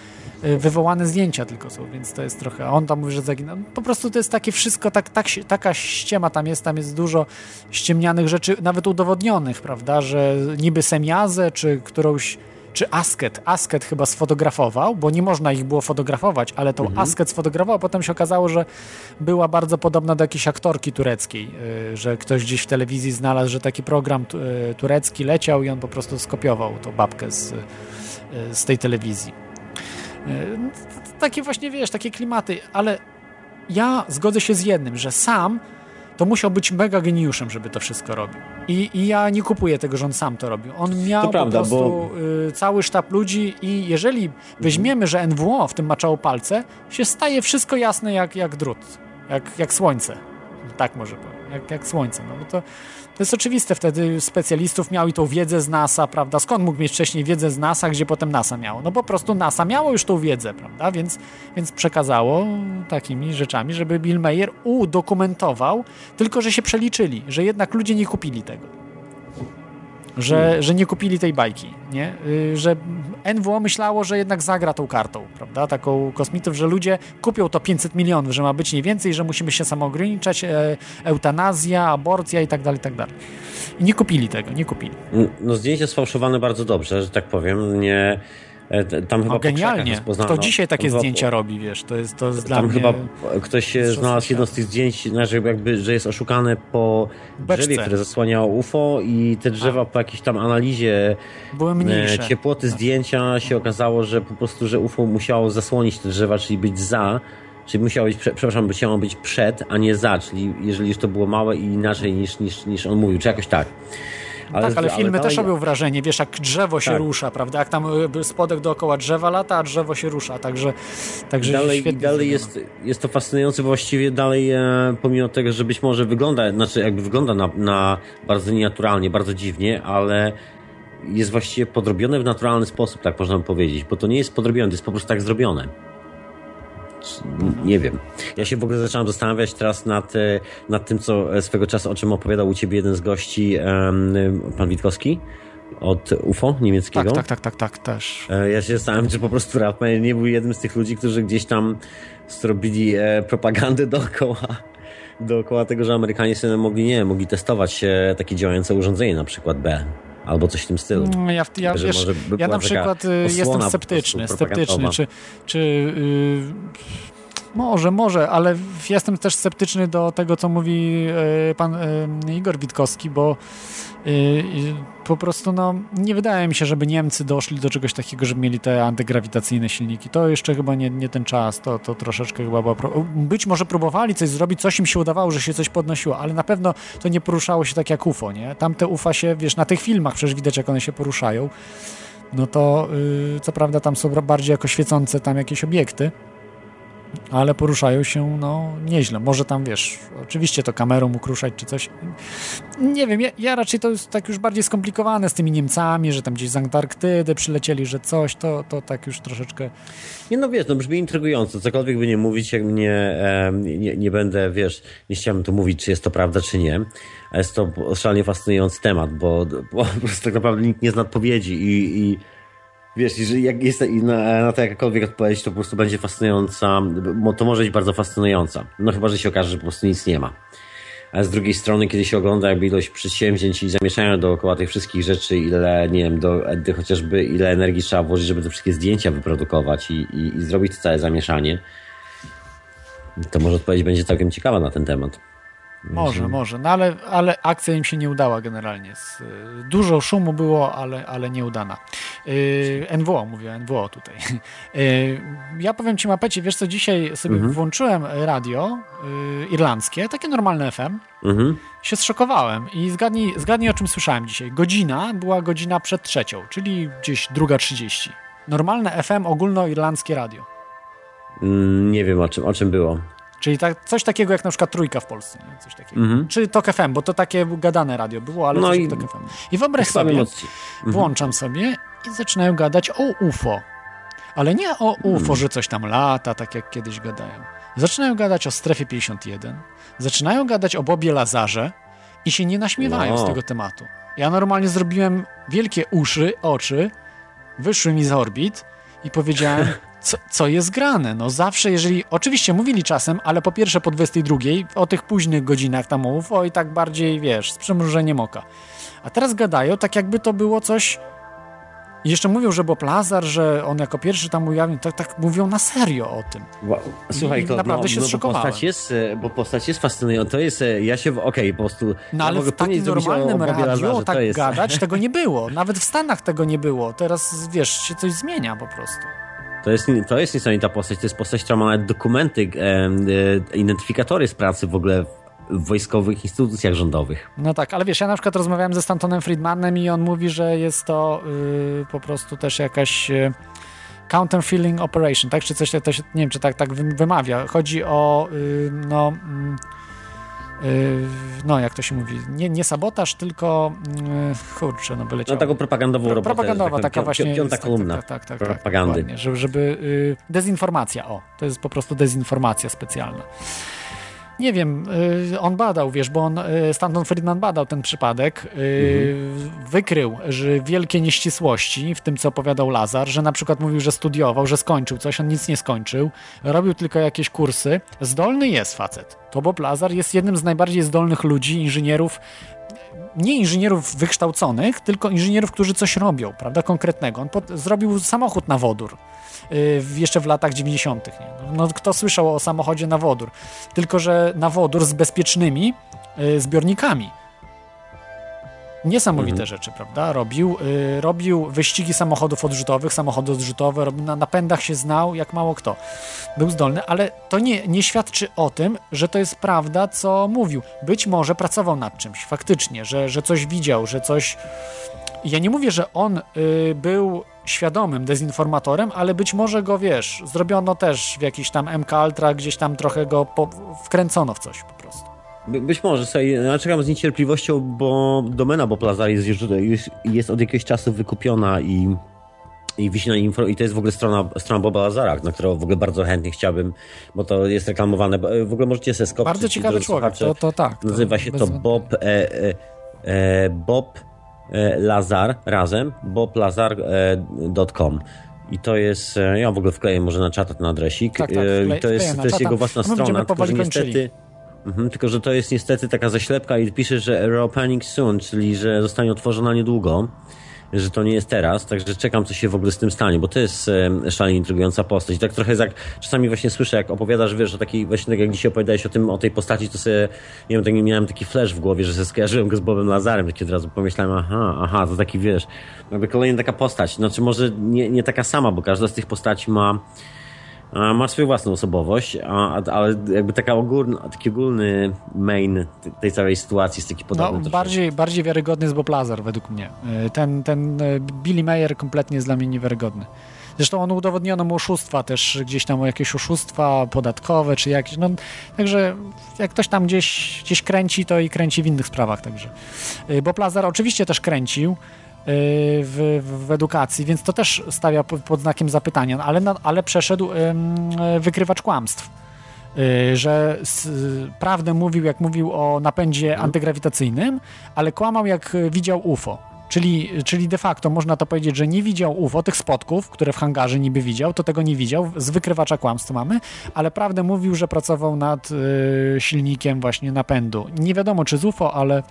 y, wywołane zdjęcia tylko są, więc to jest trochę. A on tam mówi, że zaginęło. Po prostu to jest takie wszystko, tak, tak, taka ściema tam jest, tam jest dużo ściemnianych rzeczy, nawet udowodnionych, prawda, że niby semiazę, czy którąś czy Asket, Asket chyba sfotografował, bo nie można ich było fotografować, ale tą Asket sfotografował, a potem się okazało, że była bardzo podobna do jakiejś aktorki tureckiej, y, że ktoś gdzieś w telewizji znalazł, że taki program y, turecki leciał i on po prostu skopiował tą babkę z, y, z tej telewizji. Takie właśnie, wiesz, takie klimaty, ale ja zgodzę się z jednym, że sam to musiał być mega geniuszem, żeby to wszystko robił. I, I ja nie kupuję tego, że on sam to robił. On miał To prawda, po prostu y, cały sztab ludzi i jeżeli weźmiemy, że NWO w tym maczało palce, się staje wszystko jasne jak, jak drut, jak, jak słońce. Tak może powiem, jak, jak słońce. No bo to, to jest oczywiste, wtedy specjalistów miał i tą wiedzę z NASA, prawda? Skąd mógł mieć wcześniej wiedzę z NASA, gdzie potem NASA miało? No po prostu NASA miało już tą wiedzę, prawda? Więc, więc przekazało takimi rzeczami, żeby Bill Mayer udokumentował, tylko że się przeliczyli, że jednak ludzie nie kupili tego. Że, że nie kupili tej bajki, nie? Y, Że NWO myślało, że jednak zagra tą kartą, prawda? Taką kosmitów, że ludzie kupią to 500 milionów, że ma być nie więcej, że musimy się samoograniczać, e, eutanazja, aborcja i tak dalej, i tak dalej. I nie kupili tego, nie kupili. No zdjęcie sfałszowane bardzo dobrze, że tak powiem. Nie, tam chyba No genialnie. Kto dzisiaj takie Tam chyba- zdjęcia robi, wiesz, to jest, to jest dla Tam mnie... chyba ktoś się znalazł jedno z tych zdjęć, znaczy jakby, że jest oszukane po Beczce. drzewie, które zasłaniało UFO i te drzewa po jakiejś tam analizie Były mniejsze. e, ciepłoty zdjęcia się okazało, że po prostu, że UFO musiało zasłonić te drzewa, czyli być za, czyli musiało być, prze, przepraszam, musiało być przed, a nie za, czyli jeżeli już to było małe i inaczej niż, niż, niż on mówił, czy jakoś tak. Tak, ale filmy też robią wrażenie, wiesz, jak drzewo się Tak. rusza, prawda? Jak tam y, spodek dookoła drzewa lata, a drzewo się rusza, także, także dalej, świetnie dalej jest, jest to fascynujące, właściwie dalej, e, pomimo tego, że być może wygląda, znaczy jakby wygląda na, na bardzo nienaturalnie, bardzo dziwnie, ale jest właściwie podrobione w naturalny sposób, tak można powiedzieć, bo to nie jest podrobione, to jest po prostu tak zrobione. Nie wiem. Ja się w ogóle zacząłem zastanawiać teraz nad, e, nad tym, co e, swego czasu, o czym opowiadał u ciebie jeden z gości, pan Witkowski od UFO niemieckiego. Tak, tak, tak, tak, tak, też. E, Ja się zastanawiam, czy po prostu Rafael nie był jednym z tych ludzi, którzy gdzieś tam zrobili propagandę dookoła, dookoła tego, że Amerykanie sobie mogli, nie mogli testować takie działające urządzenie, na przykład B, albo coś w tym stylu. Mm, Ja, ja, Że wiesz, ja na przykład y, jestem sceptyczny, sceptyczny, czy, czy y, może, może, ale jestem też sceptyczny do tego, co mówi y, pan y, Igor Witkowski, bo po prostu no, nie wydaje mi się, żeby Niemcy doszli do czegoś takiego, żeby mieli te antygrawitacyjne silniki. To jeszcze chyba nie, nie ten czas, to, to troszeczkę chyba była... Pro... Być może próbowali coś zrobić, coś im się udawało, że się coś podnosiło, ale na pewno to nie poruszało się tak jak UFO, nie? Tamte UFA się, wiesz, na tych filmach przecież widać, jak one się poruszają. no to y, co prawda tam są bardziej jako świecące tam jakieś obiekty, ale poruszają się no nieźle. Może tam, wiesz, oczywiście to kamerą mógł ruszać czy coś. Nie wiem, ja, ja, raczej to jest tak już bardziej skomplikowane z tymi Niemcami, że tam gdzieś z Antarktydy przylecieli, że coś, to, to tak już troszeczkę... Nie no wiesz, no brzmi intrygująco, cokolwiek by nie mówić, jak mnie e, nie, nie będę, wiesz, nie chciałem tu mówić, czy jest to prawda, czy nie. A jest to szalenie fascynujący temat, bo, bo po prostu tak naprawdę nikt nie zna odpowiedzi i, i Wiesz, jeżeli jak jest na, na to jakakolwiek odpowiedź, to po prostu będzie fascynująca, bo to może być bardzo fascynująca. No chyba, że się okaże, że po prostu nic nie ma. A z drugiej strony, kiedy się ogląda jakby ilość przedsięwzięć i zamieszania dookoła tych wszystkich rzeczy, ile, nie wiem, do, chociażby ile energii trzeba włożyć, żeby te wszystkie zdjęcia wyprodukować i, i, i zrobić to całe zamieszanie, to może odpowiedź będzie całkiem ciekawa na ten temat. Może, może, no ale, ale akcja im się nie udała generalnie. Dużo szumu było, ale, ale nieudana. Yy, NWO, mówię NWO tutaj. Yy, ja powiem Ci, Mapecie, wiesz co, dzisiaj sobie mhm. włączyłem radio yy, irlandzkie, takie normalne FM. Mhm. Się zszokowałem i zgadnij, zgadnij, o czym słyszałem dzisiaj. Godzina była godzina przed trzecią, czyli gdzieś druga trzydzieści. Normalne FM, ogólnoirlandzkie radio. Mm, nie wiem o czym, o czym było. Czyli tak, coś takiego jak na przykład Trójka w Polsce, nie? coś takiego. Mm -hmm. Czy TOK FM, bo to takie gadane radio było, ale no i... TOK FM. I wyobraź sobie, mm -hmm. włączam sobie i zaczynają gadać o UFO. Ale nie o UFO, mm. że coś tam lata, tak jak kiedyś gadają. Zaczynają gadać o strefie 51, zaczynają gadać o Bobie Lazarze i się nie naśmiewają no. z tego tematu. Ja normalnie zrobiłem wielkie uszy, oczy, wyszły mi z orbit i powiedziałem, co, co jest grane. No zawsze, jeżeli, oczywiście mówili czasem, ale po pierwsze po 22, o tych późnych godzinach tam mów, oj tak bardziej, wiesz, z przymrużeniem oka. A teraz gadają tak jakby to było coś... I jeszcze mówią, że Bob Lazar, że on jako pierwszy tam ujawnił, tak, tak mówią na serio o tym. Wow. Słuchaj, to, naprawdę no, się no, bo postać jest, e, bo postać jest fascynująca. To jest, e, ja się, okej, okay, po prostu... No ale w takim normalnym radiu Lazarze, tak jest... gadać, tego nie było. Nawet w Stanach tego nie było. Teraz, wiesz, się coś zmienia po prostu. To jest, to jest niesamowita postać. To jest postać, która ma nawet dokumenty, e, e, identyfikatory z pracy w ogóle w wojskowych instytucjach rządowych. No tak, ale wiesz, ja na przykład rozmawiałem ze Stantonem Friedmanem i on mówi, że jest to y, po prostu też jakaś y, operation, tak? Czy coś, to się, nie wiem, czy tak, tak wymawia. Chodzi o y, no... Y, no jak to się mówi, nie, nie sabotaż, tylko yy, kurczę, no by No taką propagandową robotę. Propagandowa, taka właśnie. Piąta kolumna tak, tak, tak, tak, propagandy. Tak, żeby, żeby dezinformacja, o, to jest po prostu dezinformacja specjalna nie wiem, y, on badał, wiesz, bo on, y, Stanton Friedman badał ten przypadek, y, mhm. wykrył że wielkie nieścisłości w tym, co opowiadał Lazar, że na przykład mówił, że studiował, że skończył coś, on nic nie skończył, robił tylko jakieś kursy. Zdolny jest facet. To Bob Lazar jest jednym z najbardziej zdolnych ludzi, inżynierów, nie inżynierów wykształconych, tylko inżynierów, którzy coś robią, prawda, konkretnego. On pod, zrobił samochód na wodór Y, jeszcze w latach 90. Nie? No, kto słyszał o samochodzie na wodór? Tylko, że na wodór z bezpiecznymi y, zbiornikami. Niesamowite mhm. rzeczy, prawda? Robił, y, robił wyścigi samochodów odrzutowych, samochody odrzutowe, robił, na napędach się znał jak mało kto. Był zdolny, ale to nie, nie świadczy o tym, że to jest prawda, co mówił. Być może pracował nad czymś, faktycznie, że, że coś widział, że coś ja nie mówię, że on y, był świadomym dezinformatorem, ale być może go, wiesz, zrobiono też w jakiś tam MK Ultra, gdzieś tam trochę go po, wkręcono w coś po prostu. By, być może, sobie, ja czekam z niecierpliwością, bo domena Bob Lazar jest, jest, jest od jakiegoś czasu wykupiona i i wisi na info, i to jest w ogóle strona, strona Boba Lazara, na którą w ogóle bardzo chętnie chciałbym, bo to jest reklamowane. W ogóle możecie sobie skopić. Bardzo ciekawy człowiek, to, to tak. To nazywa się to Bob, e, e, e, Bob E, Lazar razem, boblazar.com. I to jest, e, ja w ogóle wkleję może na czata ten adresik. Tak, tak, e, I to jest, to jest jego własna no, strona, że niestety... Mhm, tylko, że to jest niestety taka zaślepka i pisze, że reopening soon, czyli że zostanie otworzona niedługo że to nie jest teraz, także czekam, co się w ogóle z tym stanie, bo to jest e, szalenie intrygująca postać. Tak trochę jak czasami właśnie słyszę, jak opowiadasz, wiesz, o takiej, właśnie tak jak dzisiaj opowiadałeś o tym, o tej postaci, to sobie, nie wiem, tak, miałem taki flash w głowie, że sobie skojarzyłem go z Bobem Lazarem, takie od razu pomyślałem, aha, aha, to taki, wiesz, jakby kolejna taka postać. Znaczy może nie, nie taka sama, bo każda z tych postaci ma A, Ma swoją własną osobowość, a, a- ale jakby taka ogólna, taki ogólny main tej całej sytuacji jest taki podobny. No, troszkę. bardziej, bardziej wiarygodny jest Bob Lazar, według mnie. Y, Ten, ten y, Billy Mayer kompletnie jest dla mnie niewiarygodny. Zresztą on udowodniono mu oszustwa też, gdzieś tam jakieś oszustwa podatkowe, czy jakieś, no, także jak ktoś tam gdzieś, gdzieś kręci, to i kręci w innych sprawach, także. Y, Bob Lazar oczywiście też kręcił w, w, w edukacji, więc to też stawia pod, znakiem zapytania, ale, ale przeszedł y, wykrywacz kłamstw. Y, że prawdę mówił, jak mówił o napędzie antygrawitacyjnym, ale kłamał, jak y, widział UFO. Czyli, czyli de facto można to powiedzieć, że nie widział UFO, tych spotków, które w hangarze niby widział, to tego nie widział, z wykrywacza kłamstw mamy, ale prawdę mówił, że pracował nad y, silnikiem właśnie napędu. Nie wiadomo czy z UFO, ale,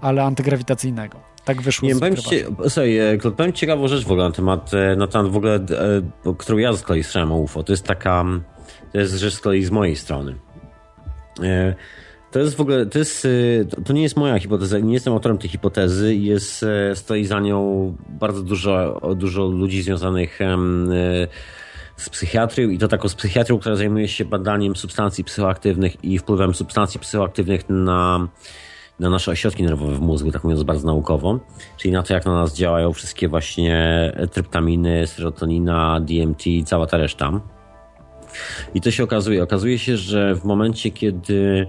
ale antygrawitacyjnego. Tak wyszło Nie, z powiem ci, słuchaj, e, Claude, powiem ci ciekawą rzecz w ogóle na temat, e, na temat w ogóle, e, którą ja z kolei słyszałem o UFO. To jest taka, to jest rzecz z kolei z mojej strony. E, To jest w ogóle, to jest, to- nie jest moja hipoteza, nie jestem autorem tej hipotezy, jest, stoi za nią bardzo dużo, dużo ludzi związanych z psychiatrią i to taką z psychiatrią, która zajmuje się badaniem substancji psychoaktywnych i wpływem substancji psychoaktywnych na, na nasze ośrodki nerwowe w mózgu, tak mówiąc bardzo naukowo, czyli na to, jak na nas działają wszystkie właśnie tryptaminy, serotonina, DMT i cała ta reszta. I to się okazuje. Okazuje się, że w momencie, kiedy,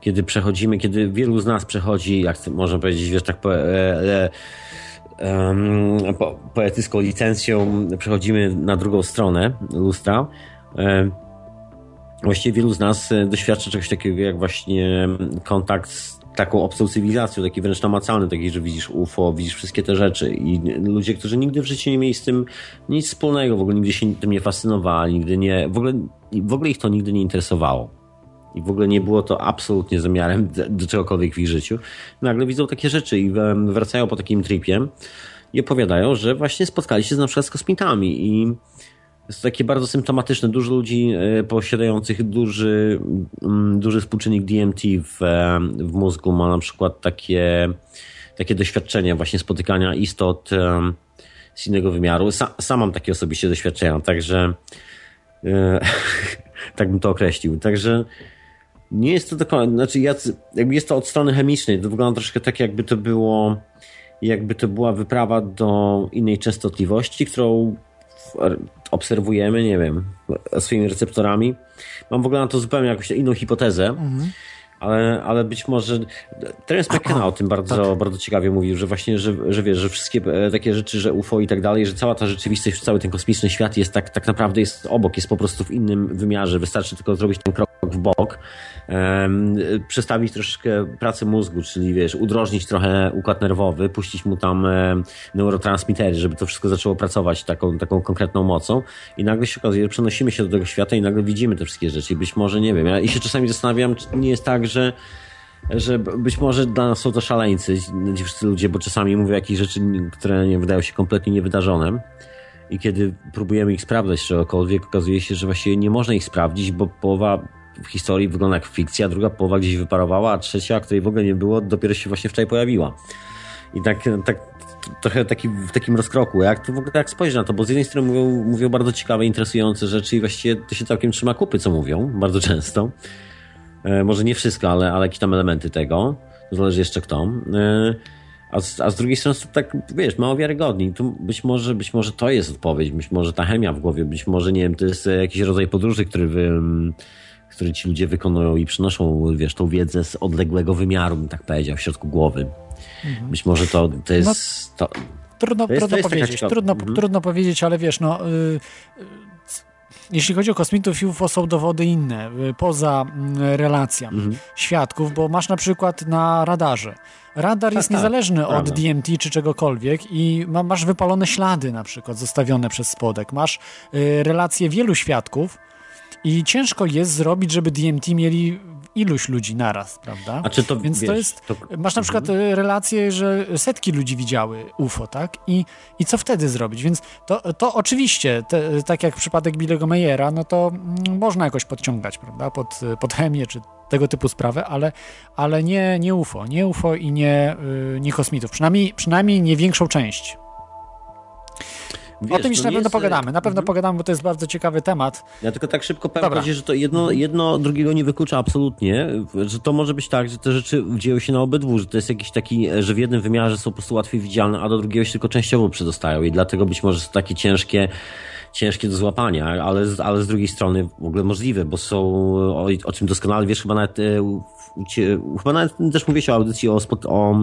kiedy przechodzimy, kiedy wielu z nas przechodzi, jak można powiedzieć, wiesz, tak po, e, e, po, poetycką licencją, przechodzimy na drugą stronę lustra. E, Właściwie wielu z nas e, doświadcza czegoś takiego jak właśnie kontakt z taką obcą cywilizacją, taki wręcz namacalny, taki, że widzisz UFO, widzisz wszystkie te rzeczy i ludzie, którzy nigdy w życiu nie mieli z tym nic wspólnego, w ogóle nigdy się tym nie fascynowali, nigdy nie, w ogóle, w ogóle ich to nigdy nie interesowało. I w ogóle nie było to absolutnie zamiarem do, czegokolwiek w ich życiu. Nagle widzą takie rzeczy i wracają po takim tripie i opowiadają, że właśnie spotkali się na przykład z kosmitami i jest takie bardzo symptomatyczne. Dużo ludzi e, posiadających duży, mm, duży współczynnik DMT w, e, w mózgu ma na przykład takie, takie doświadczenia właśnie spotykania istot em, z innego wymiaru. Sa, sam mam takie osobiście doświadczenia, także e, tak bym to określił. Także nie jest to do końca, znaczy jacy- jakby jest to od strony chemicznej, to wygląda troszkę tak jakby to było jakby to była wyprawa do innej częstotliwości, którą obserwujemy, nie wiem, swoimi receptorami. Mam w ogóle na to zupełnie jakąś inną hipotezę, ale, ale być może Terence McKenna o tym bardzo, bardzo ciekawie mówił, że właśnie, że, że wiesz, że wszystkie e, takie rzeczy, że UFO i tak dalej, że cała ta rzeczywistość, cały ten kosmiczny świat jest tak, tak naprawdę jest obok, jest po prostu w innym wymiarze. Wystarczy tylko zrobić ten krok w bok, em, przestawić troszeczkę pracę mózgu, czyli wiesz, udrożnić trochę układ nerwowy, puścić mu tam em, neurotransmitery, żeby to wszystko zaczęło pracować taką, taką konkretną mocą i nagle się okazuje, że przenosimy się do tego świata i nagle widzimy te wszystkie rzeczy i być może, nie wiem, ja i się czasami zastanawiam, czy nie jest tak, że że być może dla nas są to szaleńcy, ci wszyscy ludzie, bo czasami mówią jakieś rzeczy, które nie wydają się kompletnie niewydarzone. I kiedy próbujemy ich sprawdzać czegokolwiek, okazuje się, że właściwie nie można ich sprawdzić, bo połowa w historii wygląda jak fikcja, druga połowa gdzieś wyparowała, a trzecia, której w ogóle nie było, dopiero się właśnie wczoraj pojawiła. I tak, tak trochę taki, w takim rozkroku. Jak to w ogóle jak spojrzeć na to, bo z jednej strony mówią, mówią bardzo ciekawe, interesujące rzeczy i właściwie to się całkiem trzyma kupy, co mówią, bardzo często. E, może nie wszystko, ale, ale jakieś tam elementy tego. Zależy jeszcze kto. E, a z, a z drugiej strony to tak, wiesz, mało wiarygodni. Tu być może, być może to jest odpowiedź, być może ta chemia w głowie, być może, nie wiem, to jest jakiś rodzaj podróży, który wy, mm, który ci ludzie wykonują i przynoszą, wiesz, tą wiedzę z odległego wymiaru, bym tak powiedział, w środku głowy. Być może to, to jest... To, Trudno, To jest- trudno to jest powiedzieć, trudno, Mhm. trudno powiedzieć, ale wiesz, no. Y, y, jeśli chodzi o kosmitów i UFO, są dowody inne, y, poza mm, relacja Mhm. świadków, bo masz na przykład na radarze. Radar jest tak, niezależny od. DMT czy czegokolwiek i ma, masz wypalone ślady na przykład zostawione przez spodek. Masz y, relacje wielu świadków i ciężko jest zrobić, żeby DMT mieli iluś ludzi naraz, prawda? A czy to, Więc to wiesz, jest. to- Masz na przykład e, relacje, że setki ludzi widziały UFO, tak? I, i co wtedy zrobić? Więc to, to oczywiście, te, tak jak przypadek Billego Mayera, no to mm, można jakoś podciągać, prawda? Pod, pod chemię czy tego typu sprawę, ale, ale nie, nie UFO. Nie UFO i nie, y, nie kosmitów. Przynajmniej, przynajmniej nie większą część. Wiesz, o tym to na pewno jest- pogadamy. Na pewno Mhm. pogadamy, bo to jest bardzo ciekawy temat. Ja tylko tak szybko powiem, że to jedno, jedno drugiego nie wyklucza absolutnie, że to może być tak, że te rzeczy dzieją się na obydwu, że to jest jakiś taki, że w jednym wymiarze są po prostu łatwiej widzialne, a do drugiego się tylko częściowo przedostają i dlatego być może są takie ciężkie, ciężkie do złapania, ale, z- ale z drugiej strony w ogóle możliwe, bo są, o, o czym doskonale wiesz, chyba nawet, e, u- u cie- chyba nawet też mówiłeś o audycji o, spot, o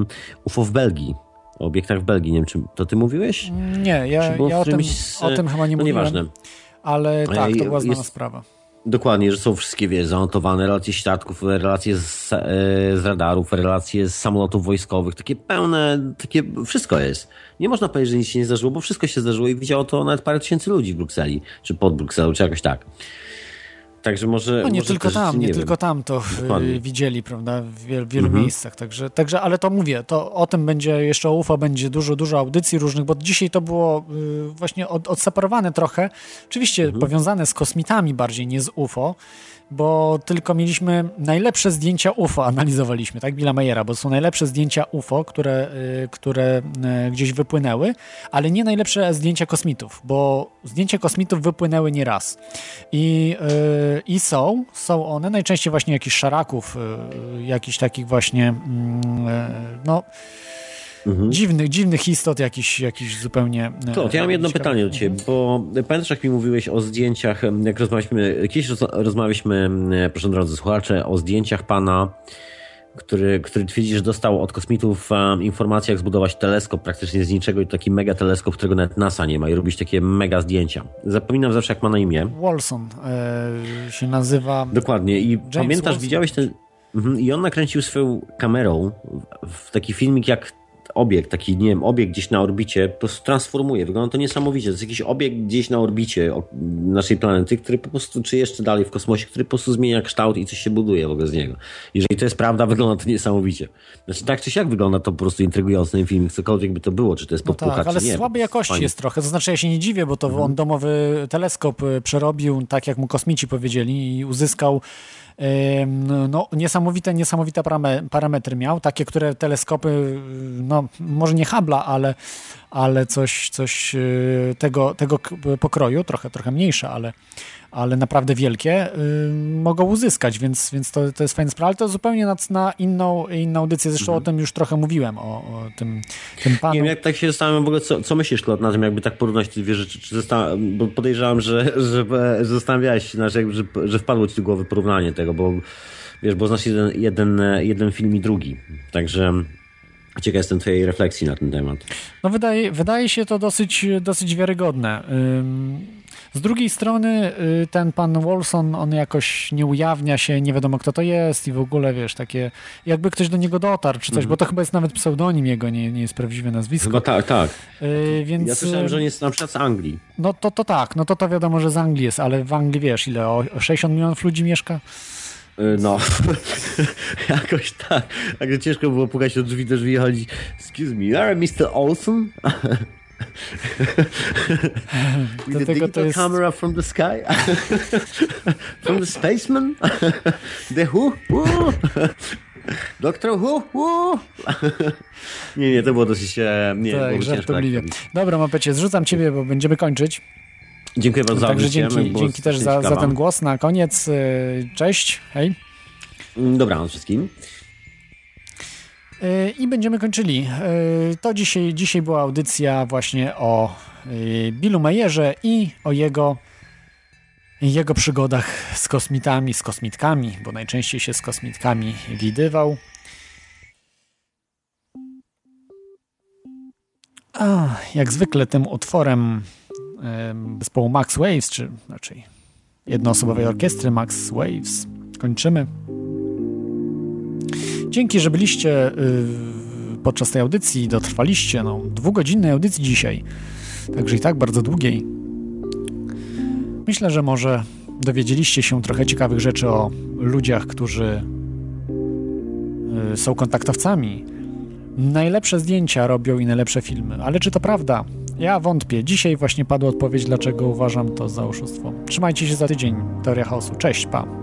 UFO w Belgii, o obiektach w Belgii, nie wiem, czy to ty mówiłeś? Nie, ja, ja o, tym, z- o tym chyba nie no mówiłem. nieważne. Ale tak, to była znana jest- sprawa. Dokładnie, że są wszystkie, wiesz, zanotowane relacje świadków, relacje z, e, z radarów, relacje z samolotów wojskowych, takie pełne, takie, wszystko jest. Nie można powiedzieć, że nic się nie zdarzyło, bo wszystko się zdarzyło i widziało to nawet parę tysięcy ludzi w Brukseli, czy pod Brukselą, czy jakoś tak. Także może... No nie może tylko tam, nie, wiem. tylko tam to y, Dokładnie. widzieli, prawda, w wiel, wielu Mhm. miejscach. Także, także, ale to mówię, to o tym będzie jeszcze o UFO, będzie dużo, dużo audycji różnych, bo dzisiaj to było y, właśnie od, odseparowane trochę. Oczywiście Mhm. powiązane z kosmitami bardziej, nie z UFO, bo tylko mieliśmy najlepsze zdjęcia UFO, analizowaliśmy, tak, Billa Mayera, bo są najlepsze zdjęcia UFO, które, y, które y, gdzieś wypłynęły, ale nie najlepsze zdjęcia kosmitów, bo zdjęcia kosmitów wypłynęły nie raz. I, y, I są, są one najczęściej właśnie jakichś szaraków, jakichś takich właśnie, mm, y, no, dziwnych, dziwnych istot, jakichś, jakichś zupełnie... y, To, ja mam jedno pytanie do Ciebie, bo pamiętasz jak mi mówiłeś o zdjęciach, jak rozmawialiśmy, kiedyś roz, rozmawialiśmy, e, proszę drodzy słuchacze, o zdjęciach pana, który, który twierdzi, że dostał od kosmitów um, informację, jak zbudować teleskop praktycznie z niczego i to taki mega teleskop, którego nawet NASA nie ma i robić takie mega zdjęcia. Zapominam zawsze, jak ma na imię. Wolson y, się nazywa... Dokładnie. I pamiętasz, Wilson. widziałeś ten. Mhm. I on nakręcił swoją kamerą w taki filmik, jak obiekt, taki, nie wiem, obiekt gdzieś na orbicie, po prostu transformuje. Wygląda to niesamowicie. To jest jakiś obiekt gdzieś na orbicie naszej planety, który po prostu, czy jeszcze dalej w kosmosie, który po prostu zmienia kształt i coś się buduje w ogóle z niego. Jeżeli to jest prawda, wygląda to niesamowicie. Znaczy, tak czy siak wygląda to po prostu intrygująco ten film, cokolwiek by to było, czy to jest No podpucha, tak, ale czy nie. słabej jakości Fajnie. jest trochę. To znaczy, ja się nie dziwię, bo to Mhm. on domowy teleskop y, przerobił, tak jak mu kosmici powiedzieli, i uzyskał no, niesamowite, niesamowite parame- parametry miał, takie, które teleskopy, y, no może nie Hubble'a, ale, ale coś, coś y, tego, tego pokroju, trochę, trochę mniejsze, ale, ale naprawdę wielkie, y, mogą uzyskać, więc, więc to, to jest fajna sprawa, ale to zupełnie na, na inną, inną audycję, zresztą o tym już trochę mówiłem, o, o tym, tym panu. Mhm. Nie wiem, jak tak się zastanawiam w ogóle, co, co myślisz, Klot, na tym, jakby tak porównać te dwie rzeczy? Czy bo podejrzewam, że, że, że zastanawiałeś się, znaczy, jakby, że, że wpadło ci do głowy porównanie tego, bo wiesz, bo znasz jeden, jeden, jeden film i drugi. Także ciekaw jestem twojej refleksji na ten temat. No wydaje, wydaje się to dosyć, dosyć wiarygodne. Z drugiej strony y, ten pan Wolson, on jakoś nie ujawnia się, nie wiadomo kto to jest i w ogóle, wiesz, takie, jakby ktoś do niego dotarł czy coś, Mhm. bo to chyba jest nawet pseudonim jego, nie, nie jest prawdziwe nazwisko. Chyba tak, tak. Y, więc, Ja słyszałem, że on jest na przykład z Anglii. No to, to tak, no to to wiadomo, że z Anglii jest, ale w Anglii wiesz, ile, o 60 milionów ludzi mieszka? Y, No, jakoś tak. Także ciężko było pukać do drzwi, do drzwi i chodzić. Excuse me, you are Mr. Olsen? With the digital jest- camera from the sky? from the spaceman? the who? who? Doctor who? who? nie, nie, to było dosyć... e, Nie, tak, było ciężko. żartobliwie. tak. Dobra, Mapecie, zrzucam ciebie, bo będziemy kończyć. Dziękuję bardzo za Także audycję, dzięki, dzięki też za, za ten głos na koniec. Y, Cześć, hej. Dobranoc wszystkim. Y, I będziemy kończyli. Y, To dzisiaj, dzisiaj była audycja właśnie o Billu Mayerze i o jego, jego przygodach z kosmitami, z kosmitkami, bo najczęściej się z kosmitkami widywał. A, jak zwykle tym utworem em, zespołu Max Waves, czy raczej jednoosobowej orkiestry Max Waves kończymy. Dzięki, że byliście y, podczas tej audycji, dotrwaliście. No, dwugodzinnej audycji dzisiaj, także i tak bardzo długiej. Myślę, że może dowiedzieliście się trochę ciekawych rzeczy o ludziach, którzy y, są kontaktowcami. Najlepsze zdjęcia robią i najlepsze filmy, ale czy to prawda? Ja wątpię. Dzisiaj właśnie padła odpowiedź, dlaczego uważam to za oszustwo. Trzymajcie się za tydzień. Teoria chaosu. Cześć, pa.